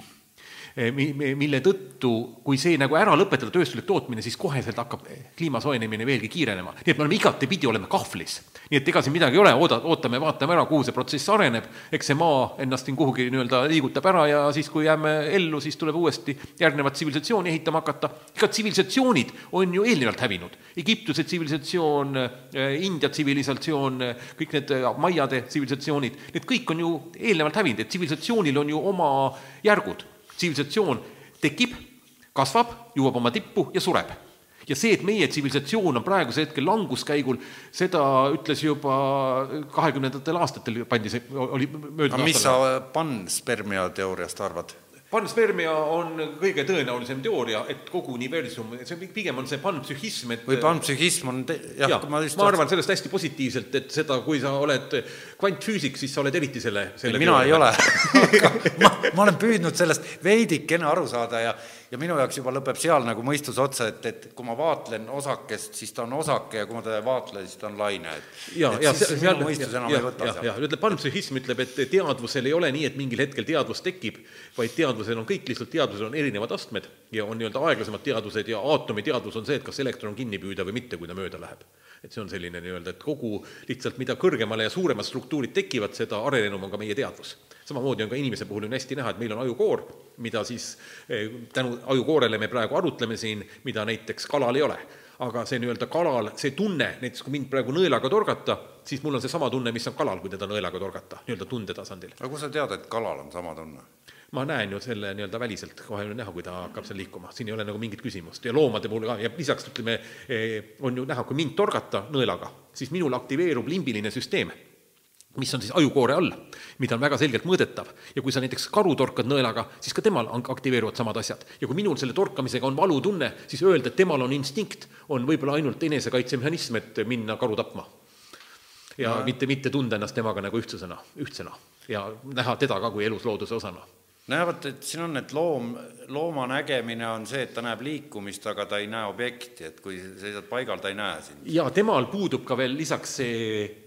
mille tõttu, kui see nagu ära lõpetada, tööstuslik tootmine, siis koheselt hakkab kliima soojenemine veelgi kiirenema. nii et me oleme igatepidi oleme kahvlis. nii et ega siin midagi ei ole, ooda, ootame, vaatame ära, kuhu see protsess areneb, eks see maa ennast siin kuhugi nii-öelda liigutab ära ja siis, kui jääme ellu, siis tuleb uuesti järgnevat tsivilisatsiooni ehitama hakata. ega tsivilisatsioonid on ju eelnevalt hävinud. Egiptuse tsivilisatsioon, eh, India tsivilisatsioon, kõik need eh, maiade tsivilisatsioonid, need kõik on ju eelnevalt hävinud, et tsivilisatsioonil on ju oma järgud tsivilisatsioon tekib, kasvab, jõuab oma tippu ja sureb ja see, et meie tsivilisatsioon on praegusel hetkel languskäigul, seda ütles juba kahekümnendatel aastatel pandi see, oli möödunud aastal. mis sa panspermia teooriast arvad? panspermia on kõige tõenäolisem teooria, et kogu universum, see pigem on see panpsühhism, et või panpsühhism on te-, jah ja,, ma just ma arvan sellest hästi positiivselt, et seda, kui sa oled kvantfüüsik, siis sa oled eriti selle, selle mina ei ole. (laughs) Ma, ma olen püüdnud sellest veidikene aru saada ja ja minu jaoks juba lõpeb seal nagu mõistus otsa, et, et kui ma vaatlen osakest, siis ta on osake ja kui ma teda ei vaatle, siis ta on laine, et ja, et ja siis seal, minu mõistus enam ja, ei võta ja, seal. jah, ütleb, panpsühhism ütleb, et teadvusel ei ole nii, et mingil hetkel teadvus tekib, vaid teadvusel on kõik lihtsalt, teadvusel on erinevad astmed ja on nii-öelda aeglasemad teadvused ja aatomi teadvus on see, et kas elektron kinni püüda või mitte, kui ta mööda läheb et see on selline nii-öelda, et kogu lihtsalt, mida kõrgemale ja suuremad struktuurid tekivad, seda arenenum on ka meie teadvus. samamoodi on ka inimese puhul on hästi näha, et meil on ajukoor, mida siis eh, tänu ajukoorele me praegu arutleme siin, mida näiteks kalal ei ole aga see nii-öelda kalal, see tunne, näiteks kui mind praegu nõelaga torgata, siis mul on seesama tunne, mis on kalal, kui teda nõelaga torgata, nii-öelda tunde tasandil. aga kust sa tead, et kalal on sama tunne? Ma näen ju selle nii-öelda väliselt, kohe on näha, kui ta hakkab seal liikuma, siin ei ole nagu mingit küsimust ja loomade puhul ka ja lisaks ütleme, eh, on ju näha, kui mind torgata nõelaga, siis minul aktiveerub limbiline süsteem mis on siis ajukoore all, mida on väga selgelt mõõdetav. ja kui sa näiteks karu torkad nõelaga, siis ka temal aktiveeruvad samad asjad. ja kui minul selle torkamisega on valutunne, siis öelda, et temal on instinkt, on võib-olla ainult enesekaitsemehhanism, et minna karu tapma. ja no. mitte, mitte tunda ennast temaga nagu ühtsusena, ühtsena ja näha teda ka kui eluslooduse osana nojah, vot et siin on, et loom, looma nägemine on see, et ta näeb liikumist, aga ta ei näe objekti, et kui seisad paigal, ta ei näe sind. ja temal puudub ka veel lisaks see,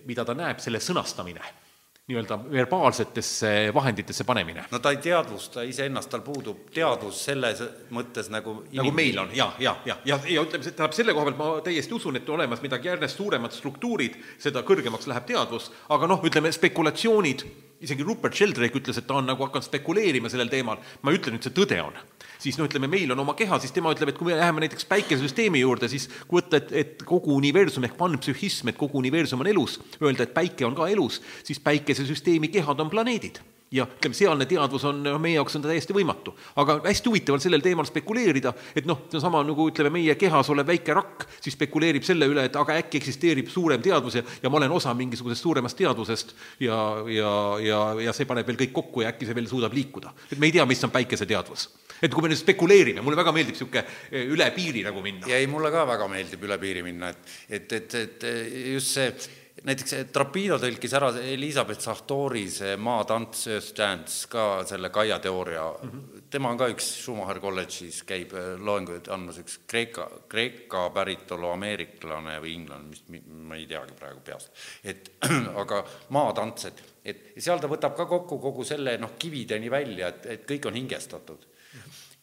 mida ta näeb, selle sõnastamine nii-öelda verbaalsetesse vahenditesse panemine. no ta ei teadvusta iseennast, tal puudub teadvus selles mõttes nagu nagu meil on ja, ja, ja, ja, ja ütleme, tähendab selle koha pealt ma täiesti usun, et olemas midagi järjest suuremad struktuurid, seda kõrgemaks läheb teadvus, aga noh, ütleme spekulatsioonid isegi Rupert Sheldrake ütles, et ta on nagu hakanud spekuleerima sellel teemal, ma ei ütle nüüd, see tõde on. siis no ütleme, meil on oma keha, siis tema ütleb, et kui me läheme näiteks päikesesüsteemi juurde, siis kui võtta, et, et kogu universum ehk panpsühhism, et kogu universum on elus, öelda, et päike on ka elus, siis päikesesüsteemi kehad on planeedid ja ütleme, sealne teadvus on, noh, meie jaoks on ta täiesti võimatu. aga hästi huvitav on sellel teemal spekuleerida, et noh, see on sama nagu ütleme, meie kehas olev väike rakk, siis spekuleerib selle üle, et aga äkki eksisteerib suurem teadvus ja, ja ma olen osa mingisugusest suuremast teadvusest ja, ja, ja, ja see paneb veel kõik kokku ja äkki see veel suudab liikuda. et me ei tea, mis on päikeseteadvus. et kui me nüüd spekuleerime, mulle väga meeldib niisugune üle piiri nagu minna. ja ei, mulle ka väga meeldib üle piiri minna, et, et, et, et just see näiteks Trapino tõlkis ära Elizabeth Sartori see Maatants, Earth Dance ka selle Kaia teooria mm, -hmm. tema on ka üks Schumacher kolledžis, käib loenguid andmas, üks Kreeka, Kreeka päritolu ameeriklane või inglane, mis ma ei teagi praegu peast. et (clears throat) aga Maatants, et, et seal ta võtab ka kokku kogu selle noh, kivideni välja, et, et kõik on hingestatud.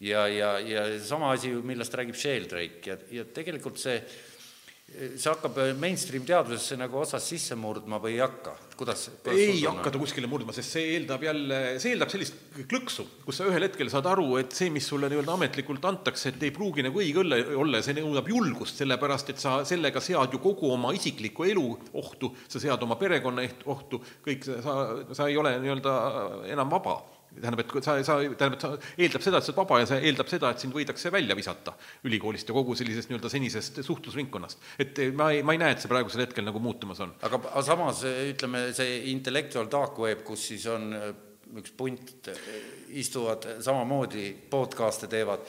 ja, ja, ja sama asi, millest räägib Sheldrake ja, ja tegelikult see see hakkab mainstream teadusesse nagu otsast sisse murdma või ei hakka, kuidas, ei hakka ta kuskile murdma, sest see eeldab jälle, see eeldab sellist klõksu, kus sa ühel hetkel saad aru, et see, mis sulle nii-öelda ametlikult antakse, et ei pruugi nagu õige olla, olla, see nõuab julgust, sellepärast et sa sellega sead ju kogu oma isiklikku elu ohtu, sa sead oma perekonna ohtu, kõik, sa, sa ei ole nii-öelda enam vaba tähendab, et sa, sa, tähendab, sa eeldab seda, et sa oled vaba ja see eeldab seda, et sind võidakse välja visata ülikoolist ja kogu sellisest nii-öelda senisest suhtlusringkonnast. et ma ei, ma ei näe, et see praegusel hetkel nagu muutumas on. aga, aga samas ütleme, see intellectual dark web, kus siis on üks punt, istuvad samamoodi podcast'e teevad,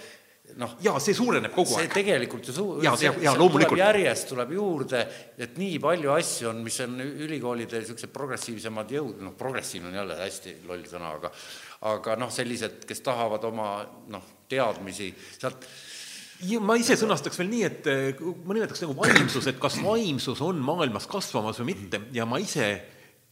noh. jaa, see suureneb kogu see aeg. tegelikult ju suu-. jaa, jaa, jaa, loomulikult. järjest tuleb juurde, et nii palju asju on, mis on ülikoolide niisugused progressiivsemad jõud, noh, progressiivne on jälle hästi loll sõna, aga aga noh, sellised, kes tahavad oma noh, teadmisi sealt ja ma ise sõnastaks veel nii, et ma nimetaks nagu vaimsus, et kas vaimsus on maailmas kasvamas või mitte. Ja ma ise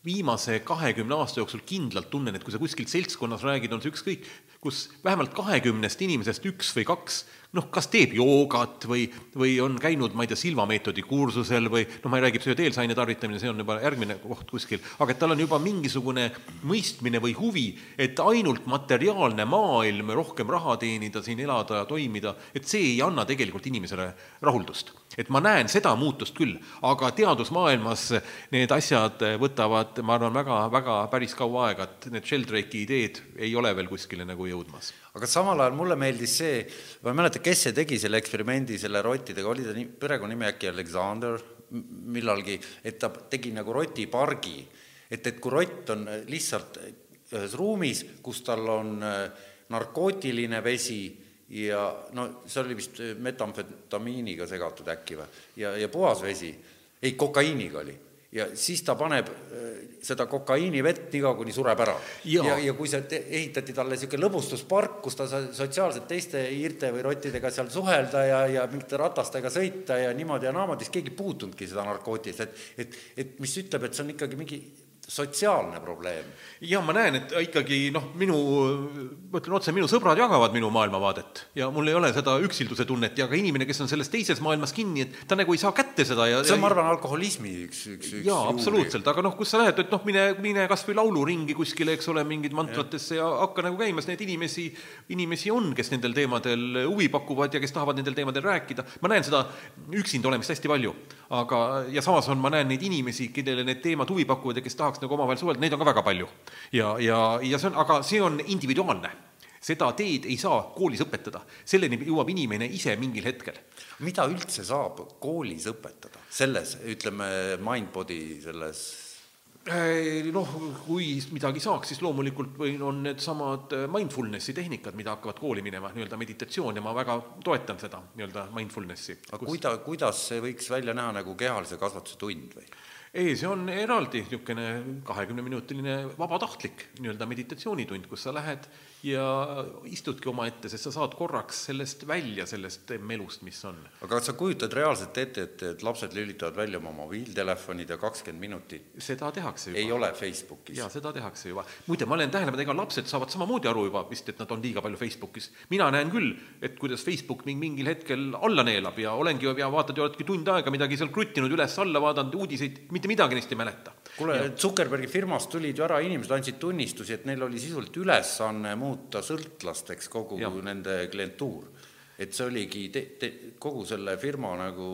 viimase kahekümne aasta jooksul kindlalt tunnen, et kui sa kuskil seltskonnas räägid, on see ükskõik, kus vähemalt kahekümnest inimesest üks või kaks noh, kas teeb joogat või, või on käinud, ma ei tea, Silva meetodi kursusel või noh, ma ei räägi psühhedeelse tarvitamine, see on juba järgmine koht kuskil, aga et tal on juba mingisugune mõistmine või huvi, et ainult materiaalne maailm, rohkem raha teenida, siin elada ja toimida, et see ei anna tegelikult inimesele rahuldust. Et ma näen seda muutust küll, aga teadusmaailmas need asjad võtavad, ma arvan, väga, väga päris kaua aega, et need Sheldrake'i ideed ei ole veel kuskile nagu jõudmas aga samal ajal mulle meeldis see, ma ei mäleta, kes see tegi selle eksperimendi selle rottidega, oli ta nii, perekonnanimi äkki Alexander millalgi, et ta tegi nagu rotipargi. et, et kui rott on lihtsalt ühes ruumis, kus tal on äh, narkootiline vesi ja no see oli vist metamfetamiiniga segatud äkki või, ja, ja puhas vesi, ei, kokaiiniga oli. Ja siis ta paneb äh, seda kokaiinivett nii kaua, kuni sureb ära. ja, ja, ja kui see ehitati talle niisugune lõbustuspark, kus ta sai sotsiaalselt teiste hiirte või rottidega seal suhelda ja, ja mingite ratastega sõita ja niimoodi ja naamoodi, siis keegi ei puutunudki seda narkootilist, et et, et mis ütleb, et see on ikkagi mingi sotsiaalne probleem. ja ma näen, et ikkagi noh, minu, ma ütlen otse, minu sõbrad jagavad minu maailmavaadet ja mul ei ole seda üksilduse tunnet ja ka inimene, kes on selles teises maailmas kinni, et ta nagu ei saa kätte seda ja see on, ma arvan, alkoholismi üks, üks, üks jaa, absoluutselt, aga noh, kus sa lähed, et noh, mine, mine kas või lauluringi kuskile, eks ole, mingid mantratesse ja hakka nagu käima, sest neid inimesi, inimesi on, kes nendel teemadel huvi pakuvad ja kes tahavad nendel teemadel rääkida, ma näen seda üksinda olemist hästi palju. Aga, ja samas on, ma näen neid inimesi, kellele need teemad huvi pakuvad ja kes tahaks nagu omavahel suhelda, neid on ka väga palju. ja, ja, ja see on, aga see on individuaalne seda teed ei saa koolis õpetada, selleni jõuab inimene ise mingil hetkel. mida üldse saab koolis õpetada, selles, ütleme, Mindbody selles noh, kui midagi saaks, siis loomulikult või on needsamad mindfulnessi tehnikad, mida hakkavad kooli minema, nii-öelda meditatsioon ja ma väga toetan seda nii-öelda mindfulnessi. aga kus... kuida-, kuidas see võiks välja näha nagu kehalise kasvatuse tund või? ei, see on eraldi niisugune kahekümneminutiline vabatahtlik nii-öelda meditatsioonitund, kus sa lähed ja istudki omaette, sest sa saad korraks sellest välja, sellest melust, mis on. aga kas sa kujutad reaalselt ette, et, et lapsed lülitavad välja oma mobiiltelefonid ja kakskümmend minutit seda tehakse juba. ei ole Facebookis? jaa, seda tehakse juba. muide, ma olen tähele pannud, ega lapsed saavad samamoodi aru juba vist, et nad on liiga palju Facebookis. mina näen küll, et kuidas Facebook mind mingil hetkel alla neelab ja olengi ja vaatad ja oledki tund aega midagi seal kruttinud, üles-alla vaadanud, uudiseid, mitte midagi neist ei mäleta. kuule, Zuckerbergi firmast tulid ju ära inimesed, andsid tunnistusi, et neil oli sisuliselt ülesanne muuta sõltlasteks kogu ja. nende klientuur. et see oligi te, te, kogu selle firma nagu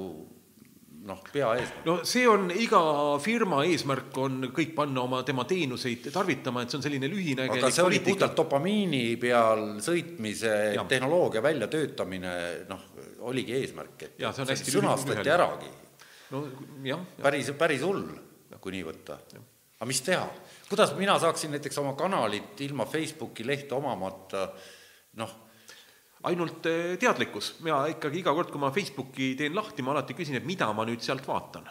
noh, peaeesmärk. no see on iga firma eesmärk on kõik panna oma tema teenuseid tarvitama, et see on selline lühinägelik aga see oli puhtalt dopamiini peal sõitmise Jah. tehnoloogia väljatöötamine, noh, oligi eesmärk, et Jaa, see on hästi sõnastati äragi. no jah, päris, päris hull, kui nii võtta. aga mis teha, kuidas mina saaksin näiteks oma kanalit ilma Facebooki lehte omamata, noh, ainult eh, teadlikkus, mina ikkagi iga kord, kui ma Facebooki teen lahti, ma alati küsin, et mida ma nüüd sealt vaatan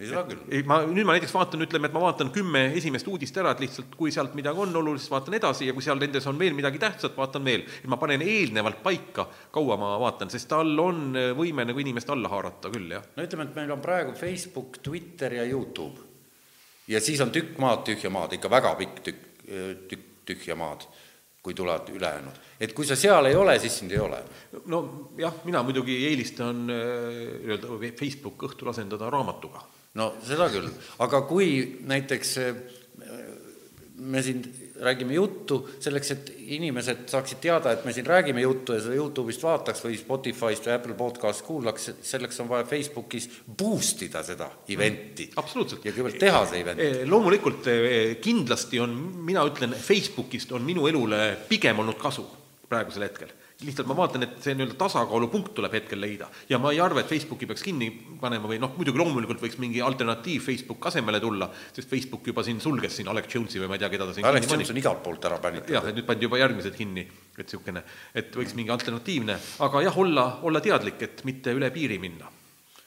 ei saa küll. ei, ma nüüd ma näiteks vaatan, ütleme, et ma vaatan kümme esimest uudist ära, et lihtsalt kui sealt midagi on olulist, vaatan edasi ja kui seal nendes on veel midagi tähtsat, vaatan veel. et ma panen eelnevalt paika, kaua ma vaatan, sest tal on eh, võime nagu inimest alla haarata küll, jah. no ütleme, et meil on praegu Facebook, Twitter ja Youtube. Ja siis on tükk maad tühja maad, ikka väga pikk tükk, tükk tühja maad, kui tulevad ülejäänud. et kui sa seal ei ole, siis sind ei ole. no jah, mina muidugi eelistan nii-öelda Facebook õhtul asendada raamatuga no seda küll, aga kui näiteks eh, me siin räägime juttu selleks, et inimesed saaksid teada, et me siin räägime juttu ja seda Youtube'ist vaataks või Spotify'st või Apple podcast kuulaks, selleks on vaja Facebookis boost ida seda event'i. absoluutselt. ja kõigepealt teha see event. Eh, loomulikult eh, kindlasti on, mina ütlen, Facebookist on minu elule pigem olnud kasu praegusel hetkel. Lihtsalt ma vaatan, et see nii-öelda tasakaalupunkt tuleb hetkel leida ja ma ei arva, et Facebooki peaks kinni panema või noh, muidugi loomulikult võiks mingi alternatiiv Facebook asemele tulla, sest Facebook juba siin sulges siin Alex Jones'i või ma ei tea, keda ta siin Alex Jones on igalt poolt ära jah, pänitatud. et nüüd pandi juba järgmised kinni, et niisugune, et võiks mingi alternatiivne, aga jah, olla, olla teadlik, et mitte üle piiri minna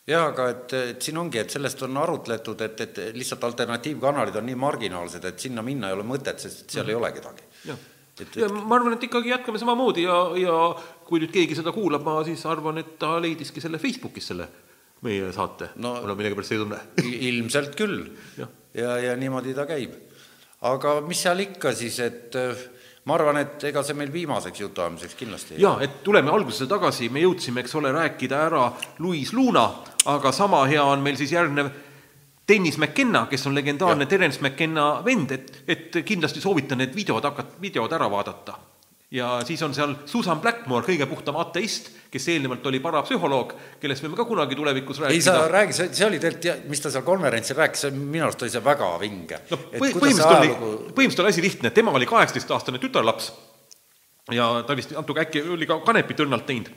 jah, aga et, et siin ongi, et sellest on arutletud, et, et lihtsalt alternatiivkanalid on nii marginaalsed, et sinna minna ei ole mõtet, sest seal ei ole kedagi. jah, et, ja et ma arvan, et ikkagi jätkame samamoodi ja, ja kui nüüd keegi seda kuulab, ma siis arvan, et ta leidiski selle Facebookis selle meie saate No- mul on millegipärast ei tunne. ilmselt küll Jah. ja, ja niimoodi ta käib. aga mis seal ikka siis, et äh, ma arvan, et ega see meil viimaseks jutuajamiseks kindlasti ei ja et tuleme algusesse tagasi, me jõudsime, eks ole, rääkida ära Louis Luna, aga sama hea on meil siis järgnev Dennis McKenna, kes on legendaarne. Terence McKenna vend, et, et kindlasti soovitan need videod hakata, videod ära vaadata. ja siis on seal Susan Blackmore, kõige puhtam ateist, kes eelnevalt oli parapsühholoog, kellest võime ka kunagi tulevikus ei sa rääkida. räägi, see, see oli tegelikult, mis ta seal konverentsil rääkis, minu arust oli see väga vinge no põhi- põhimõtteliselt oli, põhimõtteliselt oli asi lihtne, tema oli kaheksateistaastane tütarlaps ja ta vist natuke äkki oli ka kanepit õrnalt teinud,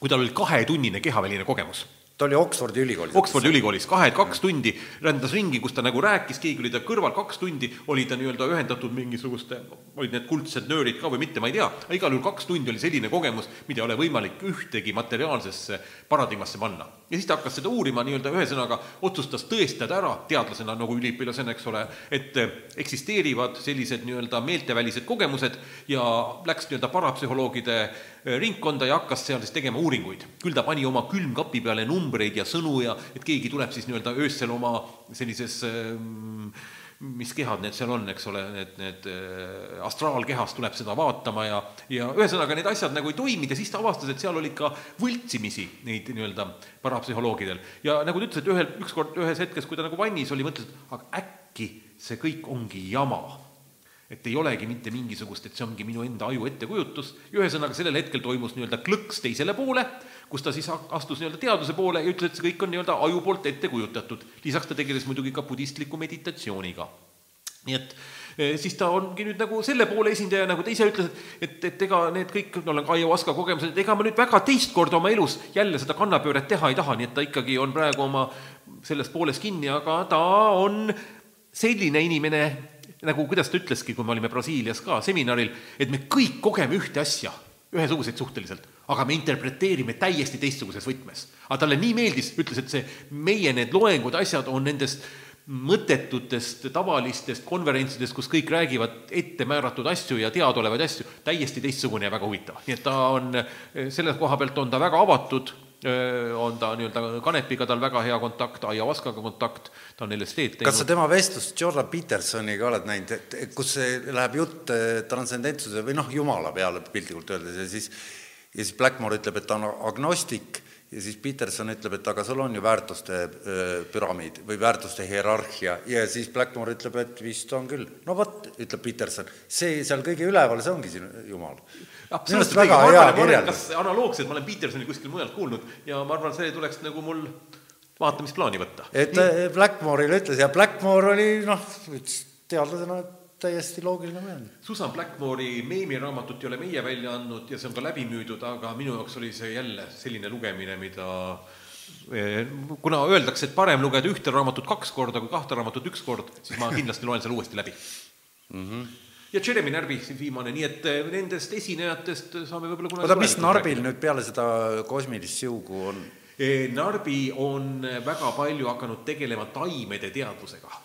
kui tal oli kahetunnine kehaväline kogemus ta oli Oxfordi ülikoolis. Oxfordi ülikoolis kahe, kaks tundi rändas ringi, kus ta nagu rääkis, keegi oli ta kõrval, kaks tundi oli ta nii-öelda ühendatud mingisuguste, olid need kuldsed nöörid ka või mitte, ma ei tea, aga igal juhul kaks tundi oli selline kogemus, mida ei ole võimalik ühtegi materiaalsesse paradigmasse panna. ja siis ta hakkas seda uurima nii-öelda ühesõnaga, otsustas tõestada ära teadlasena nagu üliõpilasena, eks ole, et eksisteerivad sellised nii-öelda meeltevälised kogemused ja läks nii-öelda parapsühholoogide eh, ringkonda ja hakkas seal siis tegema uuringuid. küll ta pani oma külmkapi peale numbreid ja sõnu ja et keegi tuleb siis nii-öelda öösel oma sellises ähm, mis kehad need seal on, eks ole, need, need äh, astraalkehas tuleb seda vaatama ja, ja ühesõnaga need asjad nagu ei toiminud ja siis ta avastas, et seal oli ka võltsimisi neid nii-öelda parapsühholoogidel. ja nagu ta ütles, et ühel, ükskord ühes hetkes, kui ta nagu vannis oli, mõtles, et aga äkki see kõik ongi jama et ei olegi mitte mingisugust, et see ongi minu enda aju ettekujutus ühesõnaga sellel hetkel toimus nii-öelda klõks teisele poole, kus ta siis astus nii-öelda teaduse poole ja ütles, et see kõik on nii-öelda aju poolt ette kujutatud. lisaks ta tegeles muidugi ka budistliku meditatsiooniga. nii et eh, siis ta ongi nüüd nagu selle poole esindaja, nagu ta ise ütles, et, et ega need kõik, mul on ka ayahuasca kogemused, et ega ma nüüd väga teist korda oma elus jälle seda kannapööret teha ei taha, nii et ta ikkagi on praegu oma selles pooles kinni, aga ta on selline inimene, nagu kuidas ta ütleski, kui me olime Brasiilias ka seminaril, et me kõik kogeme ühte asja, ühesuguseid suhteliselt, aga me interpreteerime täiesti teistsuguses võtmes. aga talle nii meeldis, ütles, et see meie need loengud, asjad on nendest mõttetutest tavalistest konverentsidest, kus kõik räägivad ette määratud asju ja teadaolevaid asju, täiesti teistsugune ja väga huvitav. nii et ta on, selle koha pealt on ta väga avatud, on ta nii-öelda kanepiga tal väga hea kontakt, ayahuascaga kontakt, ta on LSD-d kas sa teinud. tema vestlust Jordan Petersoniga oled näinud, et kus läheb jutt eh, transcendentsuse või noh, jumala peale piltlikult öeldes ja siis ja siis Blackmore ütleb, et ta on agnostik ja siis Peterson ütleb, et aga sul on ju väärtuste püramiid või väärtuste hierarhia ja siis Blackmore ütleb, et vist on küll. no vot, ütleb Peterson, see seal kõige üleval, see ongi sinu jumal. minu arust väga hea kirjeldus. kas analoogselt ma olen Petersoni kuskil mujal kuulnud ja ma arvan, see tuleks nagu mul vaatamisplaani võtta. et äh, Blackmore'ile ütles ja Blackmore oli noh, ütles teadlasena täiesti loogiline mees. Susan Blackmore'i meemiraamatut ei ole meie välja andnud ja see on ka läbi müüdud, aga minu jaoks oli see jälle selline lugemine, mida eh, kuna öeldakse, et parem lugeda ühte raamatut kaks korda kui kahte raamatut üks kord, siis ma kindlasti loen selle uuesti läbi mm. -hmm. ja Jeremy Närvi siin viimane, nii et eh, nendest esinejatest saame võib-olla kunagi oota, mis Narbil rääkida. nüüd peale seda kosmilist siugu on? Eh, Narbi on väga palju hakanud tegelema taimede teadvusega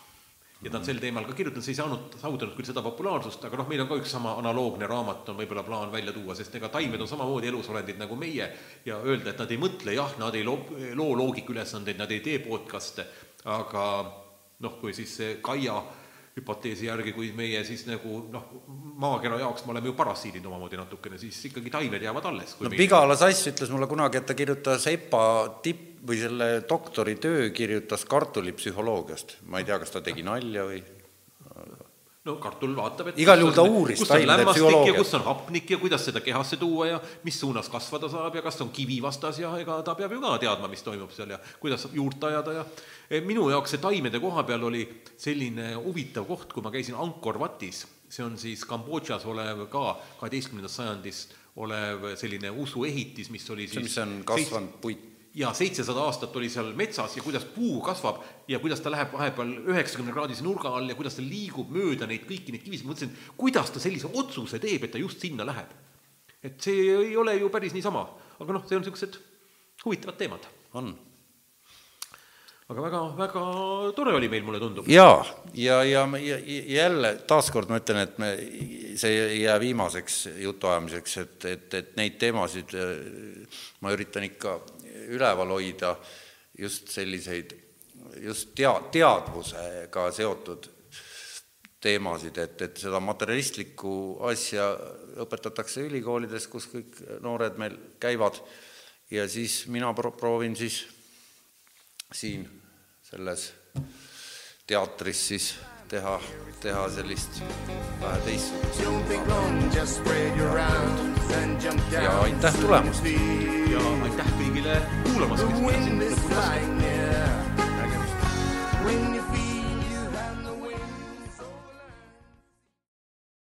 ja ta on sel teemal ka kirjutanud, see ei saanud, saavutanud küll seda populaarsust, aga noh, meil on ka üks sama analoogne raamat on võib-olla plaan välja tuua, sest ega taimed on samamoodi elusolendid nagu meie ja öelda, et nad ei mõtle, jah, nad ei loo, loo loogikaülesandeid, nad ei tee podcast'e, aga noh, kui siis see Kaia hüpoteesi järgi, kui meie siis nagu noh, maakera jaoks me oleme ju parasiidid omamoodi natukene, siis ikkagi taimed jäävad alles. no Pigala Sass ütles mulle kunagi, et ta kirjutas EPA tipp või selle doktoritöö kirjutas kartulipsühholoogiast. ma ei tea, kas ta tegi nalja või no kartul vaatab, et Igal juhul ta uuris kus on lämmastik ja kus on hapnik ja kuidas seda kehasse tuua ja mis suunas kasvada saab ja kas on kivi vastas ja ega ta peab ju ka teadma, mis toimub seal ja kuidas juurt ajada ja Eh, minu jaoks see taimede koha peal oli selline huvitav koht, kui ma käisin Angkor Vatis, see on siis Kambodžas olev ka kaheteistkümnendast sajandist olev selline usuehitis, mis oli see, siis mis on kasvanud puit. Ja seitsesada aastat oli seal metsas ja kuidas puu kasvab ja kuidas ta läheb vahepeal üheksakümne kraadise nurga all ja kuidas ta liigub mööda neid kõiki neid kivisid, mõtlesin, kuidas ta sellise otsuse teeb, et ta just sinna läheb. et see ei ole ju päris niisama, aga noh, see on niisugused huvitavad teemad. on. aga väga, väga tore oli meil, mulle tundub. jaa, ja, ja, ja, ja jälle taaskord ma ütlen, et me, see ei jää viimaseks jutuajamiseks, et, et, et neid teemasid eh, ma üritan ikka üleval hoida just selliseid, just tea-, teadvusega seotud teemasid, et, et seda materialistlikku asja õpetatakse ülikoolides, kus kõik noored meil käivad. Ja siis mina pro-, proovin siis siin selles teatris siis teha, teha sellist vähe teistsugust ja aitäh tulemast! ja aitäh kõigile kuulamast, kes me wind siin lõpuni near. nägemist!